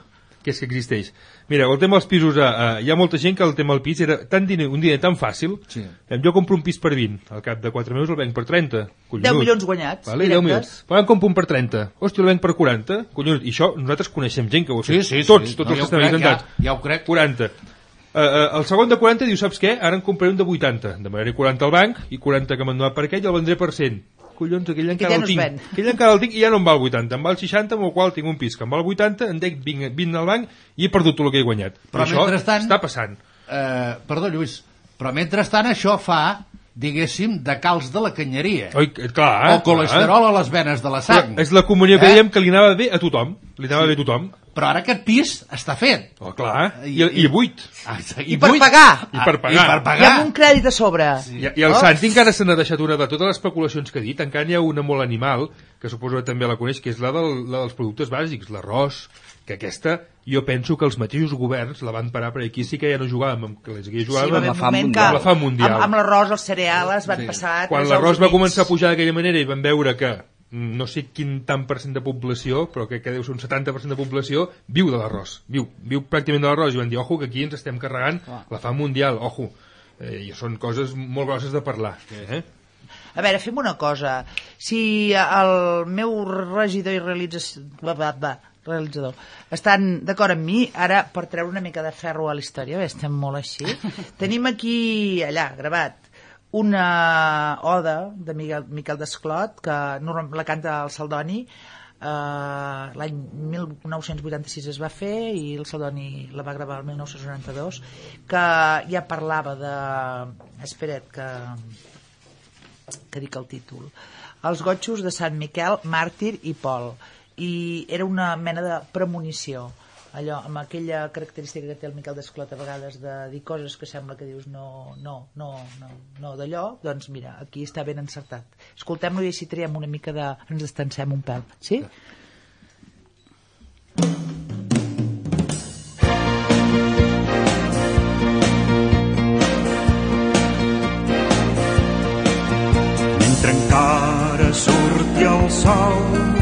Speaker 11: que és que existeix. Mira, el tema dels pisos, eh, eh, hi ha molta gent que el tema del pis era tan diner, un diner tan fàcil.
Speaker 10: Sí.
Speaker 11: Eh, Jo compro un pis per 20, al cap de 4 mesos el venc per 30. Collonut.
Speaker 3: 10 milions guanyats,
Speaker 11: Vale, 10 milions.
Speaker 3: directes.
Speaker 11: Però en compro un per 30. Hòstia, el venc per 40. Collonut. I això nosaltres coneixem gent que ho ha fet.
Speaker 10: Sí, sí, sí.
Speaker 11: Tots, tots
Speaker 10: No,
Speaker 11: els
Speaker 10: ja
Speaker 11: que
Speaker 10: ho
Speaker 11: estan intentats.
Speaker 10: ja- ja ho crec.
Speaker 11: 40. Uh, uh, el segon de 40 diu, saps què? Ara en compraré un de 80. Demanaré 40 al banc i 40 que m'han donat per aquell i el vendré per 100. Collons, aquell encara
Speaker 3: ja
Speaker 11: el
Speaker 3: no es
Speaker 11: tinc. Aquell encara el tinc i ja no em val 80. Em val 60, amb el qual tinc un pis que em val 80, en dec 20, 20 al banc i he perdut tot el que he guanyat.
Speaker 10: Però
Speaker 11: això
Speaker 10: mentrestant-
Speaker 11: està passant.
Speaker 10: eh, perdó Lluís però mentrestant això fa diguéssim de calç de la canyeria
Speaker 11: Oi, eh, clar,
Speaker 10: o colesterol a les venes de la sang
Speaker 11: Però és la comunió que
Speaker 10: Eh?
Speaker 11: dèiem que li anava bé a tothom. Li anava bé a tothom.
Speaker 10: Però ara aquest pis està fet.
Speaker 11: Oh, clar, i, i buit.
Speaker 10: Ah,
Speaker 3: I per
Speaker 10: buit.
Speaker 3: pagar.
Speaker 11: I per
Speaker 10: Ah,
Speaker 11: pagar.
Speaker 10: I per
Speaker 3: I
Speaker 10: pagar.
Speaker 3: amb un crèdit a sobre.
Speaker 11: I, i el
Speaker 3: Oh.
Speaker 11: Santi encara se n'ha deixat una de totes les especulacions que ha dit, encara n'hi ha una molt animal, que suposo que també la coneix, que és la, del, la dels productes bàsics, l'arròs, que aquesta, jo penso que els mateixos governs la van parar, perquè aquí sí que ja no jugàvem, amb, que les
Speaker 3: Sí,
Speaker 11: jugàvem
Speaker 3: haver
Speaker 11: amb,
Speaker 3: que
Speaker 8: mundial.
Speaker 11: La fam mundial.
Speaker 3: Amb, amb l'arròs, els cereals van
Speaker 10: Sí.
Speaker 3: passar...
Speaker 11: quan l'arròs va començar a pujar d'aquella manera i van veure que no sé quin tant per cent de població, però crec que deu ser un 70% de població, viu de l'arròs, viu, viu pràcticament de l'arròs, i van dir, ojo, que aquí ens estem carregant la fam mundial, ojo, eh, i són coses molt grosses de parlar. Eh?
Speaker 3: A veure, fem una cosa. Si el meu regidor i realització... Realitzador. Estan d'acord amb mi, ara per treure una mica de ferro a la història, bé, estem molt així, tenim aquí, allà, gravat, una oda de Miquel, Miquel Desclot, que la canta el Saldoni, Uh, l'any 1986 es va fer i el Saldoni la va gravar el 1992 que ja parlava de espera't que que dic el títol. Els gotxos de Sant Miquel, Màrtir i Pol i era una mena de premonició allò, amb aquella característica que té el Miquel Desclot a vegades de dir coses que sembla que dius no, no, no, no, no d'allò, doncs mira, aquí està ben encertat. Escoltem-lo i així triem una mica de... ens distancem un pèl, sí?
Speaker 12: mentre encara surti el sol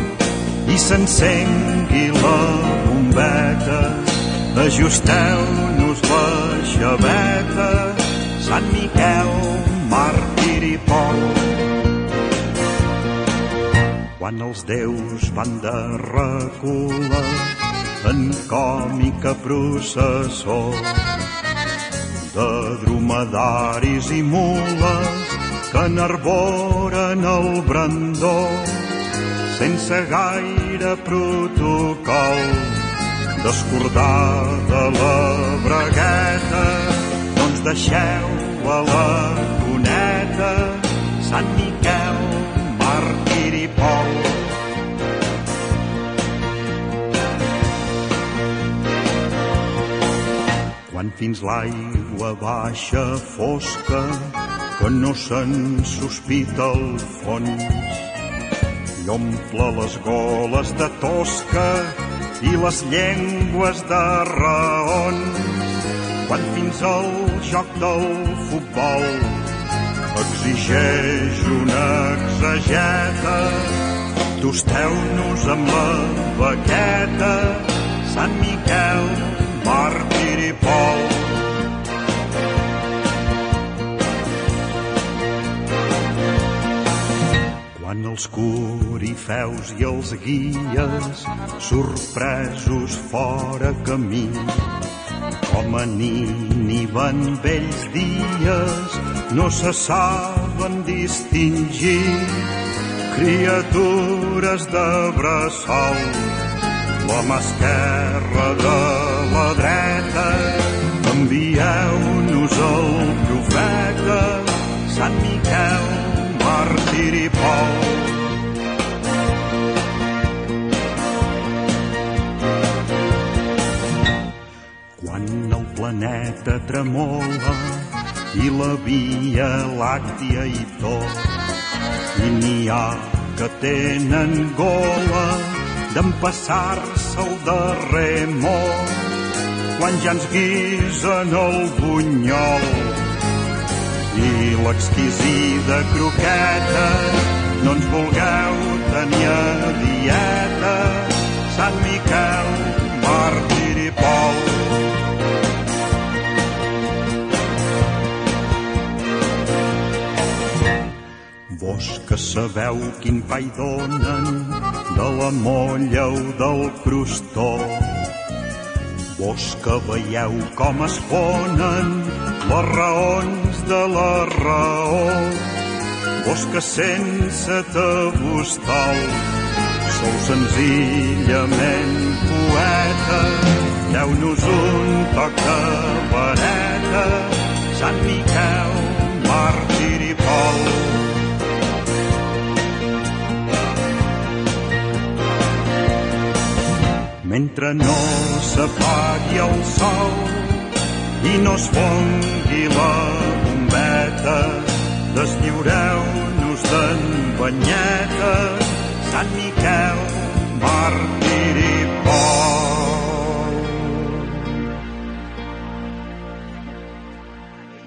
Speaker 12: i s'encengui la bombeta. Ajusteu-nos la xaveta Sant Miquel, màrtir i Pol quan els déus van de recula en còmica processó de dromedaris i mules que n'arboren el brandó sense gaire protocol descordada la bragueta doncs deixeu a la cuneta Sant Miquel, màrtir i Pol. Quan fins l'aigua baixa fosca que no se'n sospita el fons i omple les goles de tosca i les llengües de raons quan fins al joc del futbol exigeix una exegeta tosteu-nos amb la baqueta Sant Miquel, màrtir i Pol quan els corifeus i els guies sorpresos fora camí. Com a en vells dies no se saben distingir. Criatures de bressol la mà esquerra de la dreta. Envieu-nos el profeta Sant Miquel, màrtir i Pol quan el planeta tremola i la via làctia i tot i n'hi ha que tenen gola d'empassar-se el darrer món quan ja ens guisen el bunyol i l'exquisida croqueta no ens vulgueu tenir a dieta Sant Miquel, màrtir i Pol Vos que sabeu quin pa hi donen de la molla o del crostó. Vos que veieu com es ponen les raons de la raó. Que sense tabustal sou senzillament poeta. Deu-nos un toc de vareta, Sant Miquel, màrtir i Pol. mentre no s'apagui el sol i no es fongui la bombeta, desdiureu-nos d'en Banyeta, Sant Miquel, màrtir i Pol.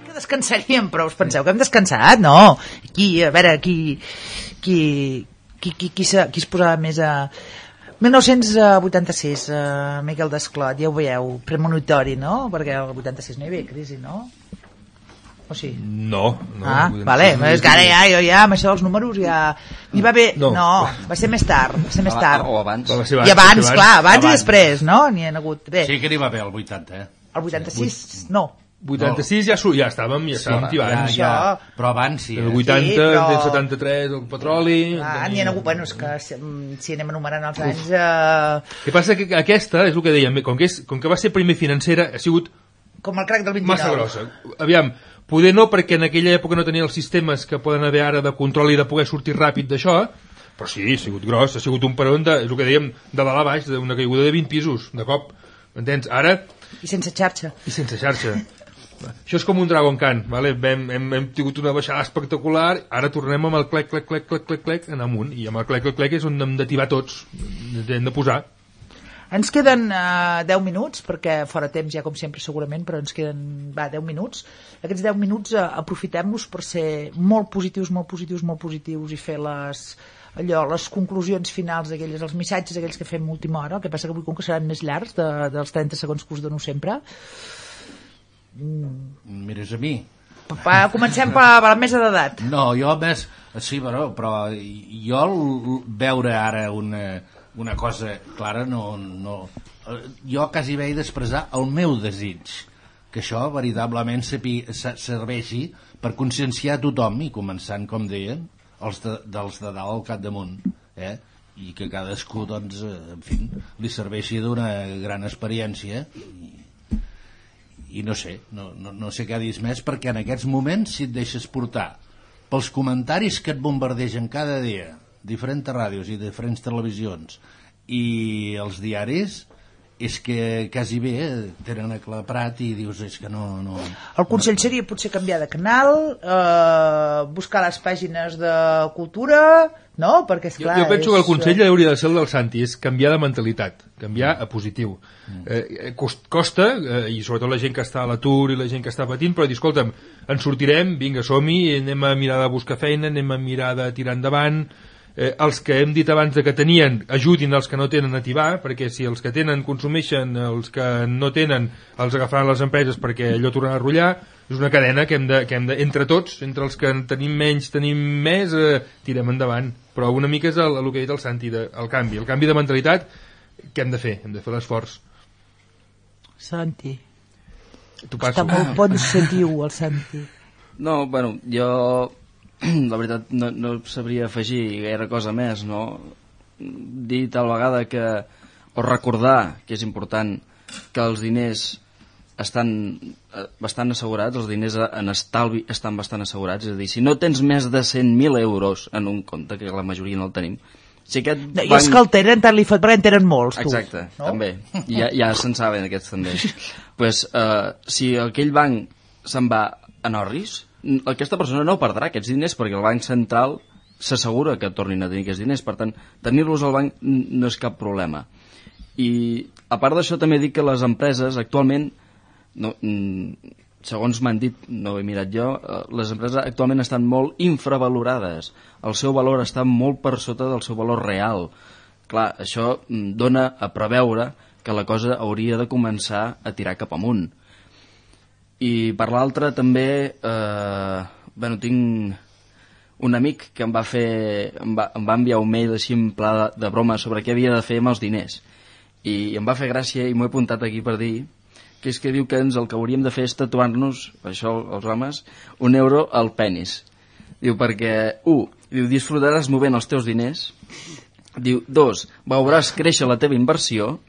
Speaker 3: Que descansaríem, però us penseu que hem descansat? No. Qui, a veure, qui, qui, qui, qui, qui, qui es posava més a... 1986, uh, Miquel Desclot, ja ho veieu, premonitori, no? Perquè el 86 no hi havia crisi, no? O sí?
Speaker 11: No, no.
Speaker 3: ah,
Speaker 11: dir,
Speaker 3: vale,
Speaker 11: no
Speaker 3: és que ara ja, jo ja, amb això dels números ja... N'hi va haver...
Speaker 11: No.
Speaker 3: No. va ser més tard, va ser més tard.
Speaker 8: O abans.
Speaker 11: Va ser
Speaker 3: I abans,
Speaker 11: ser
Speaker 3: clar, abans,
Speaker 10: Abans.
Speaker 3: i després, no? N'hi ha hagut... Bé,
Speaker 10: Sí que n'hi va haver el 80, eh?
Speaker 3: el 86, no.
Speaker 11: 86 ja, su- ja estàvem, ja estàvem
Speaker 10: ja,
Speaker 11: tibant.
Speaker 10: ja, però abans sí.
Speaker 11: El
Speaker 10: Eh?
Speaker 11: 80,
Speaker 3: Sí, però-
Speaker 11: del 73, el petroli...
Speaker 3: Ah, n'hi ha hagut, bueno, és que si, mm, si anem enumerant els anys... Eh,
Speaker 11: El que passa que aquesta, és el que dèiem, com que, és, com que va ser primer financera, ha sigut
Speaker 3: com el crac del 29.
Speaker 11: massa grossa. Aviam, poder no perquè en aquella època no tenia els sistemes que poden haver ara de control i de poder sortir ràpid d'això, però sí, ha sigut gros, ha sigut un peron de, és el que dèiem, de dalt a baix, d'una caiguda de 20 pisos, de cop. M'entens? Ara,
Speaker 3: I sense xarxa.
Speaker 11: i sense xarxa. Això és com un Dragon Khan, vale? hem, hem, hem tingut una baixada espectacular, ara tornem amb el clec, clec, clec, clec, clec, clec, en amunt, i amb el clec, clec, clec és on hem de tibar tots, hem de posar.
Speaker 3: Ens queden uh, 10 minuts, perquè fora temps ja com sempre segurament, però ens queden va, 10 minuts. Aquests 10 minuts uh, aprofitem-los per ser molt positius, molt positius, molt positius i fer les, allò, les conclusions finals d'aquelles, els missatges aquells que fem última hora, el que passa que avui com que seran més llargs de, dels 30 segons que us dono sempre.
Speaker 10: Mires a mi.
Speaker 3: Va, comencem per, per la mesa d'edat.
Speaker 10: No, jo més... Sí, però, però jo veure ara una, una cosa clara no, no... Jo quasi vaig d'expressar el meu desig que això veritablement serveixi per conscienciar tothom i començant, com deien, els de, dels de dalt al capdamunt, eh? i que cadascú, doncs, eh, en fi, li serveixi d'una gran experiència i, i no sé, no, no, no sé què dir més, perquè en aquests moments, si et deixes portar pels comentaris que et bombardegen cada dia, diferents ràdios i diferents televisions, i els diaris, és que quasi bé eh, tenen aclaparat i dius, és que no... no
Speaker 3: El consell seria potser canviar de canal, eh, buscar les pàgines de cultura, no? Perquè,
Speaker 11: Jo,
Speaker 3: esclar...
Speaker 11: jo penso que el
Speaker 3: és,
Speaker 11: consell hauria de ser el del Santi, és canviar de mentalitat, canviar a positiu. Eh, cost, costa, eh, i sobretot la gent que està a l'atur i la gent que està patint, però dir, escolta'm, ens sortirem, vinga, som-hi, anem a mirar de buscar feina, anem a mirar de tirar endavant, eh, els que hem dit abans de que tenien ajudin els que no tenen a tibar, perquè si els que tenen consumeixen, els que no tenen els agafaran les empreses perquè allò tornarà a rotllar, és una cadena que hem de, que hem de entre tots, entre els que en tenim menys, tenim més, eh, tirem endavant. Però una mica és el, el que ha dit el Santi, de, el canvi, el canvi de mentalitat que hem de fer, hem de fer l'esforç.
Speaker 3: Santi.
Speaker 11: Tu
Speaker 3: Està molt positiu, el Santi.
Speaker 8: No, bueno, jo la veritat no, no sabria afegir gaire cosa més, no? Dir tal vegada que o recordar que és important que els diners estan eh, bastant assegurats, els diners en estalvi estan bastant assegurats, és a dir, si no tens més de 100.000 euros en un compte, que la majoria no el tenim, si aquest
Speaker 3: No, I els que el tenen, tant li fot, perquè en tenen molts, tu.
Speaker 8: Exacte,
Speaker 3: no?
Speaker 8: també. Ja, ja se'n saben aquests també. pues, uh, si aquell banc se'n va en orris, aquesta persona no perdrà aquests diners perquè el banc central s'assegura que tornin a tenir aquests diners. Per tant, tenir-los al banc no és cap problema. I a part d'això també dic que les empreses actualment no, segons m'han dit, no ho he mirat jo, eh, les empreses actualment estan molt infravalorades. El seu valor està molt per sota del seu valor real. Clar, això mm, dona a preveure que la cosa hauria de començar a tirar cap amunt. I per l'altra també, eh, bueno, tinc un amic que em va fer em va, em va enviar un mail així en pla de, de broma sobre què havia de fer amb els diners i em va fer gràcia i m'ho he apuntat aquí per dir que és que diu que ens el que hauríem de fer és tatuar-nos, això els homes, un euro al penis. Diu perquè, un, diu, disfrutaràs movent els teus diners. Diu, dos, veuràs créixer la teva inversió.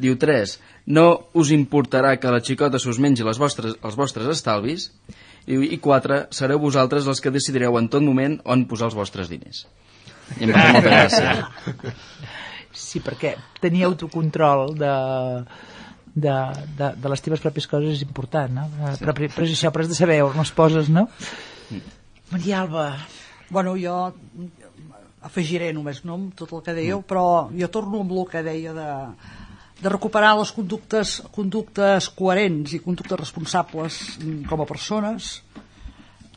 Speaker 8: Diu, tres, no us importarà que la xicota s'us mengi les vostres, els vostres estalvis. Diu, I quatre, sereu vosaltres els que decidireu en tot moment on posar els vostres diners. I em va fer molta gràcia.
Speaker 3: Sí, perquè tenir autocontrol de, de, de, de les teves pròpies coses és important, no? Eh, Però, però, però és això, però has de saber on les poses, no? Maria Alba.
Speaker 9: Bueno, jo afegiré només no, tot el que dèieu, però jo torno amb el que deia de, de recuperar les conductes, conductes coherents i conductes responsables com a persones,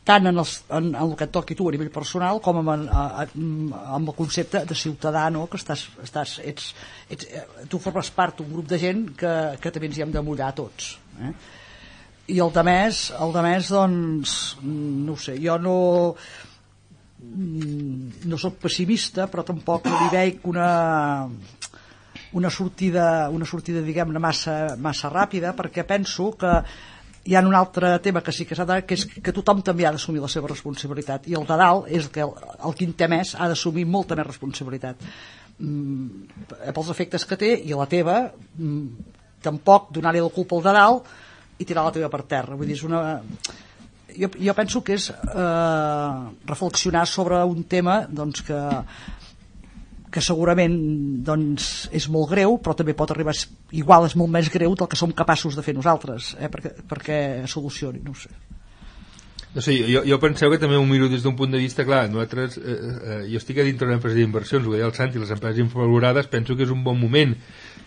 Speaker 9: tant en, els, en, en el que et toqui tu a nivell personal com amb, a, amb el concepte de ciutadà, no? que estàs, estàs, ets, ets, eh, tu formes part d'un grup de gent que, que també ens hi hem de mullar tots. Eh? I el de més, el de més, doncs, no sé, jo no, no sóc pessimista, però tampoc li veig una, una sortida, una sortida diguem-ne, massa, massa ràpida, perquè penso que hi ha un altre tema que sí que s'ha de, que és que tothom també ha d'assumir la seva responsabilitat i el de dalt és que el, el qui en té més ha d'assumir molta més responsabilitat. Mm, pels efectes que té i la teva mm, tampoc donar-li la culpa al de dalt i tirar la teva per terra. Vull dir, és una jo, jo penso que és eh, reflexionar sobre un tema doncs, que, que segurament doncs, és molt greu, però també pot arribar igual és molt més greu del que som capaços de fer nosaltres eh, perquè, perquè solucioni, no sé.
Speaker 11: No sé, jo, jo penseu que també ho miro des d'un punt de vista, clar, nosaltres, eh, eh, jo estic a dintre d'una empresa d'inversions, ho deia el Santi, les empreses infravalorades, penso que és un bon moment.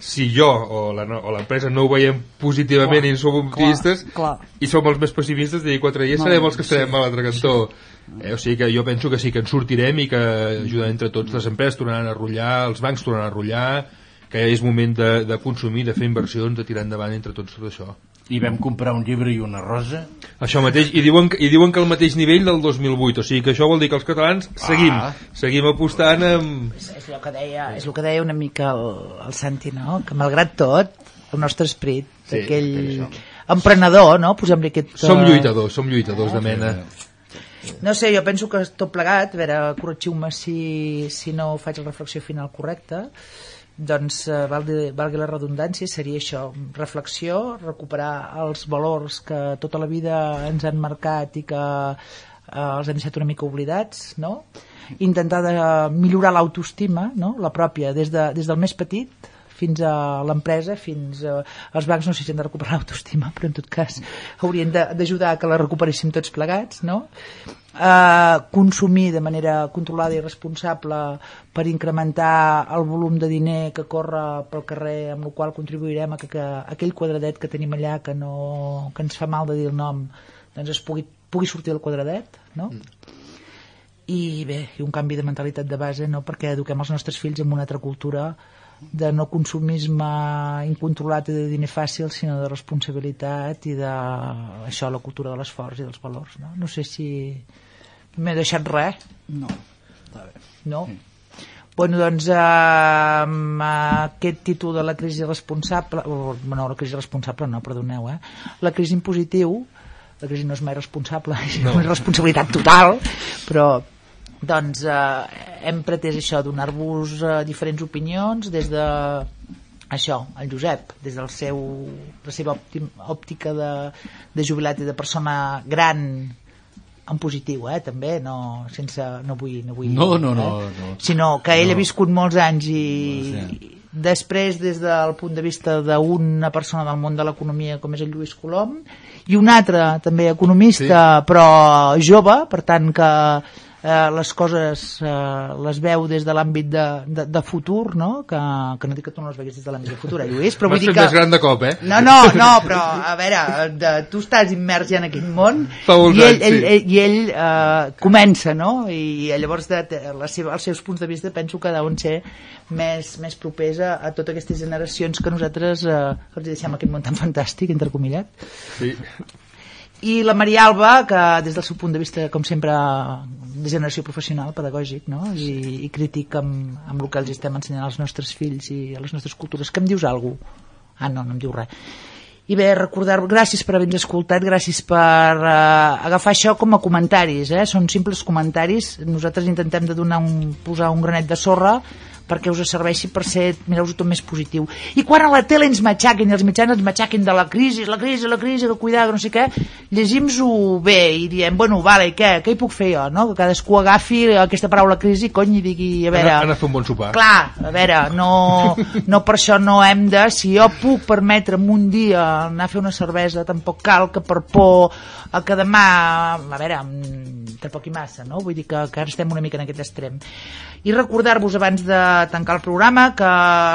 Speaker 11: Si jo o l'empresa no ho veiem positivament
Speaker 9: Clar,
Speaker 11: i som optimistes,
Speaker 9: clar, clar.
Speaker 11: i som els més pessimistes, d'aquí quatre dies
Speaker 9: No,
Speaker 11: serem els que
Speaker 9: sí.
Speaker 11: estarem a l'altre cantó. Eh, o sigui que jo penso que sí, que en sortirem i que ajudant entre tots les empreses tornaran a rotllar, els bancs tornaran a rotllar, que és moment de, de consumir, de fer inversions, de tirar endavant entre tots tot això.
Speaker 10: I vam comprar un llibre i una rosa.
Speaker 11: Això mateix, i diuen, i diuen que al mateix nivell del 2008, o sigui que això vol dir que els catalans seguim,
Speaker 10: Ah.
Speaker 11: seguim apostant amb...
Speaker 3: És, és, el que deia, és el que deia una mica el, el Santi, no? que malgrat tot, el nostre esperit,
Speaker 11: Sí,
Speaker 3: aquell emprenedor, no? posem-li aquest...
Speaker 11: Som
Speaker 3: eh,
Speaker 11: lluitadors, som lluitadors de mena.
Speaker 3: No sé, jo penso que tot plegat, a veure, corregiu-me si, si no faig la reflexió final correcta, doncs eh, valgui, valgui la redundància, seria això, reflexió, recuperar els valors que tota la vida ens han marcat i que eh, els hem deixat una mica oblidats, no? intentar de millorar l'autoestima, no? la pròpia, des, de, des del més petit fins a l'empresa, fins a... Els bancs no sé si han de recuperar l'autoestima, però en tot cas haurien de- d'ajudar a que la recuperéssim tots plegats, no? Eh, consumir de manera controlada i responsable per incrementar el volum de diner que corre pel carrer, amb el qual contribuirem a que, que aquell quadradet que tenim allà que, no, que ens fa mal de dir el nom doncs es pugui, pugui sortir del quadradet, no? i bé, i un canvi de mentalitat de base no? perquè eduquem els nostres fills en una altra cultura de no consumisme incontrolat i de diner fàcil, sinó de responsabilitat i de això, la cultura de l'esforç i dels valors. No, no sé si m'he deixat res.
Speaker 9: No, està bé.
Speaker 3: No? Bueno, doncs, eh, amb aquest títol de la crisi responsable, o, no, la crisi responsable no, perdoneu, eh? La crisi impositiu, la crisi no és mai responsable, no. és responsabilitat total, però doncs eh, hem pretès això, donar-vos eh, diferents opinions des de això, el Josep, des del seu, la seva òptica de, de jubilat i de persona gran en positiu, eh, també, no, sense, no vull, no vull
Speaker 10: No, no, no,
Speaker 3: eh?
Speaker 10: no.
Speaker 3: sinó que ell
Speaker 10: No.
Speaker 3: ha viscut molts anys i
Speaker 10: No, sí.
Speaker 3: després des del punt de vista d'una persona del món de l'economia com és el Lluís Colom i un altre també economista sí. però jove, per tant que eh, les coses eh, les veu des de l'àmbit de, de, de futur, no? Que, que no dic que tu no les veguis des de l'àmbit de futur, eh, Lluís, però vull dir que...
Speaker 11: més gran de cop, eh?
Speaker 3: No, no, no, però a veure, de, tu estàs immers ja en aquest món i ell, ell, ell, i ell eh, comença, no? I llavors de, de, la seva, els seus punts de vista penso que deuen ser més, més propers a, a totes aquestes generacions que nosaltres eh, els deixem aquest món tan fantàstic, intercomillat.
Speaker 11: Sí.
Speaker 3: I la Maria Alba, que des del seu punt de vista, com sempre, de generació professional, pedagògic, no? I, i crític amb, amb el que els estem ensenyant als nostres fills i a les nostres cultures. Que em dius alguna cosa? Ah, no, no em diu res. I bé, recordar-vos, gràcies per haver-nos escoltat, gràcies per eh, agafar això com a comentaris, eh? són simples comentaris, nosaltres intentem de donar un, posar un granet de sorra perquè us serveixi per ser, mireu-vos tot més positiu. I quan a la tele ens matxaquen i els mitjans ens matxaquen de la crisi, la crisi, la crisi, que cuidar, no sé què, llegim-ho bé i diem, bueno, vale, què? Què hi puc fer jo, no? Que cadascú agafi aquesta paraula crisi, cony, i digui, a veure...
Speaker 11: Anar, anar a fer un bon sopar.
Speaker 3: Clar, a veure, no, no per això no hem de... Si jo puc permetre'm un dia anar a fer una cervesa, tampoc cal que per por a que demà... A veure, tampoc i massa, no? Vull dir que, que ara estem una mica en aquest extrem. I recordar-vos abans de tancar el programa que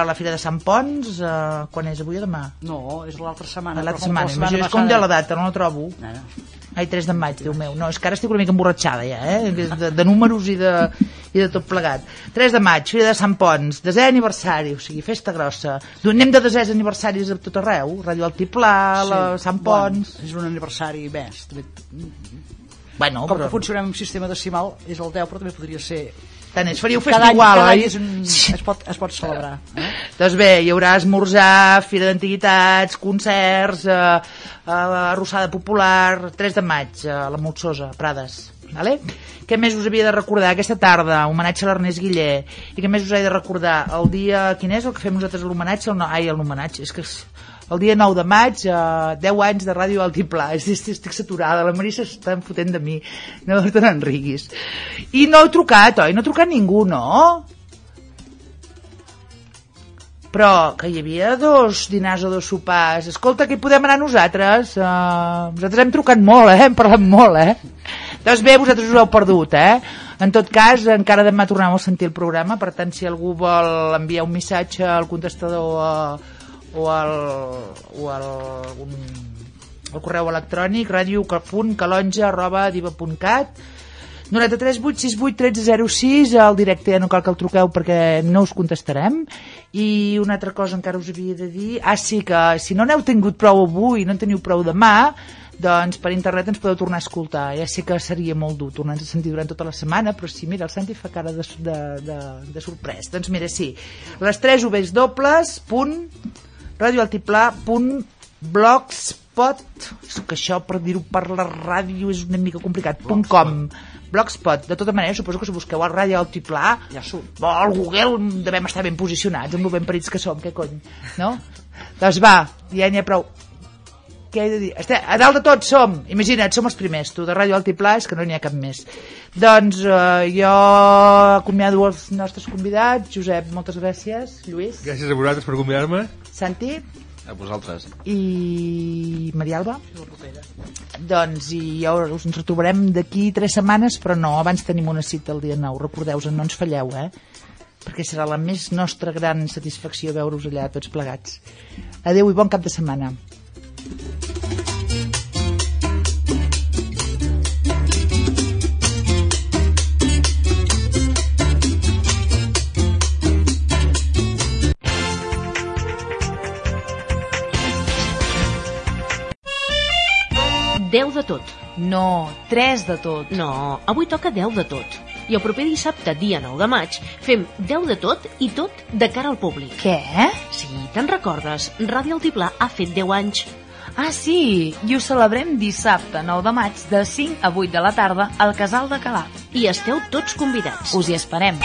Speaker 3: la Fira de Sant Pons, eh, quan és avui o demà?
Speaker 9: No, és l'altra setmana.
Speaker 3: L'altra
Speaker 9: com
Speaker 3: setmana.
Speaker 9: la
Speaker 3: Imagina't com de la data, no la trobo. Ai, 3 de maig, Déu meu. No, és que ara estic una mica emborratxada ja, eh? De, de números i de, i de tot plegat. 3 de maig, Fira de Sant Pons, desè aniversari, o sigui, festa grossa. Donem de desès aniversaris a tot arreu, Ràdio Altiplà, la Sant Pons...
Speaker 9: Bueno, és un aniversari més.
Speaker 3: Bueno,
Speaker 9: Com
Speaker 3: però-
Speaker 9: que funcionem amb sistema decimal, és el 10, però també podria ser...
Speaker 3: Tant és, faríeu
Speaker 9: Cada
Speaker 3: festa
Speaker 9: any-
Speaker 3: igual,
Speaker 9: cada any és un, es, pot, es pot celebrar. Eh?
Speaker 3: Doncs bé, hi haurà esmorzar, fira d'antiguitats, concerts, eh, eh, arrossada popular, 3 de maig, eh, a la Molsosa, Prades. Vale? Què més us havia de recordar aquesta tarda? Homenatge a l'Ernest Guiller. I què més us he de recordar? El dia... Quin és el que fem nosaltres l'homenatge? No... Ai, l'homenatge. És que el dia 9 de maig, eh, 10 anys de Ràdio Altiplà. Estic, estic saturada, la Marisa s'està fotent de mi. No te n'enriguis. I no heu trucat, oi? No ha trucat ningú, no? però que hi havia dos dinars o dos sopars. Escolta, que hi podem anar nosaltres? Uh, nosaltres hem trucat molt, eh? Hem parlat molt, eh? Doncs bé, vosaltres us heu perdut, eh? En tot cas, encara demà tornem a sentir el programa, per tant, si algú vol enviar un missatge al contestador uh, o al, o al un, el correu electrònic radio.calonja arroba diva.cat 93 868 1306 al directe ja no cal que el truqueu perquè no us contestarem. I una altra cosa encara us havia de dir ah sí que si no n'heu tingut prou avui no en teniu prou demà doncs per internet ens podeu tornar a escoltar. Ja sé que seria molt dur tornar-nos a sentir durant tota la setmana però sí, mira, el Santi fa cara de, de, de, de sorprès. Doncs mira, sí, les 3 Vs dobles punt radioaltiplà punt blogspot que això per dir-ho per la ràdio és una mica complicat punt .com Blogspot, de tota manera, suposo que si busqueu al Ràdio Altiplà, ja surt. Bo, al Google devem estar ben posicionats, amb el ben parits que som, què cony, no? doncs va, ja n'hi ha prou. Què he de dir? Este, a dalt de tot som, imagina't, som els primers, tu, de Ràdio Altiplà, és que no n'hi ha cap més. Doncs eh, jo acomiado els nostres convidats. Josep, moltes gràcies. Lluís.
Speaker 11: Gràcies a vosaltres per convidar-me.
Speaker 3: Santi
Speaker 8: A vosaltres.
Speaker 3: i Maria Alba. Doncs i ja us ens retrobarem d'aquí tres setmanes, però no, abans tenim una cita el dia 9, recordeu-vos, no ens falleu, eh? Perquè serà la més nostra gran satisfacció veure-us allà tots plegats. Adeu i bon cap de setmana.
Speaker 13: Déu de tot.
Speaker 2: No, 3 de tot.
Speaker 13: No, avui toca 10 de tot. I el proper dissabte, dia 9 de maig, fem 10 de tot i tot de cara al públic.
Speaker 3: Què?
Speaker 13: Sí, te'n recordes? Ràdio Altiplà ha fet 10 anys.
Speaker 2: Ah, sí, i ho celebrem dissabte, 9 de maig, de 5 a 8 de la tarda, al Casal de Calaf.
Speaker 13: I esteu tots convidats.
Speaker 2: Us hi esperem.